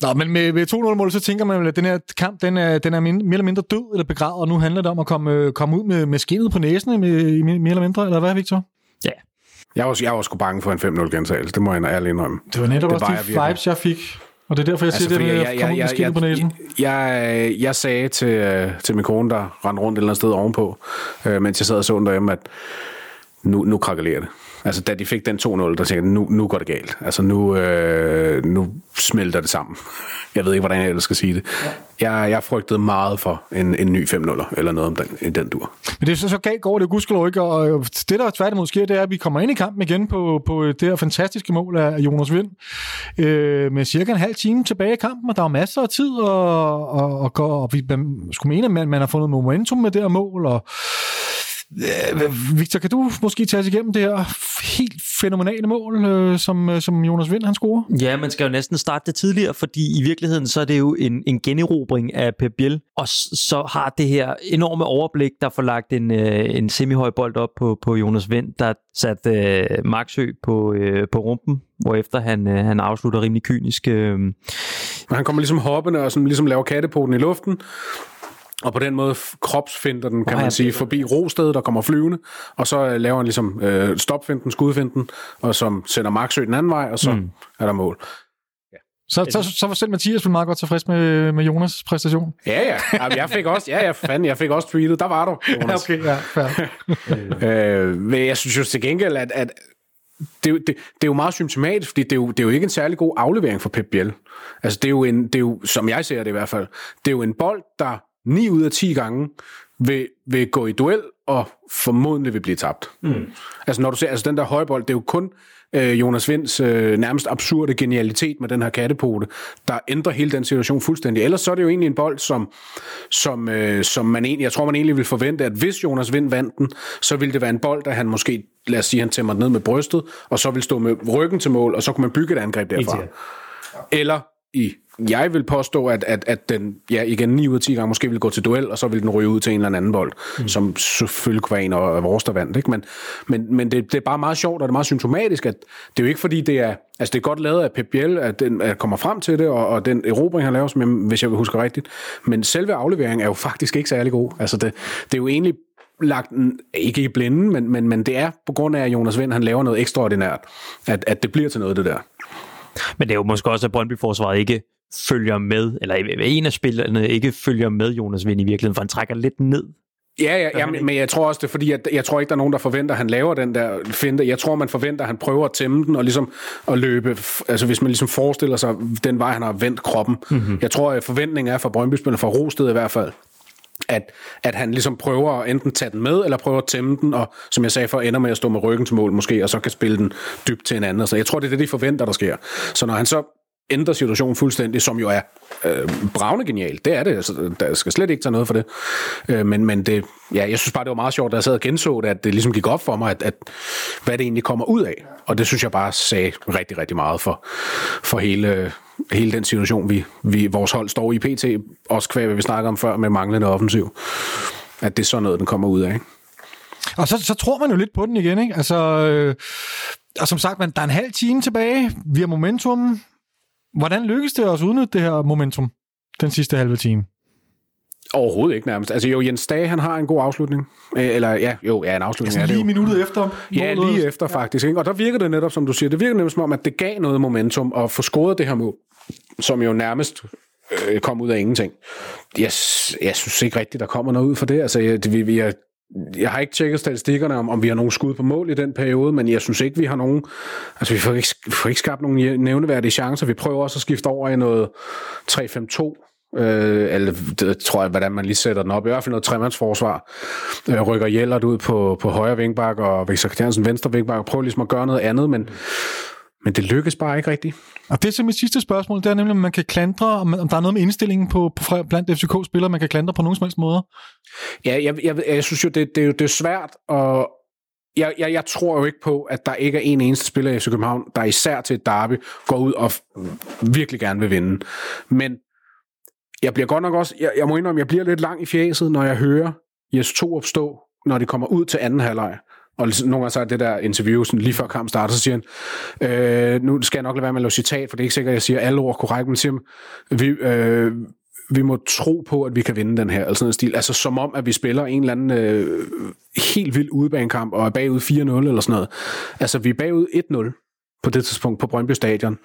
Nå, men med, med 2-0-mål, så tænker man at den her kamp, den er, den er mere eller mindre død eller begravet, og nu handler det om at komme, komme ud med, med skinnet på næsen, med, mere eller mindre, eller hvad, Victor? Jeg var, jeg var sgu bange for en 5-0 gentagelse, det må jeg ærligt indrømme. Det var netop det også de vibes, jeg fik. Og det er derfor, jeg siger Altså, det med fordi at komme ud med skindet på næsen. Jeg, jeg sagde til, øh, til min kone, der rendte rundt et eller andet sted ovenpå, øh, mens jeg sad og så den derhjemme, at nu, nu krakelerer det. Altså, da de fik den 2-0, der tænkte jeg, nu, nu går det galt. Altså, nu, øh, nu smelter det sammen. Jeg ved ikke, hvordan jeg ellers skal sige det. Jeg, jeg frygtede meget for en, en ny 5-0'er, eller noget om den, i den dur. Men det er så, så galt går det gudskelov ikke, og det der tværtimod sker, det er, at vi kommer ind i kampen igen på, på det her fantastiske mål af Jonas Vind, øh, med cirka en halv time tilbage i kampen, og der er masser af tid, og, og, og, og, vi man, skulle mene, at man, man har fundet momentum med det her mål, og Victor, kan du måske tage os igennem det her helt fænomenale mål, øh, som, øh, som Jonas Vind han scorer? Ja, man skal jo næsten starte det tidligere, fordi i virkeligheden så er det jo en, en generobring af Pep Biel, og så har det her enorme overblik, der får lagt en, øh, en semihøj bold op på, på Jonas Vind, der satte øh, Marksø på, øh, på rumpen, hvorefter han, øh, han afslutter rimelig kynisk. Øh, han kommer ligesom hoppende og sådan, ligesom laver kattepoten i luften, og på den måde kropsfinder den, kan ja, man sige, det- forbi rostedet, der kommer flyvende, og så øh, laver han ligesom øh, stopfinden, skudfinden, og som sender Marksø den anden vej, og så mm. er der mål. Så, så, så var selv Mathias meget godt tilfreds med, med Jonas' præstation. Ja, ja. Jamen, jeg fik også, ja, ja, fanden, jeg fik også tweetet. Der var du, Jonas. ja, fair. Øh, men jeg synes jo til gengæld, at, at det, er jo- det, det er jo meget symptomatisk, fordi det er, jo, det er jo ikke en særlig god aflevering for Pep Biel. Altså det er, jo en, det er jo, som jeg ser det i hvert fald, det er jo en bold, der 9 ud af 10 gange vil, vil gå i duel, og formodentlig vil blive tabt. Mm. Altså når du ser, altså den der højbold, det er jo kun øh, Jonas Vinds øh, nærmest absurde genialitet med den her kattepote, der ændrer hele den situation fuldstændig. Ellers så er det jo egentlig en bold, som, som, øh, som man egentlig, jeg tror man egentlig vil forvente, at hvis Jonas Vind vandt den, så ville det være en bold, der han måske, lad os sige, han tæmmer ned med brystet, og så vil stå med ryggen til mål, og så kunne man bygge et angreb derfra. Eller i, jeg vil påstå, at, at, at den, ja, igen 9 ud af 10 gange måske vil gå til duel, og så vil den ryge ud til en eller anden bold, mm. som selvfølgelig kunne være en af vores, der vandt. Ikke? Men, men, men det, det, er bare meget sjovt, og det er meget symptomatisk, at det er jo ikke fordi, det er, altså det er godt lavet af Pep Biel, at den at kommer frem til det, og, og den erobring, han laver, som jeg, hvis jeg vil huske rigtigt. Men selve afleveringen er jo faktisk ikke særlig god. Altså det, det er jo egentlig lagt, en- ikke i blinden, men, men, men det er på grund af, at Jonas Vind, han laver noget ekstraordinært, at, at det bliver til noget, det der. Men det er jo måske også, at Brøndby-forsvaret ikke følger med, eller en af spillerne ikke følger med Jonas Vind i virkeligheden, for han trækker lidt ned. Ja, ja, ja men, men jeg tror også, det er fordi, at jeg tror ikke, der er nogen, der forventer, at han laver den der finte. Jeg tror, man forventer, at han prøver at tæmme den og ligesom at løbe. Altså hvis man ligesom forestiller sig den vej, han har vendt kroppen. Mm-hmm. Jeg tror, at forventningen er for brøndby fra Rosted i hvert fald, at, at han ligesom prøver at enten tage den med, eller prøver at tæmme den, og som jeg sagde for, ender med at stå med ryggen til mål måske, og så kan spille den dybt til en anden. Så jeg tror, det er det, de forventer, der sker. Så når han så ændrer situationen fuldstændig, som jo er øh, bravende genialt. Det er det. Altså, der skal slet ikke tage noget for det. Øh, men, men det, ja, jeg synes bare, det var meget sjovt, da jeg sad og genså det, at det ligesom gik op for mig, at, at hvad det egentlig kommer ud af. Og det synes jeg bare sagde rigtig, rigtig meget for, for hele, hele den situation, vi, vi, vores hold står i PT. Også kvæg, hvad vi snakker om før med manglende offensiv. At det er sådan noget, den kommer ud af. Ikke? Og så, så tror man jo lidt på den igen, ikke? Altså, øh, og som sagt, man, der er en halv time tilbage. Vi har momentum. Hvordan lykkes det os at udnytte det her momentum den sidste halve time? Overhovedet ikke nærmest. Altså jo, Jens Dage, han har en god afslutning. Øh, Eller ja, jo, ja, en afslutning er det jo. lige minuttet efter. Ja, målet. lige efter faktisk. Ikke? Og der virker det netop, som du siger, det virker netop som om, at det gav noget momentum at få scoret det her mål, som jo nærmest øh, kom ud af ingenting. Jeg, jeg synes ikke rigtigt, der kommer noget ud for det. Altså, jeg, det, vi, vi er, jeg har ikke tjekket statistikkerne om, om vi har nogen skud på mål i den periode, men jeg synes ikke, vi har nogen... Altså, vi får ikke, vi får ikke skabt nogen nævneværdige chancer. Vi prøver også at skifte over i noget 3-5-2, Øh, eller det tror jeg, hvordan man lige sætter den op. I hvert fald noget tremandsforsvar. Øh, rykker Jellert ud på, på højre vingbak, og Victor Christiansen venstre vingbak, og prøver ligesom at gøre noget andet, men, men det lykkes bare ikke rigtigt. Og det er så mit sidste spørgsmål, det er nemlig, om man kan klandre, om, om der er noget med indstillingen på, på blandt FCK-spillere, man kan klandre på nogen som helst måder. Ja, jeg, jeg, jeg synes jo, det, det, er jo- det er svært, og jeg, jeg, jeg tror jo ikke på, at der ikke er en eneste spiller i FC København, der især til et derby går ud og virkelig gerne vil vinde. Men jeg bliver godt nok også, jeg, jeg må indrømme, jeg bliver lidt lang i fjeset, når jeg hører Jes to opstå, når de kommer ud til anden halvleg. Og ligesom nogle gange så er det der interview, sådan lige før kampen starter, så siger han, øh, nu skal jeg nok lade være med at lave citat, for det er ikke sikkert, at jeg siger alle ord korrekt, men siger, vi, øh, vi må tro på, at vi kan vinde den her, eller sådan en stil. Altså som om, at vi spiller en eller anden øh, helt vild udebanekamp, og er bagud 4-0 eller sådan noget. Altså vi er bagud 1-0 på det tidspunkt på Brøndby Stadion.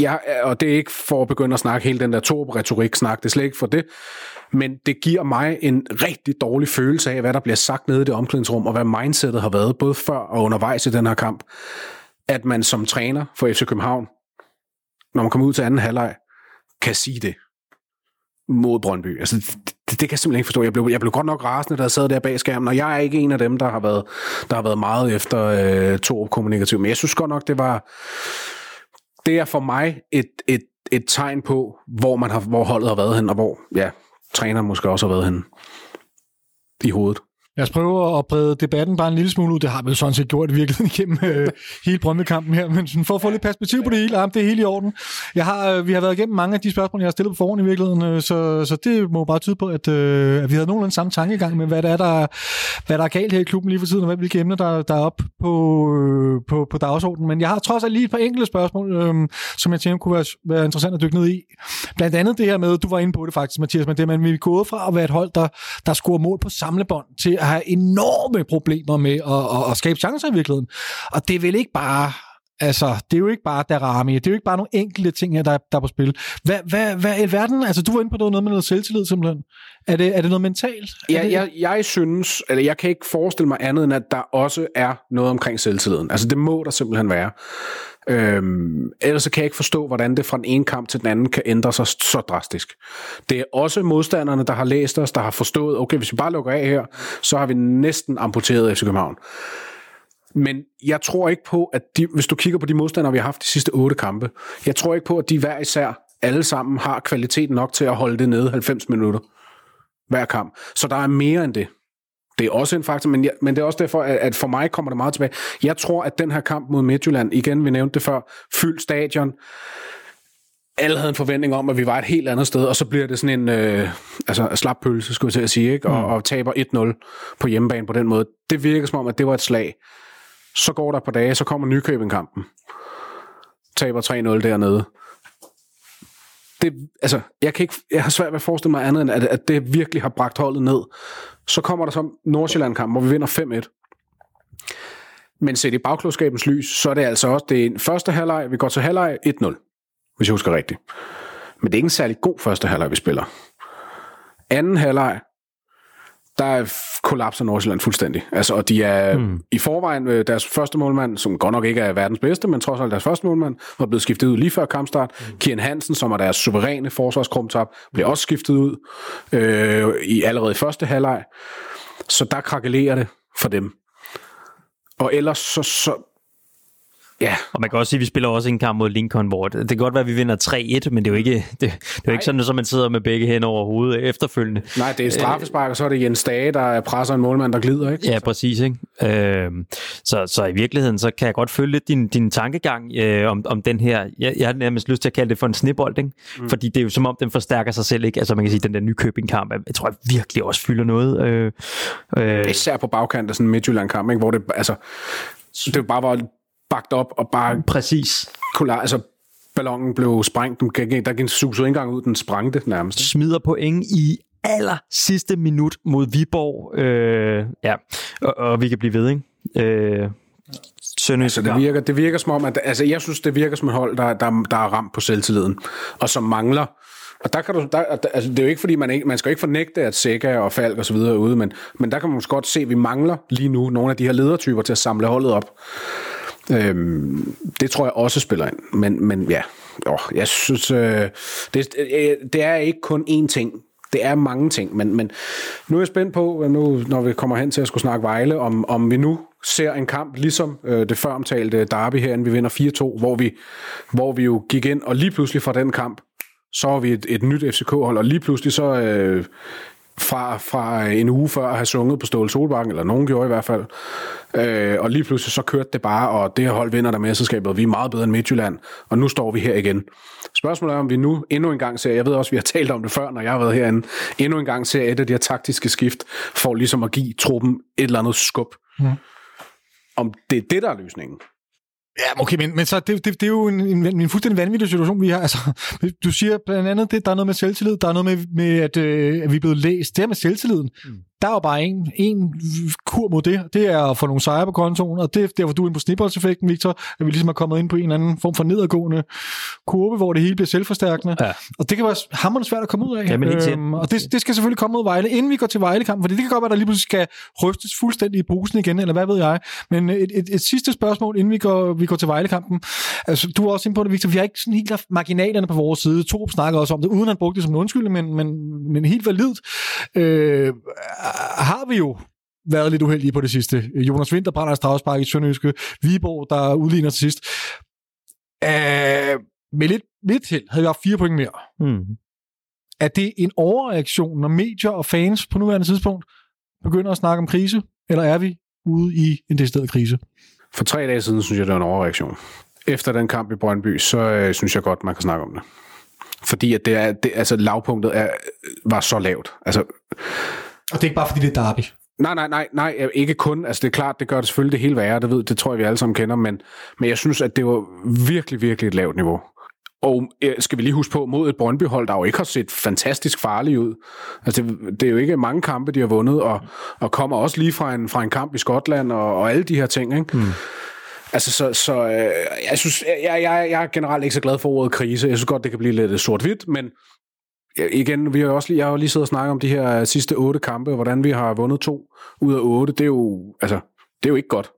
Ja, og det er ikke for at begynde at snakke hele den der torb-retorik-snak, det er slet ikke for det. Men det giver mig en rigtig dårlig følelse af, hvad der bliver sagt nede i det omklædningsrum, og hvad mindsetet har været, både før og undervejs i den her kamp. At man som træner for FC København, når man kommer ud til anden halvleg, kan sige det mod Brøndby. Altså, det, det, kan jeg simpelthen ikke forstå. Jeg blev, jeg blev godt nok rasende, da jeg sad der bag skærmen, og jeg er ikke en af dem, der har været, der har været meget efter øh, Torp kommunikativ. Men jeg synes godt nok, det var... Det er for mig et, et, et tegn på, hvor, man har, hvor holdet har været hen, og hvor ja, træner måske også har været hen i hovedet. Lad os prøve at brede debatten bare en lille smule ud. Det har vi jo sådan set gjort i virkeligheden igennem øh, hele Brøndby-kampen her, men sådan for at få lidt perspektiv på det hele, ja, det er helt i orden. Jeg har, øh, vi har været igennem mange af de spørgsmål, jeg har stillet på forhånd i virkeligheden, øh, så, så det må bare tyde på, at, øh, at vi havde nogenlunde samme tankegang med, hvad der er, der, hvad der er galt her i klubben lige for tiden, og hvilke emner, der, der er op på, øh, på, på dagsordenen. Men jeg har trods alt lige et par enkelte spørgsmål, øh, som jeg tænker kunne være, være interessant at dykke ned i. Blandt andet det her med, du var inde på det faktisk, Mathias, men det, man vi er gået fra at være et hold, der, der scorer mål på samlebånd, til at have enorme problemer med at, at, at skabe chancer i virkeligheden. Og det er vel ikke bare Altså, det er jo ikke bare Darami, det er jo ikke bare nogle enkelte ting her, der, der er på spil. Hvad, hvad, hvad i verden? Altså, du var inde på noget, noget med noget selvtillid, simpelthen. Er det, er det noget mentalt? Ja, det... jeg, jeg synes, eller jeg kan ikke forestille mig andet, end at der også er noget omkring selvtilliden. Altså, det må der simpelthen være. Øhm, ellers så kan jeg ikke forstå, hvordan det fra den ene kamp til den anden kan ændre sig så drastisk. Det er også modstanderne, der har læst os, der har forstået, okay, hvis vi bare lukker af her, så har vi næsten amputeret FC København. Men jeg tror ikke på, at de, hvis du kigger på de modstandere, vi har haft de sidste otte kampe, jeg tror ikke på, at de hver især alle sammen har kvalitet nok til at holde det nede 90 minutter hver kamp. Så der er mere end det. Det er også en faktor, men, jeg, men det er også derfor, at, at for mig kommer det meget tilbage. Jeg tror, at den her kamp mod Midtjylland, igen, vi nævnte det før, fyldt stadion, alle havde en forventning om, at vi var et helt andet sted, og så bliver det sådan en øh, altså, slappølse, skulle jeg til at sige, ikke? Og, mm. og taber 1-0 på hjemmebane på den måde. Det virker som om, at det var et slag. Så går der på dage, så kommer Nykøbing-kampen. Taber 3-0 dernede. Det, altså, jeg, kan ikke, jeg har svært ved at forestille mig andet, end at, at det virkelig har bragt holdet ned. Så kommer der så Nordsjælland-kamp, hvor vi vinder 5-1. Men set i bagklodskabens lys, så er det altså også det første halvleg, vi går til halvleg 1-0, hvis jeg husker rigtigt. Men det er ikke en særlig god første halvleg, vi spiller. Anden halvleg, der kollapser Nordsjælland fuldstændig. Altså, og de er mm. i forvejen øh, deres første målmand, som godt nok ikke er verdens bedste, men trods alt deres første målmand, var blevet skiftet ud lige før kampstart. Mm. Kian Hansen, som er deres suveræne forsvarskrumtap, bliver også skiftet ud øh, i allerede første halvleg. Så der krakelerer det for dem. Og ellers så, så Ja. Og man kan også sige, at vi spiller også en kamp mod Lincoln, hvor det, det kan godt være, at vi vinder 3-1, men det er jo ikke, det, det er jo ikke sådan, at man sidder med begge hænder over hovedet efterfølgende. Nej, det er straffespark, og så er det Jens Dage, der presser en målmand, der glider, ikke? Ja, præcis. Ikke? Øh, så, så i virkeligheden, så kan jeg godt følge lidt din, din tankegang øh, om, om den her, jeg, jeg har nærmest lyst til at kalde det for en snibbold, ikke? Mm. fordi det er jo som om, den forstærker sig selv. Ikke? Altså man kan sige, den der Nykøbing-kamp, jeg tror jeg virkelig også fylder noget. Øh, øh. Især på bagkant af sådan en Midtjylland-kamp, ikke? hvor det, altså, det bare var bagt op og bare... Præcis. Kunne, altså, ballonen blev sprængt. Der gik suset ikke engang ud, den sprængte nærmest. Smider point i aller sidste minut mod Viborg. Øh, ja, og, og vi kan blive ved, ikke? Øh, Altså, det, virker, det virker som om, at altså, jeg synes, det virker som et hold, der, der, der er ramt på selvtilliden, og som mangler. Og der kan du, der, altså, det er jo ikke, fordi man, ikke, man skal ikke fornægte, at Sega og Falk og så videre er ude, men, men der kan man måske godt se, at vi mangler lige nu nogle af de her ledertyper til at samle holdet op. Øhm, det tror jeg også spiller ind. Men, men ja, oh, jeg synes, øh, det, øh, det er ikke kun én ting. Det er mange ting, men, men nu er jeg spændt på, nu, når vi kommer hen til at skulle snakke Vejle, om, om vi nu ser en kamp, ligesom øh, det før omtalte derby herinde, vi vinder 4-2, hvor vi, hvor vi jo gik ind, og lige pludselig fra den kamp, så var vi et, et nyt FCK-hold, og lige pludselig så øh, fra, fra en uge før at have sunget på Ståle Solbakken, eller nogen gjorde i hvert fald. Øh, og lige pludselig så kørte det bare, og det her hold vinder der mesterskabet, og vi er meget bedre end Midtjylland, og nu står vi her igen. Spørgsmålet er, om vi nu endnu en gang ser, jeg ved også, vi har talt om det før, når jeg har været herinde, endnu en gang ser et af de her taktiske skift, for ligesom at give truppen et eller andet skub. Mm. Om det er det, der er løsningen. Ja, okay, men, men så det, det, det er jo en, en, en fuldstændig vanvittig situation, vi har. Altså, du siger blandt andet, at der er noget med selvtillid, der er noget med, med at, øh, at vi er blevet læst. Det her med selvtilliden, mm. Der er jo bare en, en kur mod det. Det er at få nogle sejre på kontoen, og det er derfor, du er inde på snibboldseffekten, Victor, at vi ligesom er kommet ind på en eller anden form for nedadgående kurve, hvor det hele bliver selvforstærkende. Ja. Og det kan være hammerende svært at komme ud af. Jamen, sikkert. øhm, og det, det skal selvfølgelig komme mod Vejle, inden vi går til Vejle-kampen, fordi det kan godt være, der lige pludselig skal rystes fuldstændig i posen igen, eller hvad ved jeg. Men et, et, et sidste spørgsmål, inden vi går, vi går til Vejle-kampen. Altså, du er også inde på det, Victor. Vi har ikke sådan helt haft marginalerne på vores side. Torup snakker også om det, uden at han brugte det som en undskyldning, men, men, men helt validt. Øh, har vi jo været lidt uheldige på det sidste. Jonas Winter brænder et strafspark i Sønderjyske. Viborg, der udligner til sidst. Øh, med lidt, lidt held havde vi haft fire point mere. Mm. Er det en overreaktion, når medier og fans på nuværende tidspunkt begynder at snakke om krise? Eller er vi ude i en decideret krise? For tre dage siden synes jeg, det var en overreaktion. Efter den kamp i Brøndby, så øh, synes jeg godt, man kan snakke om det. Fordi at det er, det, altså, lavpunktet er, var så lavt. Altså, Og det er ikke bare, fordi det er derby. Nej, nej, nej, nej, ikke kun. Altså, det er klart, det gør det selvfølgelig det hele værre, det, ved, det tror jeg, vi alle sammen kender, men, men jeg synes, at det var virkelig, virkelig et lavt niveau. Og øh, skal vi lige huske på, mod et Brøndby-hold, der jo ikke har set fantastisk farligt ud. Altså, det, det er jo ikke mange kampe, de har vundet, og, og kommer også lige fra en, fra en kamp i Skotland, og, og alle de her ting, ikke? Mm. Altså, så, så øh, jeg synes, jeg, jeg, jeg er generelt ikke så glad for ordet krise. Jeg synes godt, det kan blive lidt sort-hvidt, men igen, vi har også lige, jeg har jo lige siddet og snakket om de her sidste otte kampe, hvordan vi har vundet to ud af otte. Det er jo, altså, det er jo ikke godt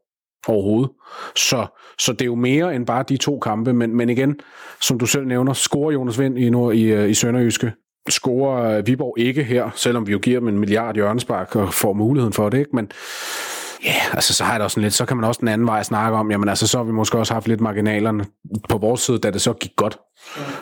overhovedet. Så, så det er jo mere end bare de to kampe, men, men igen, som du selv nævner, scorer Jonas Vind i, nord, i, øh, i Sønderjyske, scorer øh, Viborg ikke her, selvom vi jo giver dem en milliard hjørnespark og får muligheden for det, ikke? men Ja, yeah, altså så har jeg det også lidt, så kan man også den anden vej snakke om, jamen altså så har vi måske også haft lidt marginalerne på vores side, da det så gik godt.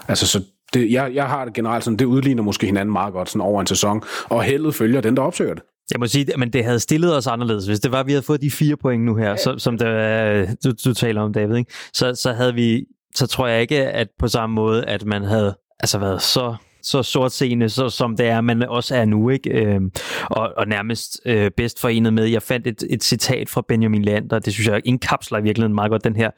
Altså så det, jeg, jeg har det generelt sådan, det udligner måske hinanden meget godt sådan over en sæson, og heldet følger den, der opsøger det. Jeg må sige, men det havde stillet os anderledes. Hvis det var, at vi havde fået de fire point nu her, så, som det, du, du taler om, David, ikke? Så, så havde vi, så tror jeg ikke, at på samme måde, at man havde altså været så så sortseende, så, som det er, man også er nu, ikke? Øh, og, og nærmest øh, bedst forenet med, jeg fandt et, et citat fra Benjamin Land, og det synes jeg indkapsler i virkeligheden meget godt, den her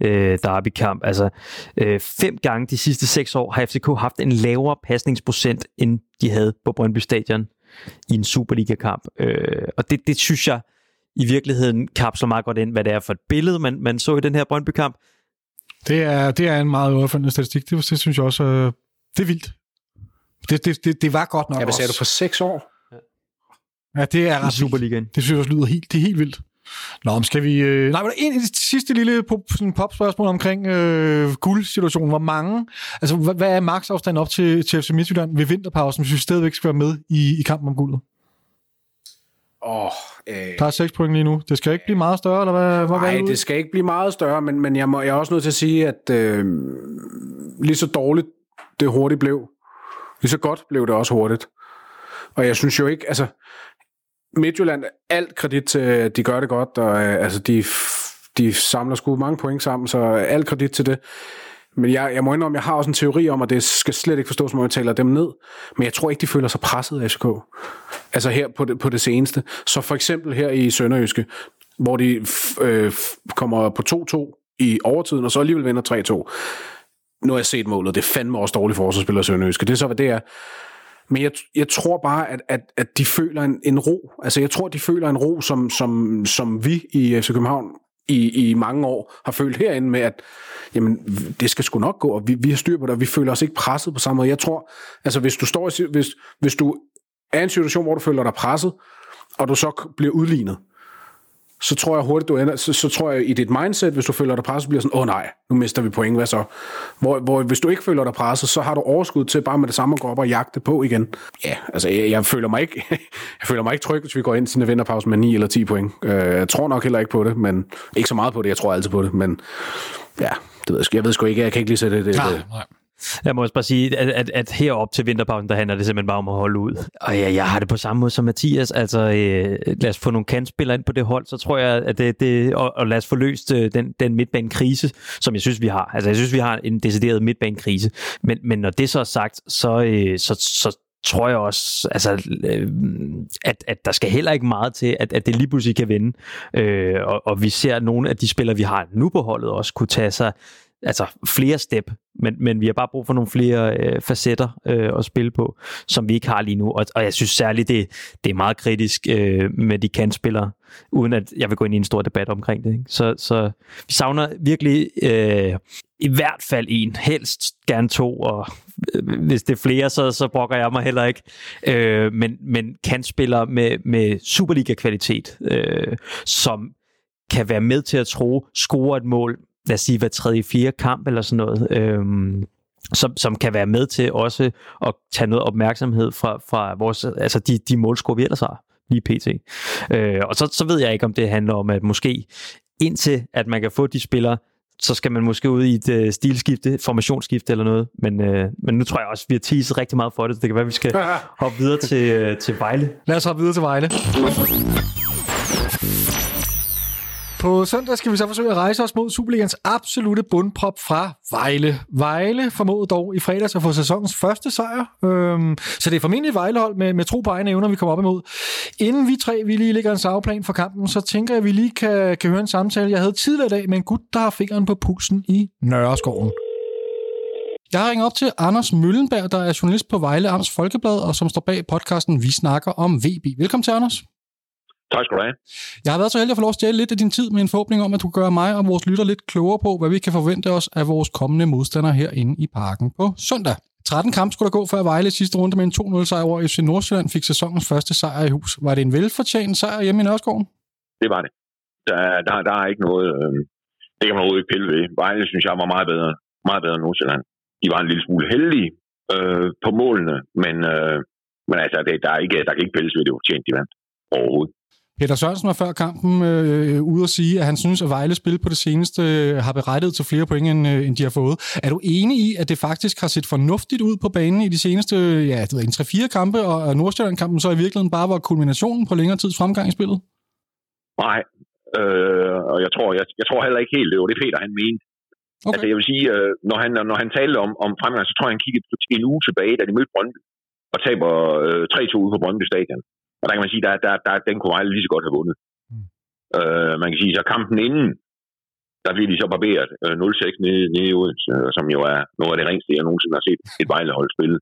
øh, derbykamp. Altså, øh, fem gange de sidste seks år har FCK haft en lavere pasningsprocent, end de havde på Brøndby Stadion i en Superliga-kamp. Øh, og det, det synes jeg i virkeligheden kapsler meget godt ind, hvad det er for et billede, man, man så i den her Brøndby-kamp. Det er, det er en meget overfaldende statistik. Det, det synes jeg også, øh, det er vildt. Det, det, det, det var godt nok Ja, hvad sagde du også. for seks år? Ja, det er ret Superligaen. Det synes jeg også lyder helt, det er helt vildt. Nå, men skal vi... Øh... Nej, men der en, et sidste lille pop, sådan pop-spørgsmål omkring øh, guldsituationen. Hvor mange... Altså, hvad, hvad er maksafstanden op til, til FC Midtjylland ved vinterpausen, hvis vi stadigvæk skal være med i, i kampen om guldet? Åh, oh, øh, Der er 6 point lige nu. Det skal ikke blive meget større, eller hvad? hvad Nej, det skal ikke blive meget større, men, men jeg, må, jeg er også nødt til at sige, at øh, lige så dårligt det hurtigt blev, lige så godt blev det også hurtigt. Og jeg synes jo ikke, altså, Midtjylland, alt kredit til, de gør det godt, og øh, altså, de, de samler sgu mange point sammen, så alt kredit til det. Men jeg, jeg må indrømme, jeg har også en teori om, at det skal slet ikke forstås, når jeg taler dem ned. Men jeg tror ikke, de føler sig presset af FCK. Altså her på det, på det seneste. Så for eksempel her i Sønderjyske, hvor de f- øh, f- kommer på 2-2 i overtiden, og så alligevel vinder 3-2. Nu har jeg set målet. Det er fandme også dårligt forsvarsspiller Sønderjyske. Det er så, hvad det er. Men jeg, jeg tror bare, at, at, at de føler en, en ro. Altså, jeg tror, de føler en ro, som, som, som vi i FC København i, i mange år har følt herinde med, at jamen, det skal sgu nok gå, og vi, vi har styr på det, og vi føler os ikke presset på samme måde. Jeg tror, altså hvis du står i, hvis, hvis du er i en situation, hvor du føler dig presset, og du så bliver udlignet, så tror jeg hurtigt, du ender, så, så tror jeg i dit mindset, hvis du føler dig presset, bliver sådan, åh oh, nej, nu mister vi point, hvad så? Hvor, hvor hvis du ikke føler dig presset, så har du overskud til bare med det samme at gå op og jagte på igen. Ja, altså jeg, jeg føler mig ikke, jeg føler mig ikke tryg, hvis vi går ind til en vinterpause med 9 eller 10 point. Uh, jeg tror nok heller ikke på det, men ikke så meget på det, jeg tror altid på det, men ja, det ved jeg, sgu- jeg ved sgu ikke, jeg kan ikke lige sætte det. Nej, nej. Jeg må også bare sige, at, at, at herop til vinterpausen, der handler det simpelthen bare om at holde ud. Og ja, jeg har det på samme måde som Mathias. Altså, øh, lad os få nogle kantspillere ind på det hold, så tror jeg, at det, det og, og lad os få løst øh, den, den midtbanekrise, som jeg synes, vi har. Altså, jeg synes, vi har en decideret midtbanekrise. Men, men når det så er sagt, så, øh, så, så tror jeg også, altså, øh, at, at der skal heller ikke meget til, at, at det lige pludselig kan vinde. Øh, og, og vi ser, at nogle af de spillere, vi har nu på holdet, også kunne tage sig altså flere step, men, men vi har bare brug for nogle flere øh, facetter øh, at spille på, som vi ikke har lige nu. Og, og jeg synes særligt, det, det er meget kritisk øh, med de kantspillere, uden at jeg vil gå ind i en stor debat omkring det. Ikke? Så, så vi savner virkelig øh, i hvert fald en, helst gerne to, og øh, hvis det er flere, så, så brokker jeg mig heller ikke. Øh, men, men kantspillere med, med Superliga-kvalitet, øh, som kan være med til at tro, score et mål, lad os sige, hver tredje, fjerde kamp eller sådan noget, øhm, som, som kan være med til også at tage noget opmærksomhed fra, fra vores, altså de, de målscore, vi ellers har lige pt. Øh, og så, så ved jeg ikke, om det handler om, at måske indtil at man kan få de spillere, så skal man måske ud i et uh, stilskifte, formationsskifte eller noget. Men, uh, men nu tror jeg også, vi har teaset rigtig meget for det, så det kan være, at vi skal hoppe videre til, uh, til Vejle. Lad os hoppe videre til Vejle. På søndag skal vi så forsøge at rejse os mod Superligans absolute bundprop fra Vejle. Vejle formåede dog i fredags at få sæsonens første sejr, øhm, så det er formentlig Vejlehold med, med tro på egne evner, vi kommer op imod. Inden vi tre vi lige lægger en savplan for kampen, så tænker jeg, at vi lige kan, kan høre en samtale, jeg havde tidligere i dag med en gut, der har fingeren på pulsen i Nørreskoven. Jeg har ringet op til Anders Møllenberg, der er journalist på Vejle Amts Folkeblad, og som står bag podcasten Vi snakker om VB. Velkommen til, Anders. Tak skal du have. Jeg har været så heldig at få lov at stjæle lidt af din tid med en forhåbning om, at du gør mig og vores lytter lidt klogere på, hvad vi kan forvente os af vores kommende modstandere herinde i parken på søndag. 13 kampe skulle der gå, før Vejle sidste runde med en 2-0 sejr over FC Nordsjælland fik sæsonens første sejr i hus. Var det en velfortjent sejr hjemme i Nørreskoven? Det var det. Der, der, der er ikke noget... Øh, det kan man overhovedet ikke pille ved. Vejle synes jeg var meget bedre, meget bedre end Nordsjælland. De var en lille smule heldige øh, på målene, men, øh, men altså, det, der, er ikke, der kan ikke pilles ved, det var fortjent, de vandt overhovedet. Peter Sørensen var før kampen øh, ude at sige, at han synes, at Vejle spil på det seneste øh, har berettet til flere point, end, øh, end de har fået. Er du enig i, at det faktisk har set fornuftigt ud på banen i de seneste ja, det ved, en 3-4 kampe, og Nordstjylland-kampen så i virkeligheden bare var kulminationen på længere tids fremgang i spillet? Nej, øh, og jeg tror, jeg, jeg tror heller ikke helt, det var det Peter han mente. Okay. Altså jeg vil sige, øh, når, han, når han talte om, om fremgang, så tror jeg, han kiggede en uge tilbage, da de mødte Brøndby, og taber øh, 3-2 ude på Brøndby Stadion. Og der kan man sige, der, der, der, den kunne Vejle lige så godt have vundet. Mm. Øh, man kan sige, så kampen inden, der bliver de så barberet øh, 0-6 nede, nede i Odense, øh, som jo er noget af det ringste, jeg nogensinde har set et Vejlehold spille.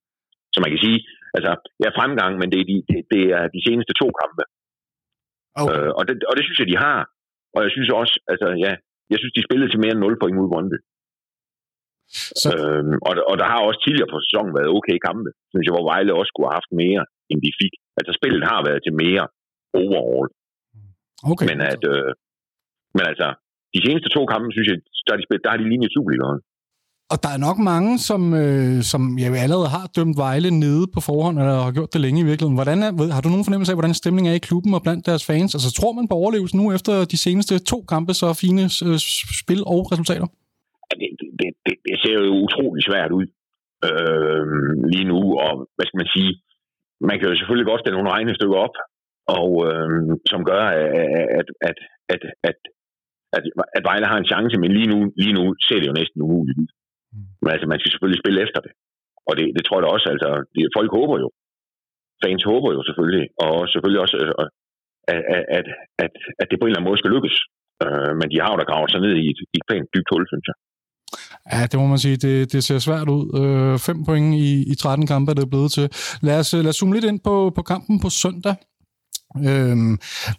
Så man kan sige, altså, jeg er fremgang, men det er de, det, det er de seneste to kampe. Okay. Øh, og, det, og det synes jeg, de har. Og jeg synes også, altså ja, jeg synes, de spillede til mere end 0 point mod Brøndby. Så... Øhm, og, og der har også tidligere på sæsonen været okay kampe, synes jeg, hvor Vejle også skulle have haft mere, end de fik. Altså spillet har været til mere overall. Okay. Men, at, øh, men altså, de seneste to kampe, synes jeg, der har de, spillet, der har de lignet Superligaen. Og der er nok mange, som, øh, som jeg allerede har dømt Vejle nede på forhånd, eller har gjort det længe i virkeligheden. Hvordan er, har du nogen fornemmelse af, hvordan stemningen er i klubben og blandt deres fans? Altså tror man på overlevelse nu efter de seneste to kampe, så fine øh, spil og resultater? Ja, det, det, det, det ser jo utrolig svært ud øh, lige nu, og hvad skal man sige, man kan jo selvfølgelig godt stille nogle regnestykker op, og øh, som gør, at, at, at, at, at, at Vejle har en chance, men lige nu, lige nu ser det jo næsten umuligt ud. Men altså, man skal selvfølgelig spille efter det. Og det, det tror jeg da også, altså, det, folk håber jo. Fans håber jo selvfølgelig, og selvfølgelig også, øh, at, at, at, at, at det på en eller anden måde skal lykkes. Øh, men de har jo da gravet sig ned i et, i et pænt dybt hul, synes jeg. Ja, det må man sige. Det, det ser svært ud. Øh, fem point i, i 13 kampe er det blevet til. Lad os, lad os zoome lidt ind på, på kampen på søndag. Øhm,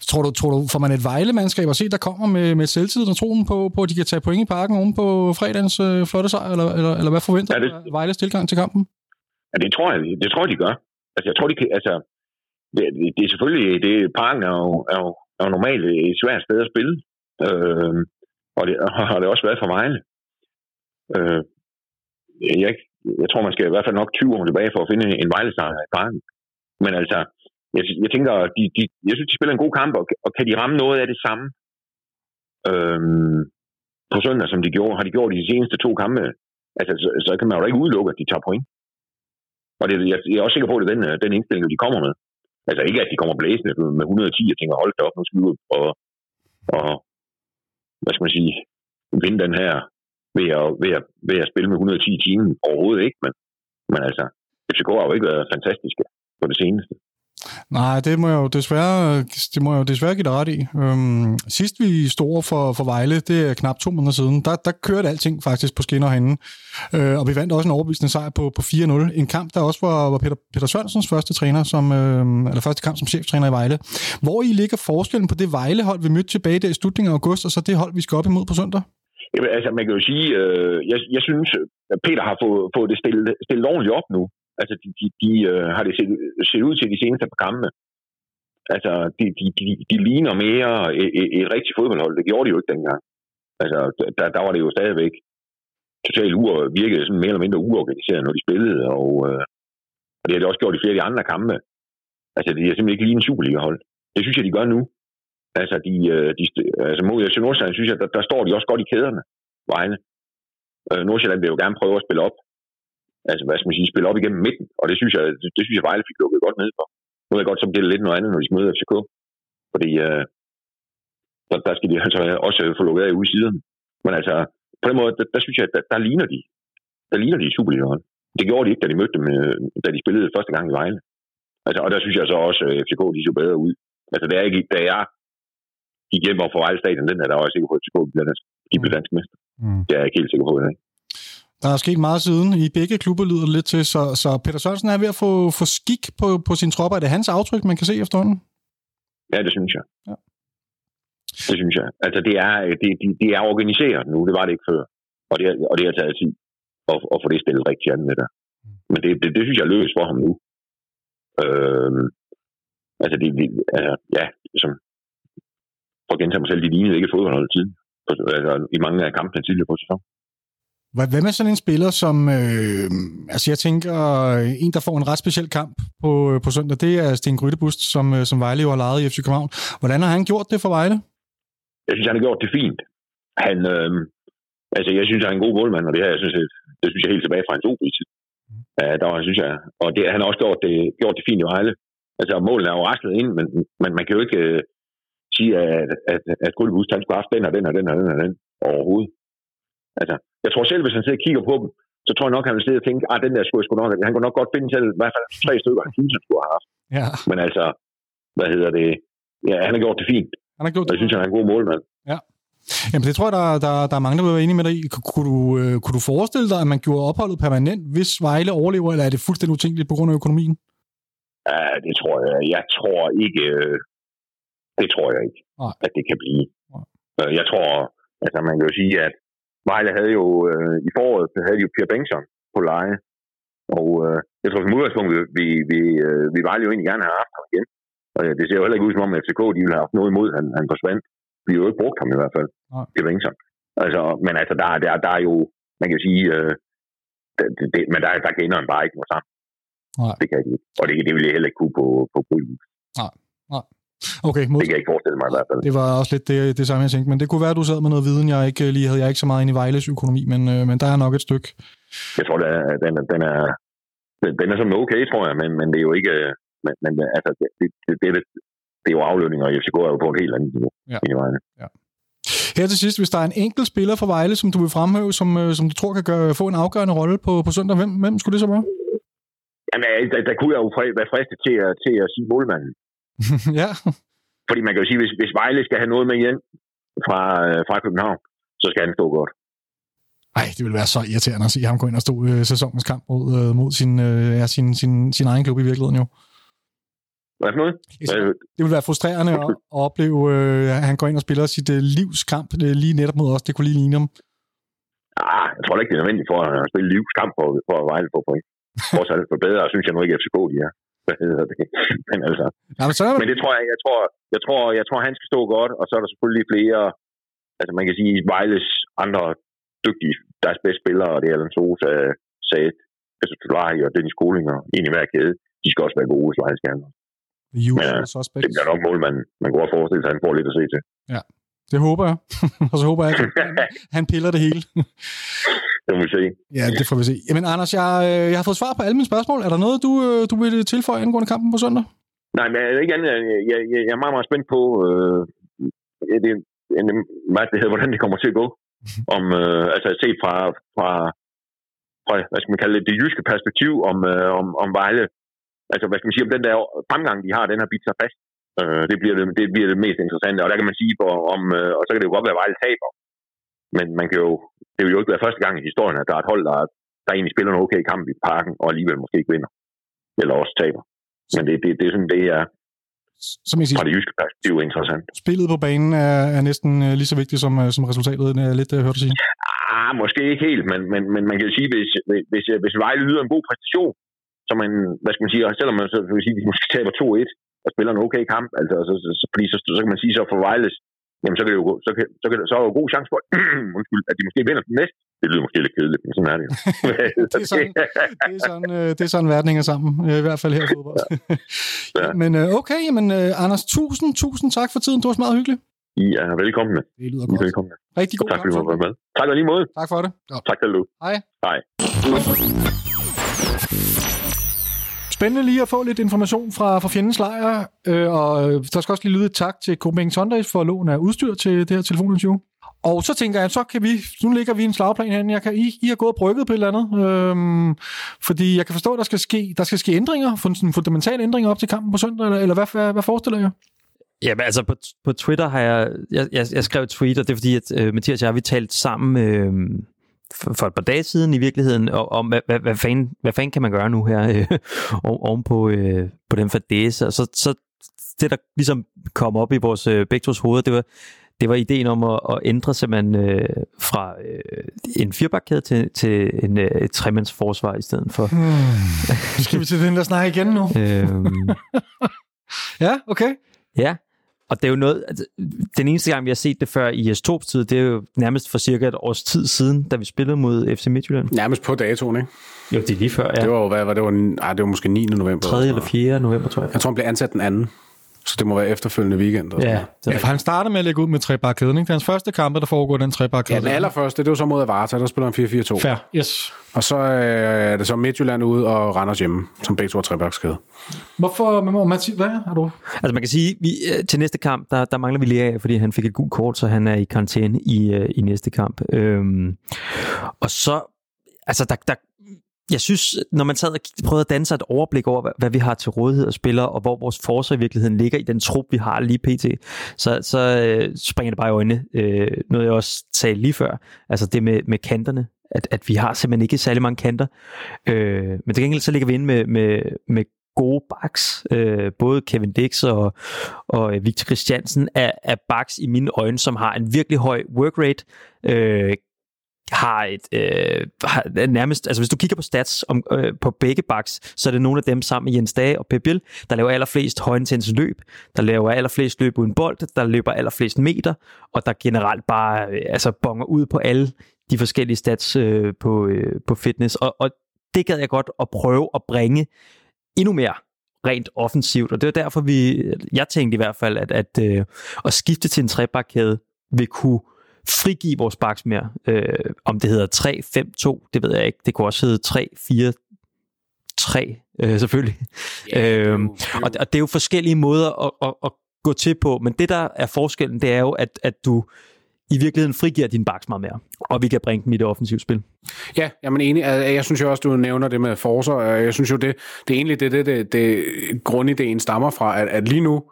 tror, du, tror du, får man et Vejle-mandskab at se, der kommer med, med selvtiden og troen på, på, at de kan tage point i parken oven på fredagens øh, flotte sejr, eller, eller, eller hvad forventer ja, det, Vejles tilgang til kampen? Ja, det tror jeg, det tror jeg, de gør. Altså, jeg tror, de kan, altså, det, det, er selvfølgelig, det, parken er jo, er, jo, er jo normalt et svært sted at spille, øh, og det har det også været for Vejle. Øh, jeg, jeg tror, man skal i hvert fald nok 20 år tilbage for at finde en vejlesejr i parken. Men altså, jeg, jeg tænker, de, de, jeg synes, de spiller en god kamp, og, og kan de ramme noget af det samme øhm, på søndag, som de gjorde, har de gjort i de seneste to kampe, altså, så, så kan man jo ikke udelukke, at de tager point. Og det, jeg, jeg er også sikker på, at det er den, øh, den indstilling, de kommer med. Altså ikke, at de kommer blæsende med 110 og tænker, hold da op, nu skal vi ud og, og hvad skal man sige, vinde den her ved at, ved at, ved at spille med 110 timer. Overhovedet ikke, men, men altså, FCK har jo ikke været fantastiske på det seneste. Nej, det må jeg jo desværre, det må jeg jo desværre give dig ret i. Øhm, sidst vi stod for, for Vejle, det er knap to måneder siden, der, der kørte alting faktisk på skinner herinde. Øh, og vi vandt også en overbevisende sejr på, på 4-0. En kamp, der også var, var Peter, Peter Sørensens første træner, som, øh, eller første kamp som cheftræner i Vejle. Hvor I ligger forskellen på det Vejle-hold, vi mødte tilbage der i slutningen af august, og så det hold, vi skal op imod på søndag? Jamen, altså, man kan jo sige, øh, jeg, jeg synes, at Peter har fået, fået det stillet, stillet ordentligt op nu. Altså, de, de, de øh, har det set, set ud til de seneste par kampe. Altså, de, de, de, de ligner mere et, et, et rigtigt fodboldhold. Det gjorde de jo ikke dengang. Altså, der, der var det jo stadigvæk totalt uger, virkede sådan mere eller mindre uorganiseret, når de spillede, og, øh, og det har de også gjort i flere af de andre kampe. Altså, det er simpelthen ikke lige en Superliga-hold. Det synes jeg, de gør nu. Altså, de, øh, de, altså mod FC Nordsjælland, synes jeg, der, der står de også godt i kæderne, Vejle. Øh, Nordsjælland vil jo gerne prøve at spille op. Altså, hvad skal man sige, spille op igennem midten, og det synes jeg, det, det synes jeg Vejle fik lukket godt ned for. Nu er jeg godt, så det det lidt noget andet, når de skal møde FCK. Fordi øh, der, der, skal de altså også få lukket af ude i siden. Men altså, på den måde, der, der synes jeg, der, der ligner de. Der ligner de i Superligaen. Det gjorde de ikke, da de mødte dem, øh, da de spillede første gang i Vejle. Altså, og der synes jeg så også, øh, at FCK de så bedre ud. Altså, det er ikke, da jeg gik hjem og for Vejle Stadion, den der, der jeg sikker på, at FCK bliver dansk, de bliver dansk mester. Mm. Det er jeg ikke helt sikker på i dag. Der er sket meget siden. I begge klubber lyder det lidt til, så, så Peter Sørensen er ved at få, få skik på, på sine tropper. Er det hans aftryk, man kan se efterhånden? Ja, det synes jeg. Ja. Det synes jeg. Altså, det er, det, det, det er organiseret nu. Det var det ikke før. Og det, og det har taget tid at, at få det stillet rigtig an med der. Men det, det, det synes jeg er løs for ham nu. Øhm, altså, det, det, altså, ja, som, for at gentage mig selv, de lignede ikke fodboldhold tid. Altså, i mange af kampene tidligere på sæsonen. Hvad med sådan en spiller som, øh, altså jeg tænker, en der får en ret speciel kamp på, på søndag, det er Sten Grydebust, som, øh, som Vejle jo har lejet i FC København. Hvordan har han gjort det for Vejle? Jeg synes, han har gjort det fint. Han, øh, altså jeg synes, han er en god målmand, og det her, jeg synes, det synes jeg helt tilbage fra hans ob tid. Ja, der var, synes jeg, og det, han har også gjort det, gjort det fint i Vejle. Altså målene er jo raslet ind, men, men man kan jo ikke øh, sige, at, at, at Grydebust, han skulle have haft den og den og den og den og den overhovedet. Altså, jeg tror selv, hvis han sidder og kigger på dem, så tror jeg nok, han vil sidde og tænke, at ah, den der skulle jeg sgu nok, han kunne nok godt finde selv, i hvert fald tre stykker, han synes, han skulle have haft. Ja. Men altså, hvad hedder det? Ja, han har gjort det fint. Han har gjort det. Jeg synes, han er en god målmand. Ja. Jamen, det tror jeg, der, der, der er mange, der vil være enige med dig i. Kunne du, øh, kunne du forestille dig, at man gjorde opholdet permanent, hvis Vejle overlever, eller er det fuldstændig utænkeligt på grund af økonomien? Ja, det tror jeg. Jeg tror ikke, øh, det tror jeg ikke, Nej. at det kan blive. Nej. Jeg tror, altså man kan jo sige, at Vejle havde jo øh, i foråret, så havde de jo Pierre Bengtsson på leje. Og øh, jeg tror som udgangspunkt, vi, vi, øh, vi Vejle jo egentlig gerne have haft ham igen. Og det ser jo heller ikke ud som om, at FCK de ville have haft noget imod, han, han forsvandt. Vi har jo ikke brugt ham i hvert fald, ja. Pierre Bengtsson. Altså, men altså, der, der, der er jo, man kan sige, øh, det, det, men der, der kan inderen bare ikke noget sammen. Nej. Det kan jeg ikke. Og det, det ville jeg heller ikke kunne på, på Brygen. Nej, nej. Okay, mod... Det kan jeg ikke forestille mig i hvert fald. Det var også lidt det, det samme, jeg tænkte. Men det kunne være, at du sad med noget viden, jeg ikke lige havde. Jeg er ikke så meget inde i Vejles økonomi, men, øh, men der er nok et stykke. Jeg tror, den, den, den er, den er som okay, tror jeg, men, men det er jo ikke... Men, men altså, det, det, det, det, det er jo aflønninger, og FCK er jo på et helt andet niveau ja. i Vejle. Ja. Her til sidst, hvis der er en enkelt spiller fra Vejle, som du vil fremhæve, som, øh, som du tror kan gøre, få en afgørende rolle på, på søndag, hvem, hvem skulle det så være? Jamen, der, der kunne jeg jo være fristet til at, til at sige målmanden. ja. Fordi man kan jo sige, hvis, hvis Vejle skal have noget med hjem fra, øh, fra København, så skal han stå godt. Nej, det vil være så irriterende at se ham gå ind og stå øh, sæsonens kamp mod, øh, mod sin, øh, ja, sin, sin, sin egen klub i virkeligheden jo. Hvad for noget? Det vil være frustrerende at, at opleve, øh, at han går ind og spiller sit øh, livskamp øh, lige netop mod os. Det kunne lige ligne ham. Ah, jeg tror ikke, det er nødvendigt for at spille livskamp for, for at Vejle på point. Også for bedre, synes jeg nu ikke, at FCK de er hvad hedder det. men altså, ja, men, så men det tror jeg, jeg tror, jeg tror, jeg tror, han skal stå godt, og så er der selvfølgelig flere, altså man kan sige, Vejles andre dygtige, deres bedste spillere, det er Alan Sosa, Saad, altså Tulari og Dennis Kolinger, en i hver kæde, de skal også være gode, hvis Vejle skal Men, ja, det bliver nok mål, man, man går og forestille sig, at han får lidt at se til. Ja, det håber jeg. og så håber jeg, at han, han piller det hele. Det må vi se. Ja, det får vi se. Jamen, Anders, jeg, øh, jeg har fået svar på alle mine spørgsmål. Er der noget, du, øh, du vil tilføje angående kampen på søndag? Nej, men jeg er ikke andet. Jeg, jeg, jeg er meget, meget spændt på, øh, det, hvad det hedder, hvordan det kommer til at gå. Om, øh, altså set fra, fra, fra, hvad skal man kalde det, det jyske perspektiv, om, øh, om, om Vejle altså hvad skal man sige, om den der fremgang, de har, den har bidt sig fast. Øh, det, bliver det, det bliver det mest interessante, og der kan man sige, for, om, øh, og så kan det jo godt være Vejle taber, men man kan jo, det vil jo ikke være første gang i historien, at der er et hold, der, der egentlig spiller en okay kamp i parken, og alligevel måske ikke vinder, eller også taber. Men det, det, det er sådan, det er, som jeg siger, fra det jyske perspektiv interessant. Spillet på banen er, er næsten uh, lige så vigtigt som, uh, som resultatet, det er lidt uh, hørt at sige. Ah, måske ikke helt, men, men, men man kan jo sige, hvis, hvis, hvis Vejle yder en god præstation, så man, hvad skal man sige, selvom man så vil sige, de måske taber 2-1 og spiller en okay kamp, altså, så, så, så, fordi så, så, kan man sige, så for Vejles jamen så, kan det jo, så, kan, så, kan, så er der jo god chance for, undskyld, at de måske vinder den næste. Det lyder måske lidt kedeligt, men sådan er det jo. det, er sådan, det, er sådan, øh, det er sådan, verden hænger sammen, øh, i hvert fald her i fodbold. ja. Men øh, okay, men Anders, tusind, tusind tak for tiden. Det var meget hyggeligt. I er velkommen. Det lyder godt. Velkommen. Rigtig god tak, fordi du var med. Tak og lige måde. Tak for det. Ja. Tak du. Hej. Hej. Spændende lige at få lidt information fra, fra fjendens lejr, øh, og øh, der skal også lige lyde et tak til Copenhagen Sundays for lån af udstyr til det her telefoninterview. Og så tænker jeg, så kan vi, nu ligger vi en slagplan herinde, jeg kan, I, I har gået og brygget på et eller andet, øhm, fordi jeg kan forstå, at der skal ske, der skal ske ændringer, sådan fundamentale ændringer op til kampen på søndag, eller, eller hvad, hvad, hvad forestiller jeg? Ja, men altså på, på Twitter har jeg, jeg, jeg, jeg skrev et tweet, og det er fordi, at øh, Mathias og jeg, vi talt sammen øh, for, et par dage siden i virkeligheden, og, om hvad, hvad, hvad, fanden, hvad fanden kan man gøre nu her øh, oven på, øh, på den fadese, og så, så det, der ligesom kom op i vores øh, begge hoveder, det var, det var ideen om at, at ændre simpelthen øh, fra øh, en firebakkæde til, til en, øh, tremandsforsvar i stedet for. Hmm. Skal vi til den der snak igen nu? øhm, ja, okay. Ja, og det er jo noget, altså, den eneste gang, vi har set det før i s tid, det er jo nærmest for cirka et års tid siden, da vi spillede mod FC Midtjylland. Nærmest på datoen, ikke? Jo, det er lige før, ja. Det var jo, hvad var det? Var, ej, det var måske 9. november. 3. eller 4. november, tror jeg. Jeg tror, han blev ansat den anden. Så det må være efterfølgende weekend. Ja, ja, for han starter med at lægge ud med trebakkæden. Ikke? Det er hans første kamp, der foregår den trebakkæde. Ja, den allerførste, det var så mod Avarta, der spiller han 4-4-2. Fair, yes. Og så øh, er det så Midtjylland ude og Randers hjemme, som begge to er trebakkæde. Hvorfor, men, Mathis, hvad er du? Altså man kan sige, vi, øh, til næste kamp, der, der mangler vi lige af, fordi han fik et gult kort, så han er i karantæne i, øh, i næste kamp. Øhm, og så, altså der, der, jeg synes, når man sad og prøvede at danse et overblik over, hvad, vi har til rådighed af spillere, og hvor vores forsvar i virkeligheden ligger i den trup, vi har lige pt., så, så øh, springer det bare i øjnene. Øh, noget jeg også sagde lige før, altså det med, med kanterne, at, at vi har simpelthen ikke særlig mange kanter. Øh, men til gengæld så ligger vi inde med, med, med gode backs. Øh, både Kevin Dix og, og Victor Christiansen er, er backs i mine øjne, som har en virkelig høj work rate. Øh, har et øh, har nærmest, altså hvis du kigger på stats om, øh, på begge backs, så er det nogle af dem sammen med Jens Dage og Pep Biel, der laver allerflest højintense løb, der laver allerflest løb uden bold, der løber allerflest meter, og der generelt bare øh, altså bonger ud på alle de forskellige stats øh, på, øh, på fitness, og, og det gad jeg godt at prøve at bringe endnu mere rent offensivt, og det er derfor, vi, jeg tænkte i hvert fald, at, at, øh, at skifte til en trebakkæde vil kunne frigive vores baks mere. Øh, om det hedder 3-5-2, det ved jeg ikke. Det kunne også hedde 3-4-3, øh, selvfølgelig. Yeah, øhm, og, og det er jo forskellige måder at, at, at gå til på, men det der er forskellen, det er jo, at, at du i virkeligheden frigiver din baks meget mere, og vi kan bringe dem i det offensive spil. Ja, jeg er enig. Jeg synes jo også, du nævner det med forser. Jeg synes jo, det, det er egentlig det, det, det, det grundideen stammer fra, at, at lige nu,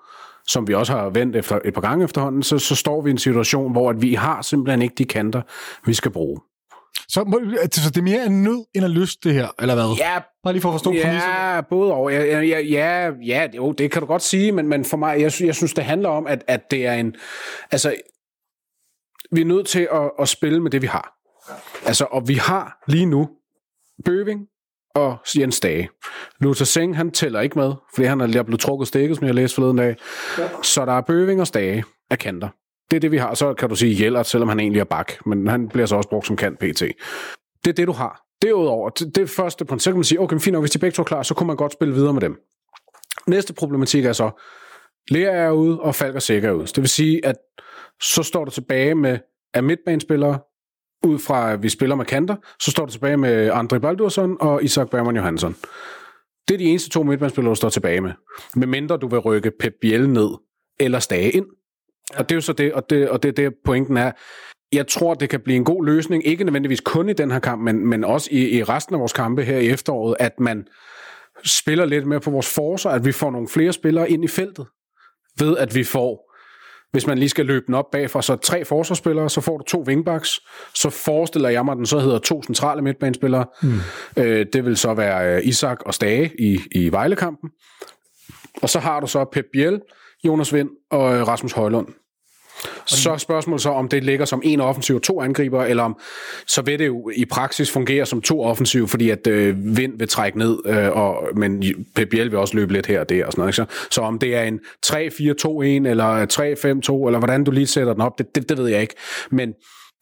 som vi også har vendt efter et par gange efterhånden, så, så står vi i en situation, hvor at vi har simpelthen ikke de kanter, vi skal bruge. Så, må, så det er mere en nød end en lyst, det her, eller hvad? Ja, Bare lige for at forstå ja, præmissen. både og. Ja, ja, ja, ja, jo, det kan du godt sige, men, men for mig, jeg, jeg synes, det handler om, at, at det er en... Altså, vi er nødt til at, at spille med det, vi har. Altså, og vi har lige nu Bøving, og Jens Dage. Luther Singh, han tæller ikke med, fordi han er blevet trukket stikket, som jeg læste forleden dag. Ja. Så der er Bøving og Stage af kanter. Det er det, vi har. Så kan du sige Jellert, selvom han egentlig er bak, men han bliver så også brugt som kant PT. Det er det, du har. Derudover, det, det første princip, så kan man sige, okay, fint, hvis de begge to er klar, så kunne man godt spille videre med dem. Næste problematik er så, Lea er ude, og Falk og Sikker er ude. Det vil sige, at så står du tilbage med af midtbanespillere, ud fra at vi spiller med kanter, så står du tilbage med Andre Baldursson og Isak Bergman Johansson. Det er de eneste to midtbanespillere, du står tilbage med. Med mindre du vil rykke Pep Biel ned, eller Stage ind. Ja. Og det er jo så det, og det, og det, det pointen er. Jeg tror, det kan blive en god løsning, ikke nødvendigvis kun i den her kamp, men, men også i, i resten af vores kampe her i efteråret, at man spiller lidt mere på vores forser, at vi får nogle flere spillere ind i feltet, ved at vi får hvis man lige skal løbe den op bagfra, så tre forsvarsspillere, så får du to wingbacks, så forestiller jeg mig, at den så hedder to centrale midtbanespillere. Mm. Øh, det vil så være øh, Isak og Stage i, i Vejlekampen. Og så har du så Pep Biel, Jonas Vind og øh, Rasmus Højlund. Så er spørgsmålet så, om det ligger som en offensiv og to angriber, eller om så vil det jo i praksis fungere som to offensiv, fordi at øh, Vind vil trække ned, øh, og, men PPL vil også løbe lidt her og der og sådan noget. Ikke? Så, så om det er en 3-4-2-1, eller 3-5-2, eller hvordan du lige sætter den op, det, det, det ved jeg ikke. Men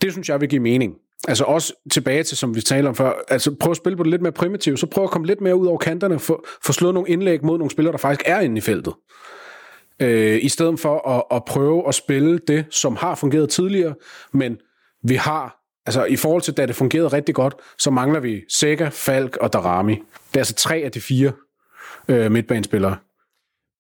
det synes jeg vil give mening. Altså også tilbage til, som vi talte om før, altså prøv at spille på det lidt mere primitivt, så prøv at komme lidt mere ud over kanterne, få, få slået nogle indlæg mod nogle spillere, der faktisk er inde i feltet øh, i stedet for at, at prøve at spille det, som har fungeret tidligere, men vi har, altså i forhold til da det fungerede rigtig godt, så mangler vi Sega, Falk og Darami. Det er altså tre af de fire øh, midtbanespillere.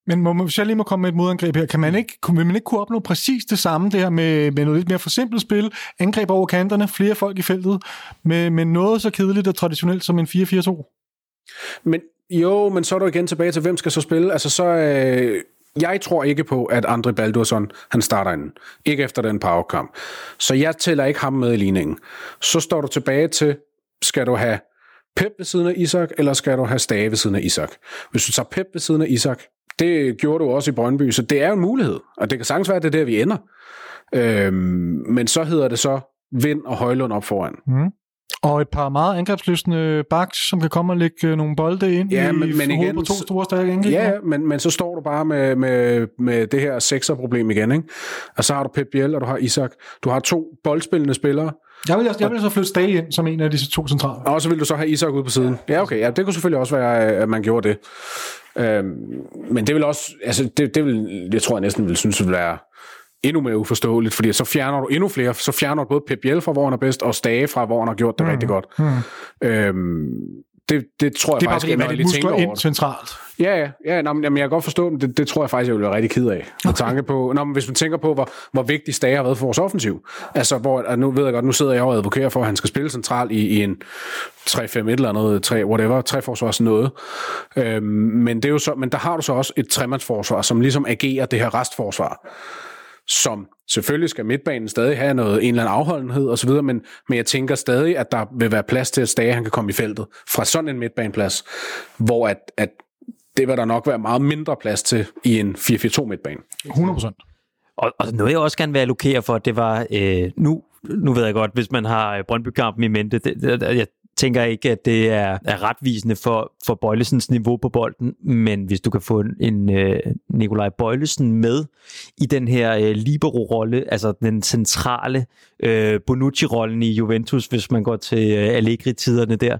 Men må, hvis jeg lige må komme med et modangreb her, kan man ikke, vil man ikke kunne opnå præcis det samme det her med, med noget lidt mere forsimplet spil, angreb over kanterne, flere folk i feltet, med, med noget så kedeligt og traditionelt som en 4-4-2? Men jo, men så er du igen tilbage til, hvem skal så spille? Altså så, øh, jeg tror ikke på, at Andre Baldursson, han starter inden. Ikke efter den powerkamp. Så jeg tæller ikke ham med i ligningen. Så står du tilbage til, skal du have Pep ved siden af Isak, eller skal du have Stage ved siden af Isak? Hvis du tager Pep ved siden af Isak, det gjorde du også i Brøndby, så det er jo en mulighed. Og det kan sagtens være, at det er der, vi ender. Øhm, men så hedder det så Vind og Højlund op foran. Mm. Og et par meget angrebsløsende backs, som kan komme og lægge øh, nogle bolde ind ja, men, i men igen, på to store stærke angriber. Ja, men, men så står du bare med, med, med det her sekserproblem igen. Ikke? Og så har du Pep Biel, og du har Isak. Du har to boldspillende spillere. Jeg vil, jeg vil så flytte Stage ind som en af disse to centrale. Og så vil du så have Isak ude på siden. Ja, okay. Ja, det kunne selvfølgelig også være, at man gjorde det. Øhm, men det vil også, altså det, det vil, jeg tror jeg næsten vil synes, vil være endnu mere uforståeligt, fordi så fjerner du endnu flere, så fjerner du både Pep Biel fra, hvor han er bedst, og Stage fra, hvor han har gjort det mm. rigtig godt. Mm. Øhm, det, det tror jeg det er faktisk, bare, fordi, man tænker over ind centralt. Ja, ja, ja nå, men, jamen, jeg kan godt forstå, men det, det tror jeg faktisk, jeg vil være rigtig ked af. Med tanke på, nå, men hvis man tænker på, hvor, hvor vigtig Stage har været for vores offensiv. Altså, hvor, nu ved jeg godt, nu sidder jeg og advokerer for, at han skal spille centralt i, i en 3-5 et eller andet, 3, whatever, 3 forsvars noget. Øhm, men, det er jo så, men der har du så også et tremandsforsvar, som ligesom agerer det her restforsvar som selvfølgelig skal midtbanen stadig have noget, en eller anden afholdenhed osv., men, men jeg tænker stadig, at der vil være plads til, at Stage han kan komme i feltet fra sådan en midtbaneplads, hvor at, at det vil der nok være meget mindre plads til i en 4-4-2 midtbane. 100 Og, og noget, jeg også gerne vil allokere for, det var, øh, nu, nu ved jeg godt, hvis man har Brøndby-kampen i mente, det, det, jeg tænker ikke, at det er, er retvisende for, for Bøjlesens niveau på bolden, men hvis du kan få en, en uh, Nikolaj Bøjlesen med i den her uh, libero-rolle, altså den centrale uh, Bonucci-rollen i Juventus, hvis man går til uh, Allegri-tiderne der,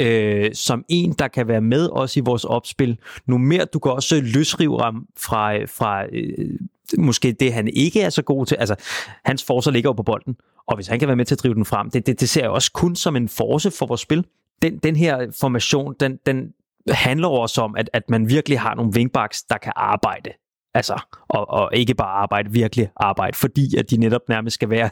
uh, som en, der kan være med også i vores opspil. Nu mere, du kan også løsrive ham fra, fra uh, måske det, han ikke er så god til. Altså, hans forser ligger jo på bolden, og hvis han kan være med til at drive den frem, det, det, det ser jeg også kun som en force for vores spil. Den, den her formation, den, den handler også om, at, at man virkelig har nogle wingbacks, der kan arbejde. Altså, og, og ikke bare arbejde, virkelig arbejde, fordi at de netop nærmest skal være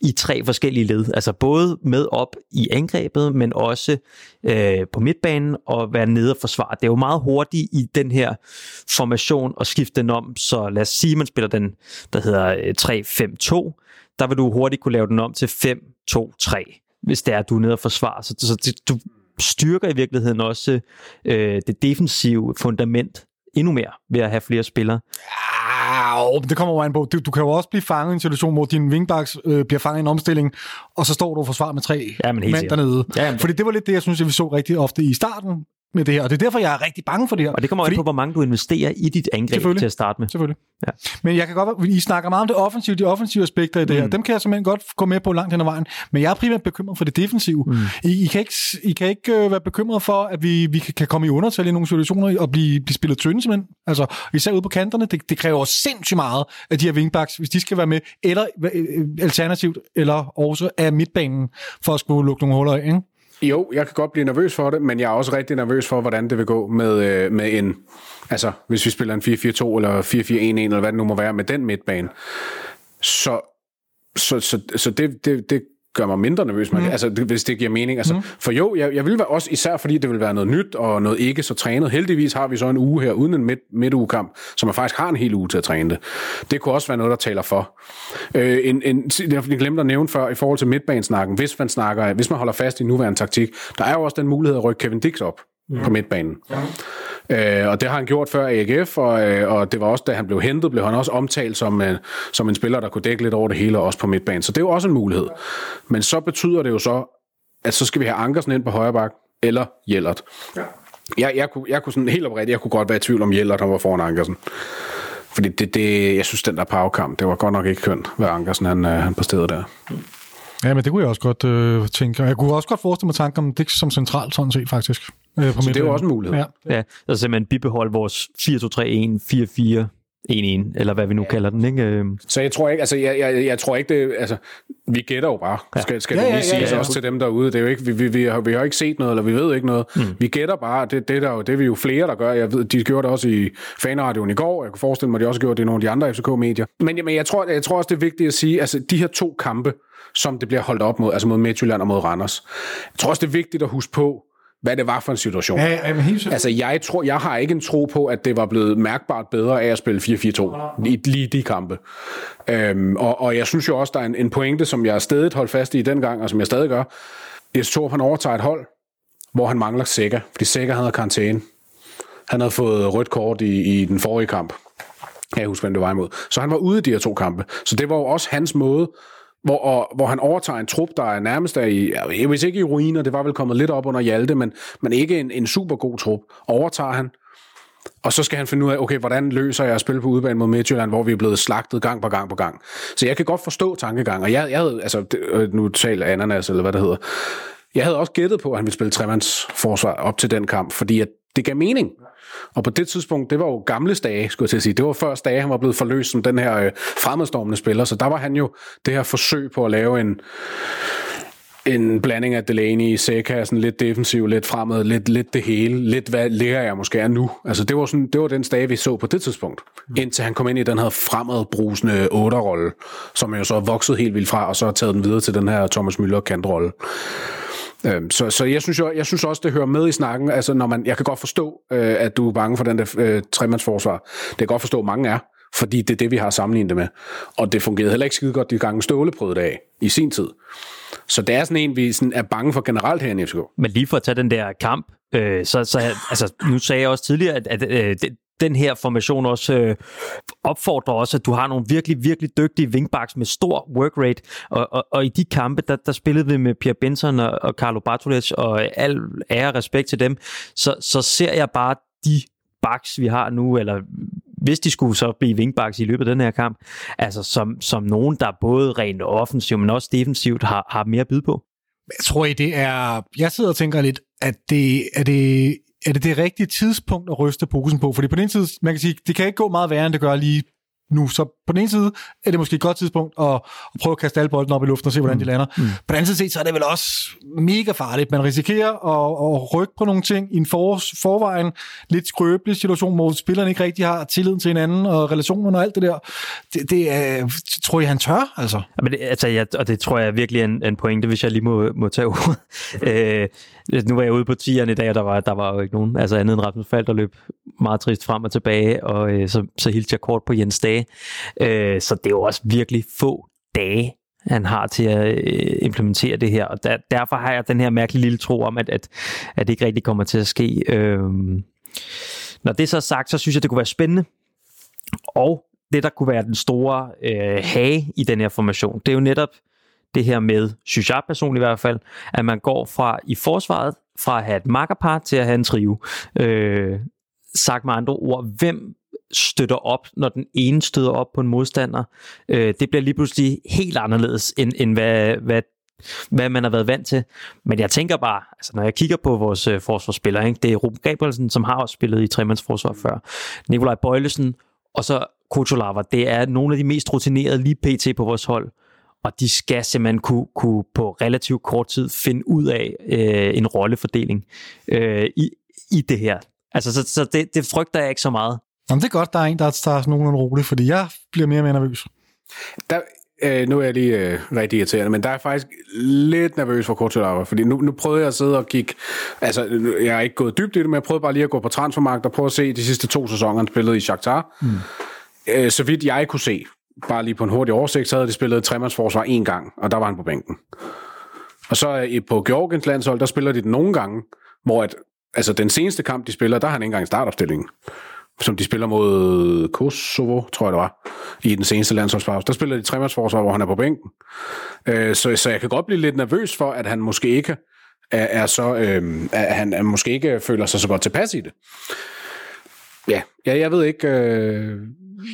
i tre forskellige led. Altså både med op i angrebet, men også øh, på midtbanen og være nede og forsvare. Det er jo meget hurtigt i den her formation at skifte den om, så lad os sige, at man spiller den, der hedder øh, 3-5-2, der vil du hurtigt kunne lave den om til 5-2-3, hvis det er, at du er nede og forsvare. Så, så det, du styrker i virkeligheden også øh, det defensive fundament endnu mere ved at have flere spillere. Ja, det kommer jo an på. Du, du kan jo også blive fanget i en situation, hvor din wingbacks øh, bliver fanget i en omstilling, og så står du og forsvarer med tre ja, men mænd dernede. Ja, men... Fordi det var lidt det, jeg synes, at vi så rigtig ofte i starten med det her, og det er derfor, jeg er rigtig bange for det her. Og det kommer fordi... an på, hvor mange du investerer i dit angreb til at starte med. Selvfølgelig. Ja. Men jeg kan godt, I snakker meget om det offensive, de offensive aspekter i det mm. her. Dem kan jeg simpelthen godt gå med på langt hen ad vejen. Men jeg er primært bekymret for det defensive. Mm. I, I, kan ikke, I kan ikke uh, være bekymret for, at vi, vi kan komme i undertal i nogle situationer og blive, blive spillet tynde simpelthen. Altså, især ude på kanterne, det, det kræver sindssygt meget af de her wingbacks, hvis de skal være med, eller øh, alternativt, eller også af midtbanen, for at skulle lukke nogle huller af, ikke? Jo, jeg kan godt blive nervøs for det, men jeg er også rigtig nervøs for, hvordan det vil gå med, øh, med en, altså hvis vi spiller en 4-4-2 eller 4-4-1-1, eller hvad det nu må være, med den midtbane. Så, så, så, så det, det, det gør mig mindre nervøs, men, mm. altså, det, hvis det giver mening. Altså, mm. For jo, jeg, jeg vil være også især fordi det vil være noget nyt og noget ikke så trænet. Heldigvis har vi så en uge her uden en midt, midtugekamp, som man faktisk har en hel uge til at træne det. Det kunne også være noget, der taler for. Øh, en, en, jeg glemte at nævne før i forhold til midtbanesnakken. Hvis man, snakker, hvis man holder fast i nuværende taktik, der er jo også den mulighed at rykke Kevin Dix op mm. på midtbanen. Ja. Øh, og det har han gjort før AGF, og, øh, og det var også, da han blev hentet, blev han også omtalt som, øh, som en spiller, der kunne dække lidt over det hele, også på midtbanen. Så det er jo også en mulighed. Men så betyder det jo så, at så skal vi have Ankersen ind på højre bak, eller Jellert. Ja. Jeg, jeg, kunne, jeg kunne sådan helt oprigtigt, jeg kunne godt være i tvivl om Jellert, han var foran Ankersen. Fordi det, det, jeg synes, den der powerkamp, det var godt nok ikke kønt, hvad Ankersen han, øh, han præsterede der. Ja, men det kunne jeg også godt øh, tænke. Jeg kunne også godt forestille mig tanker om det som centralt, sådan set faktisk. Øh, på så det er jo også en mulighed. Ja, ja så simpelthen bibeholde vores 4-2-3-1, 4-4, 1-1, eller hvad vi nu kalder den, ikke? Øhm. Så jeg tror ikke, altså, jeg, jeg, jeg tror ikke, det, altså, vi gætter jo bare, ja. skal, skal ja, det lige ja, ja, ja, ja. også til dem derude. Det er jo ikke, vi, vi, vi, har, vi har ikke set noget, eller vi ved ikke noget. Mm. Vi gætter bare, det, det, der, det er vi jo flere, der gør. Jeg ved, de gjorde det også i fanradioen i går. Jeg kunne forestille mig, at de også gjorde det i nogle af de andre FCK-medier. Men, men jeg, tror, jeg tror også, det er vigtigt at sige, altså de her to kampe, som det bliver holdt op mod, altså mod Midtjylland og mod Randers. Jeg tror også, det er vigtigt at huske på, hvad det var for en situation. Ja, ja, helt altså, jeg, tror, jeg har ikke en tro på, at det var blevet mærkbart bedre af at spille 4-4-2 i lige de kampe. Øhm, og, og jeg synes jo også, der er en, en pointe, som jeg stadig holdt fast i dengang, og som jeg stadig gør. Jeg tror, han overtager et hold, hvor han mangler Sækker, fordi Sækker havde karantæne. Han havde fået rødt kort i, i den forrige kamp. Jeg husker, hvem det var imod. Så han var ude i de her to kampe. Så det var jo også hans måde hvor, og, hvor han overtager en trup, der er nærmest er i, jeg ved ikke i ruiner, det var vel kommet lidt op under Hjalte, men, men ikke en, en super god trup. Overtager han, og så skal han finde ud af, okay, hvordan løser jeg at spille på udbanen mod Midtjylland, hvor vi er blevet slagtet gang på gang på gang. Så jeg kan godt forstå tankegang, og jeg, jeg havde, altså, øh, nu taler Ananas, eller hvad det hedder, jeg havde også gættet på, at han ville spille tremandsforsvar op til den kamp, fordi at det gav mening. Og på det tidspunkt, det var jo gamle dage, skulle jeg til at sige. Det var før dage, han var blevet forløst som den her øh, fremadstormende spiller. Så der var han jo det her forsøg på at lave en, en blanding af Delaney, Seca, sådan lidt defensiv, lidt fremad, lidt, lidt det hele, lidt hvad lærer jeg måske er nu. Altså det var, sådan, det var den stage, vi så på det tidspunkt, mm. indtil han kom ind i den her fremadbrusende otterrolle, som jo så vokset helt vildt fra, og så har taget den videre til den her Thomas Müller kantrolle. Øhm, så, så jeg, synes jo, jeg synes også, det hører med i snakken. Altså, når man, jeg kan godt forstå, øh, at du er bange for den der øh, tremandsforsvar. Det kan godt forstå, at mange er, fordi det er det, vi har sammenlignet det med. Og det fungerede heller ikke skide godt de gange Ståle prøvede det af i sin tid. Så det er sådan en, vi sådan er bange for generelt her i FCK. Men lige for at tage den der kamp, øh, så, så altså, nu sagde jeg også tidligere, at, at øh, det, den her formation også øh, opfordrer også, at du har nogle virkelig, virkelig dygtige wingbacks med stor work rate. Og, og, og i de kampe, der, der spillede vi med Pierre Benson og, og Carlo Bartolets, og al ære og respekt til dem, så, så ser jeg bare de backs, vi har nu, eller hvis de skulle så blive wingbacks i løbet af den her kamp, altså som, som nogen, der både rent offensivt, men også defensivt har, har mere at byde på. Jeg tror, det er... Jeg sidder og tænker lidt, at det, er det er det det rigtige tidspunkt at ryste posen på? Fordi på den side, man kan sige, det kan ikke gå meget værre, end det gør lige nu. Så på den ene side er det måske et godt tidspunkt at, at prøve at kaste alle bolden op i luften og se, hvordan mm. de lander. Mm. På den anden side så er det vel også mega farligt. Man risikerer at, at rykke på nogle ting i en for, forvejen lidt skrøbelig situation, hvor spillerne ikke rigtig har tilliden til hinanden og relationerne og alt det der. Det, det er, tror jeg, han tør, altså. Ja, men det, altså ja, og det tror jeg virkelig er en, en pointe, hvis jeg lige må, må tage ordet. øh, nu var jeg ude på tieren i dag, og der var, der var jo ikke nogen, altså andet end Rasmus Falk, der løb meget trist frem og tilbage, og øh, så, så hilste jeg kort på Jens Dage. Øh, så det er jo også virkelig få dage, han har til at øh, implementere det her, og der, derfor har jeg den her mærkelige lille tro om, at, at, at det ikke rigtig kommer til at ske. Øh, når det så er sagt, så synes jeg, det kunne være spændende, og det, der kunne være den store øh, hage i den her formation, det er jo netop det her med, synes jeg personligt i hvert fald, at man går fra i forsvaret, fra at have et makkerpar til at have en trio. Øh, sagt med andre ord, hvem støtter op, når den ene støder op på en modstander. Øh, det bliver lige pludselig helt anderledes, end, end hvad, hvad hvad man har været vant til. Men jeg tænker bare, altså når jeg kigger på vores øh, forsvarsspillere, ikke? det er Ruben Gabrielsen, som har også spillet i tremandsforsvar før, Nikolaj Bøjlesen, og så Kutulava. Det er nogle af de mest rutinerede lige pt. på vores hold og de skal simpelthen kunne, kunne på relativt kort tid finde ud af øh, en rollefordeling øh, i, i det her. Altså, så, så det, det frygter jeg ikke så meget. Jamen, det er godt, der er en, der tager nogenlunde roligt, fordi jeg bliver mere og mere nervøs. Der, øh, nu er jeg lige øh, rigtig irriterende, men der er faktisk lidt nervøs for Kortulava, fordi nu, nu prøvede jeg at sidde og kigge, altså jeg har ikke gået dybt i det, men jeg prøvede bare lige at gå på transfermarkt og prøve at se de sidste to sæsoner, han spillede i Shakhtar. Mm. Øh, så vidt jeg kunne se, bare lige på en hurtig oversigt, så havde de spillet tremandsforsvar en gang, og der var han på bænken. Og så øh, på Georgiens landshold, der spiller de den nogle gange, hvor at, altså den seneste kamp, de spiller, der har han ikke engang startopstillingen som de spiller mod Kosovo, tror jeg det var, i den seneste landsholdspause. Der spiller de tremandsforsvar, hvor han er på bænken. Øh, så, så jeg kan godt blive lidt nervøs for, at han måske ikke er, er så, øh, at han er måske ikke føler sig så godt tilpas i det. Ja, ja jeg ved ikke... Øh,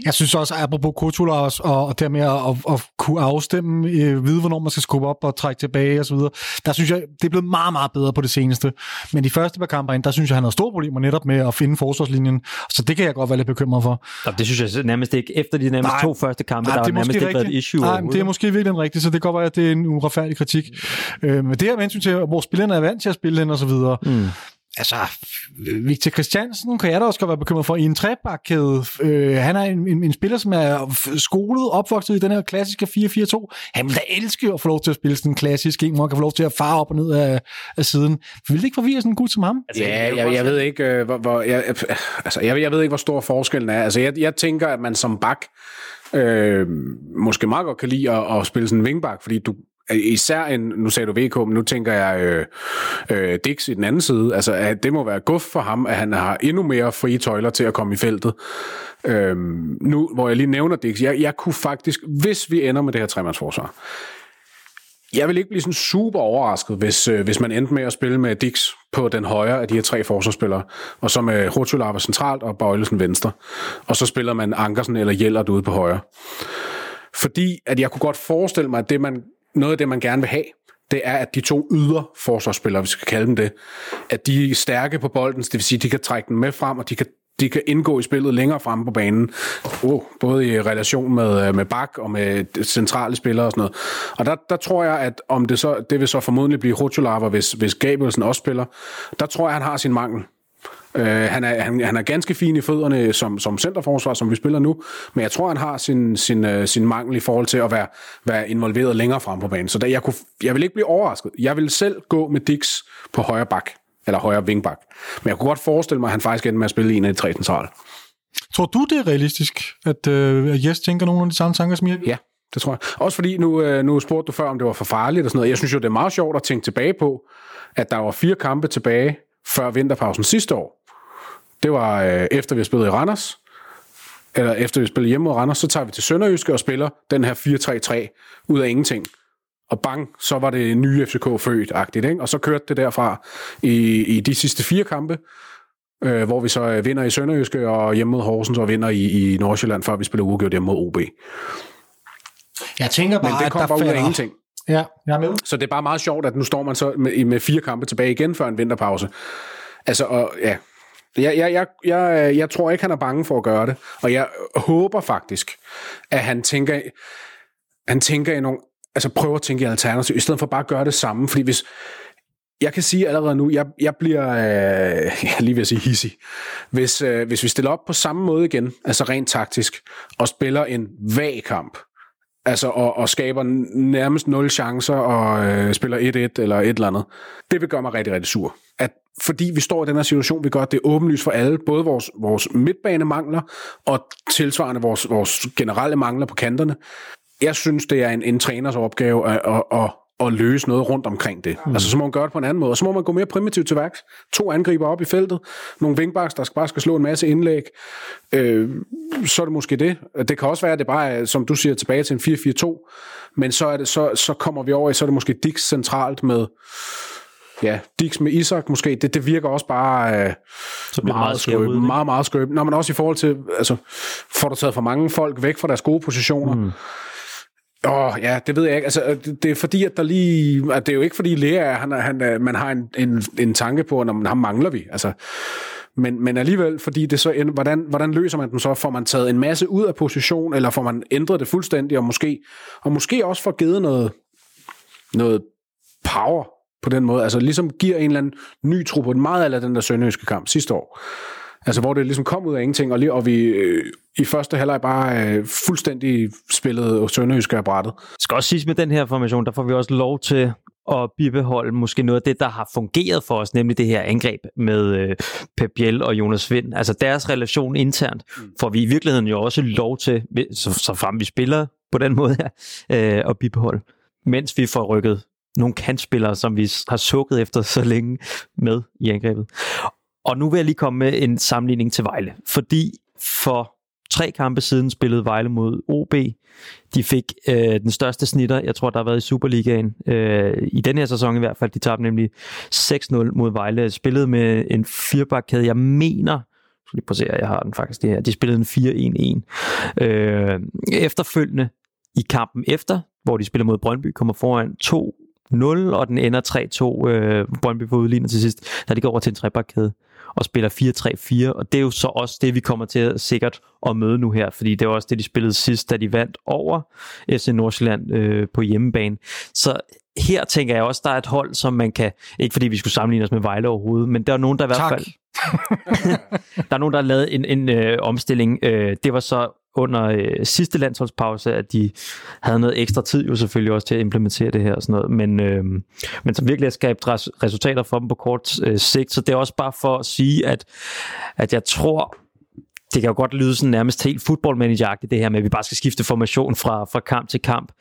jeg synes også, at apropos Kutula og, og det med at, at, at kunne afstemme, øh, vide, hvornår man skal skubbe op og trække tilbage osv., der synes jeg, det er blevet meget, meget bedre på det seneste. Men de første par kampe der synes jeg, han har store problemer netop med at finde forsvarslinjen. Så det kan jeg godt være lidt bekymret for. Ja, det synes jeg nærmest ikke. Efter de nærmest nej, to første kampe, nej, der har nærmest ikke været et issue. Nej, det er måske virkelig rigtigt, så det kan godt være, at det er en uretfærdig kritik. Øh, men det her med hensyn til, hvor spillerne er vant til at spille den og så videre, mm altså, Victor Christiansen kan jeg da også godt være bekymret for i en trebakkæde. Øh, han er en, en, en spiller, som er skolet, opvokset i den her klassiske 4-4-2. Han vil da elske at få lov til at spille sådan en klassisk en, hvor han kan få lov til at fare op og ned af, af siden. Vil det ikke forvirre sådan en gut som ham? Altså, ja, jeg, jeg ved ikke, øh, hvor, hvor jeg, altså, jeg, jeg ved ikke, hvor stor forskellen er. Altså, jeg, jeg tænker, at man som bak øh, måske meget godt kan lide at, at spille sådan en vingbak, fordi du, Øh, især en, nu sagde du VK, men nu tænker jeg øh, øh, Dix i den anden side, altså at det må være guf for ham, at han har endnu mere frie tøjler til at komme i feltet. Øhm, nu, hvor jeg lige nævner Dix, jeg, jeg kunne faktisk, hvis vi ender med det her tremandsforsvar, jeg vil ikke blive sådan super overrasket, hvis, øh, hvis man endte med at spille med Dix på den højre af de her tre forsvarsspillere, og så med Rotulava centralt og Bøjlesen venstre, og så spiller man Ankersen eller Jellert ude på højre. Fordi at jeg kunne godt forestille mig, at det man noget af det, man gerne vil have, det er, at de to yder forsvarsspillere, vi skal kalde dem det, at de er stærke på bolden, det vil sige, at de kan trække den med frem, og de kan de kan indgå i spillet længere fremme på banen, oh, både i relation med, øh, med bak og med centrale spillere og sådan noget. Og der, der tror jeg, at om det så, det vil så formodentlig blive Rutscholava, hvis, hvis Gabrielsen også spiller, der tror jeg, han har sin mangel. Øh, han, er, han, han er ganske fin i fødderne som, som centerforsvar, som vi spiller nu, men jeg tror, han har sin, sin, uh, sin mangel i forhold til at være, være involveret længere frem på banen. Så der, jeg, kunne, jeg vil ikke blive overrasket. Jeg vil selv gå med Dix på højre bak, eller højre vingbak. Men jeg kunne godt forestille mig, at han faktisk ender med at spille en af de tre centrale. Tror du, det er realistisk, at, at Jes tænker nogle af de samme tanker som jeg? Ja, det tror jeg. Også fordi, nu, uh, nu spurgte du før, om det var for farligt og sådan noget. Jeg synes jo, det er meget sjovt at tænke tilbage på, at der var fire kampe tilbage før vinterpausen sidste år, det var øh, efter vi spillede i Randers, eller efter vi spillede hjemme mod Randers, så tager vi til Sønderjyske og spiller den her 4-3-3 ud af ingenting. Og bang, så var det nye FCK født-agtigt, ikke? Og så kørte det derfra i, i de sidste fire kampe, øh, hvor vi så øh, vinder i Sønderjyske og hjemme mod Horsens og vinder i, i Nordsjælland, før vi spiller uafgjort hjemme mod OB. Jeg tænker bare, Men det kom at der bare ud af ingenting. Ja, jeg er med. Så det er bare meget sjovt, at nu står man så med, med fire kampe tilbage igen før en vinterpause. Altså, og, ja, jeg, jeg, jeg, jeg, øh, jeg tror ikke, han er bange for at gøre det. Og jeg håber faktisk, at han tænker, han tænker i nogle, altså prøver at tænke i alternativ, i stedet for bare at gøre det samme. Fordi hvis, jeg kan sige allerede nu, jeg, jeg bliver, øh, jeg lige vil sige hissig, hvis, øh, hvis vi stiller op på samme måde igen, altså rent taktisk, og spiller en vag kamp, altså og, og skaber nærmest nul chancer og øh, spiller 1-1 eller et eller andet, det vil gøre mig rigtig, rigtig sur. At fordi vi står i den her situation, vi gør, det er åbenlyst for alle, både vores, vores midtbane mangler, og tilsvarende vores, vores generelle mangler på kanterne. Jeg synes, det er en, en træners opgave at, at, at, at løse noget rundt omkring det. Mm. Altså, så må man gøre det på en anden måde, og så må man gå mere primitivt til værks. To angriber op i feltet, nogle vingbaks, der skal bare skal slå en masse indlæg. Øh, så er det måske det. Det kan også være, at det bare er, som du siger, tilbage til en 4-4-2, men så, er det, så, så kommer vi over i, så er det måske Dix centralt med ja, Dix med Isak måske, det, det virker også bare øh, så meget, meget skrøbet. Meget, meget skrøbet. Nå, men også i forhold til, altså, får du taget for mange folk væk fra deres gode positioner. Mm. Åh, oh, ja, det ved jeg ikke. Altså, det, det er fordi, at der lige... At det er jo ikke fordi Lea, han, han, man har en, en, en tanke på, at ham mangler vi. Altså, men, men alligevel, fordi det så... Hvordan, hvordan løser man den så? Får man taget en masse ud af position, eller får man ændret det fuldstændig, og måske, og måske også får givet noget, noget power på den måde. Altså ligesom giver en eller anden ny tro på den meget af den der sønderjyske kamp sidste år. Altså, hvor det ligesom kom ud af ingenting, og, lige, og vi øh, i første halvleg bare øh, fuldstændig spillede sønderjyske af brættet. Skal også siges med den her formation, der får vi også lov til at bibeholde måske noget af det, der har fungeret for os, nemlig det her angreb med øh, Pep Biel og Jonas Vind. Altså deres relation internt får vi i virkeligheden jo også lov til, så, så frem vi spiller på den måde her, øh, at bibeholde, mens vi får rykket nogle kantspillere, som vi har sukket efter så længe med i angrebet. Og nu vil jeg lige komme med en sammenligning til Vejle, fordi for tre kampe siden spillede Vejle mod OB. De fik øh, den største snitter, jeg tror, der har været i Superligaen. Øh, I den her sæson i hvert fald. De tabte nemlig 6-0 mod Vejle. Spillede med en firebakkæde. Jeg mener, så lige prøve at se, jeg har den faktisk det her. De spillede en 4-1-1. Øh, efterfølgende i kampen efter, hvor de spiller mod Brøndby, kommer foran to 0, og den ender 3-2. Øh, Brøndby får udlignet til sidst, da de går over til en trebakkæde og spiller 4-3-4, og det er jo så også det, vi kommer til at sikkert at møde nu her, fordi det var også det, de spillede sidst, da de vandt over FC Nordsjælland øh, på hjemmebane. Så her tænker jeg også, der er et hold, som man kan, ikke fordi vi skulle sammenligne os med Vejle overhovedet, men der er nogen, der i hvert Tak. fald... der er nogen, der har lavet en, en øh, omstilling. Øh, det var så under øh, sidste landsholdspause, at de havde noget ekstra tid jo selvfølgelig også til at implementere det her og sådan noget, men, øh, men som virkelig har skabt res- resultater for dem på kort øh, sigt, så det er også bare for at sige, at, at jeg tror, det kan jo godt lyde sådan nærmest helt fodboldmanageragtigt det her med, at vi bare skal skifte formation fra, fra kamp til kamp,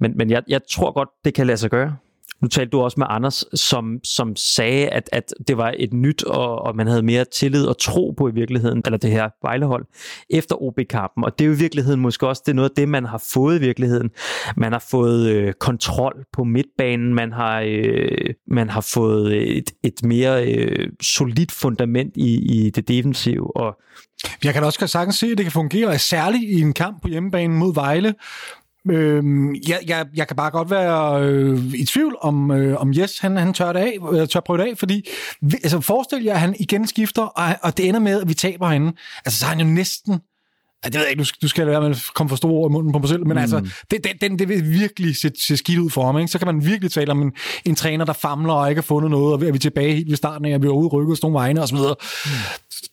men, men jeg, jeg tror godt, det kan lade sig gøre. Nu talte du også med Anders, som, som sagde, at, at det var et nyt, og, og man havde mere tillid og tro på i virkeligheden, eller det her Vejlehold, efter OB-kampen. Og det er jo i virkeligheden måske også det er noget af det, man har fået i virkeligheden. Man har fået øh, kontrol på midtbanen, man har, øh, man har fået et, et mere øh, solidt fundament i, i det defensive, og Jeg kan også sagtens se, at det kan fungere, særligt i en kamp på hjemmebane mod Vejle. Øhm, jeg, jeg, jeg kan bare godt være øh, i tvivl om, øh, om Jes han, han tør, det af, øh, tør prøve det af, fordi vi, altså, forestil jer, at han igen skifter, og, og det ender med, at vi taber hende. Altså, så er han jo næsten... Ja, det ved jeg ikke, du, du skal være med at komme for store ord i munden på mig selv, men mm. altså, det, det, den, det vil virkelig se, se skidt ud for ham. Ikke? Så kan man virkelig tale om en, en træner, der famler og ikke har fundet noget, og er vi tilbage helt ved starten af, at vi er ude rykket nogle vegne osv. Mm.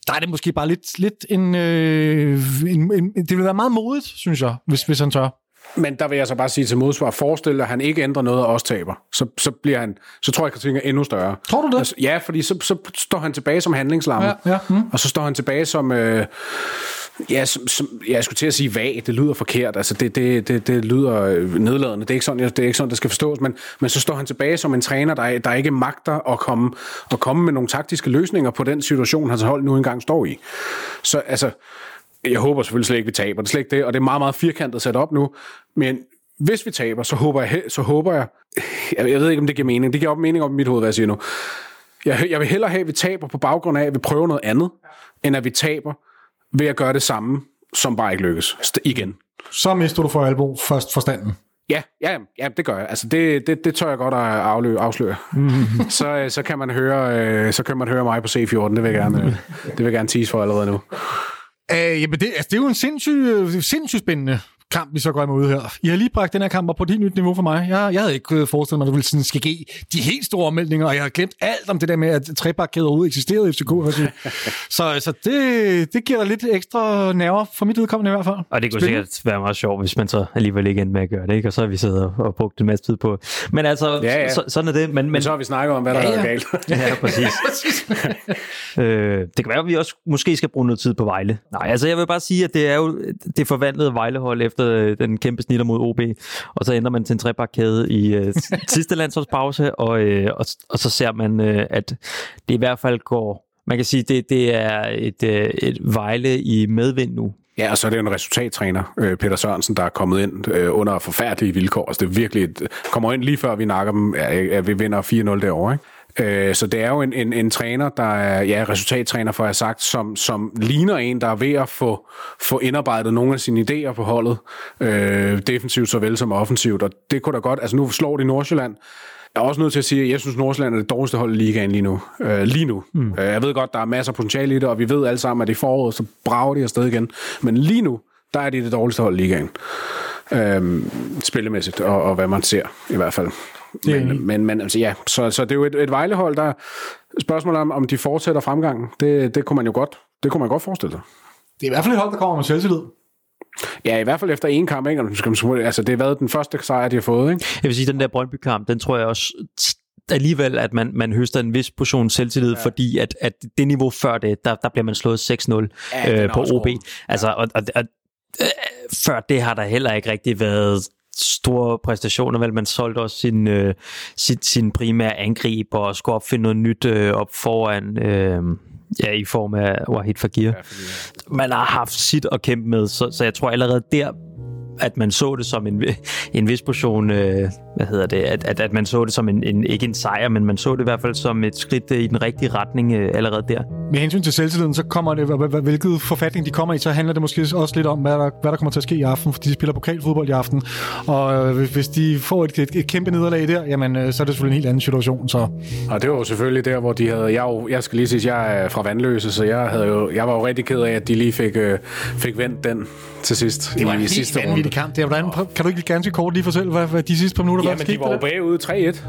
Der er det måske bare lidt, lidt en, øh, en, en... Det vil være meget modigt, synes jeg, hvis, hvis han tør. Men der vil jeg så bare sige til modsvar, forestil dig, at han ikke ændrer noget og også taber. Så, så, bliver han, så tror jeg, at kritikken er endnu større. Tror du det? Altså, ja, fordi så, så står han tilbage som handlingslammer. Ja, ja, mm. Og så står han tilbage som... Øh, Ja, som, som, jeg skulle til at sige vag, det lyder forkert, altså det, det, det, det lyder øh, nedladende, det er ikke sådan, det er ikke sådan, det skal forstås, men, men så står han tilbage som en træner, der, der ikke magter at komme, at komme med nogle taktiske løsninger på den situation, hans hold nu engang står i. Så altså, jeg håber selvfølgelig slet ikke, vi taber, det er slet ikke det, og det er meget, meget firkantet sat op nu, men hvis vi taber, så håber jeg, så håber jeg, jeg, jeg ved ikke, om det giver mening, det giver op mening op i mit hoved, hvad jeg siger nu. Jeg, jeg vil hellere have, at vi taber på baggrund af, at vi prøver noget andet, end at vi taber ved at gøre det samme, som bare ikke lykkes. St- igen. Så mister du for alvor først forstanden. Ja, ja, ja, det gør jeg. Altså, det, det, det tør jeg godt at aflø, afsløre. så, øh, så, kan man høre, øh, så kan man høre mig på C14. Det vil jeg gerne, øh, det vil jeg gerne tease for allerede nu. Øh, jamen det, altså, det er jo en øh, sindssygt sindssyg spændende kamp, vi så går imod her. I har lige bragt den her kamp op på et helt nyt niveau for mig. Jeg, jeg havde ikke øh, forestillet mig, at du ville sådan skal give de helt store ommeldninger, og jeg har glemt alt om det der med, at trebakkæder overhovedet eksisterede i FCK. så så det, det giver dig lidt ekstra nerver, for mit vedkommende i hvert fald. Og det kunne Spændende. sikkert være meget sjovt, hvis man så alligevel ikke endte med at gøre det, ikke? Og så har vi siddet og, og brugt en masse tid på. Men altså, Ja, ja. Så, sådan er det. Men, men, Men så har vi snakket om, hvad der Ja, ja, ja. er galt. ja, præcis. øh, det kan være, at vi også måske skal bruge noget tid på Vejle. Nej, altså jeg vil bare sige, at det er jo det forvandlede Vejlehold efter øh, den kæmpe snitter mod OB, og så ændrer man til en trebakkæde i øh, sidste landsholdspause, og, øh, og, og så ser man, øh, at det i hvert fald går... Man kan sige, det, det er et, øh, et Vejle i medvind nu. Ja, og så er det jo en resultattræner, øh, Peter Sørensen, der er kommet ind øh, under forfærdelige vilkår. Altså det er virkelig et, kommer ind lige før vi nakker dem, at vi vinder 4-0 derovre. Ikke? Øh, så det er jo en, en, en træner, der er ja, resultattræner, for jeg har sagt, som, som ligner en, der er ved at få, få indarbejdet nogle af sine idéer på holdet, øh, defensivt såvel som offensivt, og det kunne da godt, altså nu slår de Nordsjælland, jeg er også nødt til at sige, at jeg synes, Nordsjælland er det dårligste hold i ligaen lige nu. Øh, lige nu. Mm. Øh, jeg ved godt, der er masser af potentiale i det, og vi ved alle sammen, at i foråret, så brager de afsted igen. Men lige nu, der er det det dårligste hold i ligaen. Øh, spillemæssigt, og, og hvad man ser i hvert fald. Det er Men, men, men altså, ja, så, så det er jo et, et vejlehold, der spørgsmålet om, om de fortsætter fremgangen, det, det kunne man jo godt Det kunne man godt forestille sig. Det er i hvert fald et hold, der kommer med selvtillid. Ja, i hvert fald efter en kamp, ikke? Altså, det har været den første sejr, de har fået, ikke? Jeg vil sige, den der Brøndby-kamp, den tror jeg også alligevel, at man, man høster en vis portion selvtillid, ja. fordi at, at det niveau før det, der, der bliver man slået 6-0 ja, øh, på OB. Altså, og, og, og, øh, før det har der heller ikke rigtig været store præstationer, vel man solgte også sin, øh, sin, sin primære angreb og skulle opfinde noget nyt øh, op foran øh, ja, i form af Wahid Fagir. Ja, man har haft sit at kæmpe med, så, så jeg tror allerede der at man så det som en, en vis portion, øh, hvad hedder det, at, at, at man så det som en, en, ikke en sejr, men man så det i hvert fald som et skridt øh, i den rigtige retning øh, allerede der. Med hensyn til selvtilliden, så kommer det, hvilket forfatning de kommer i, så handler det måske også lidt om, hvad der, hvad der kommer til at ske i aften, fordi de spiller pokalfodbold i aften, og øh, hvis de får et, et, et kæmpe nederlag der, jamen, øh, så er det selvfølgelig en helt anden situation. Så. Og det var jo selvfølgelig der, hvor de havde, jeg, jo, jeg skal lige sige, jeg er fra Vandløse, så jeg, havde jo, jeg var jo rigtig ked af, at de lige fik, øh, fik vendt den til sidst. Det var en helt sidste vanvittig kamp. Det er, hvordan, kan du ikke ganske kort lige fortælle, hvad, hvad de sidste par minutter var? Jamen, de var jo bagud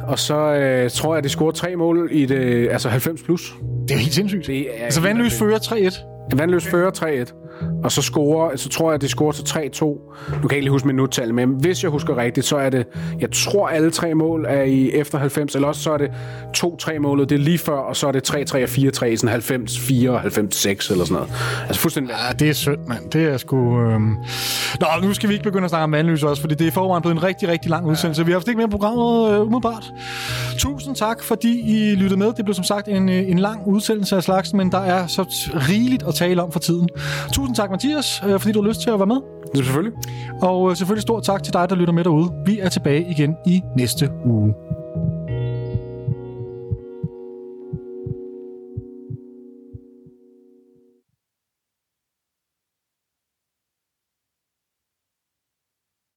3-1, og så øh, tror jeg, de scorede tre mål i det, altså 90 plus. Det er helt sindssygt. Det er altså, Vandløs fører 3-1. Vandløs fører 3-1 og så scorer, så tror jeg, at de scorer til 3-2. Du kan ikke lige huske minuttal, men hvis jeg husker rigtigt, så er det, jeg tror alle tre mål er i efter 90, eller også så er det 2-3 målet, det er lige før, og så er det 3-3 og 4-3, sådan 90, 4 og 90, eller sådan noget. Altså fuldstændig... Ja, det er synd, mand. Det er sgu... Øhm... Nå, nu skal vi ikke begynde at snakke om vandløs også, fordi det er forvejen blevet en rigtig, rigtig lang udsendelse. Vi har haft ikke mere programmet øh, umiddelbart. Tusind tak, fordi I lyttede med. Det blev som sagt en, øh, en lang udsendelse af slagsen, men der er så rigeligt at tale om for tiden. Tusind tak, Mathias, øh, fordi du har lyst til at være med. Det er selvfølgelig. Og øh, selvfølgelig stort tak til dig, der lytter med derude. Vi er tilbage igen i næste uge.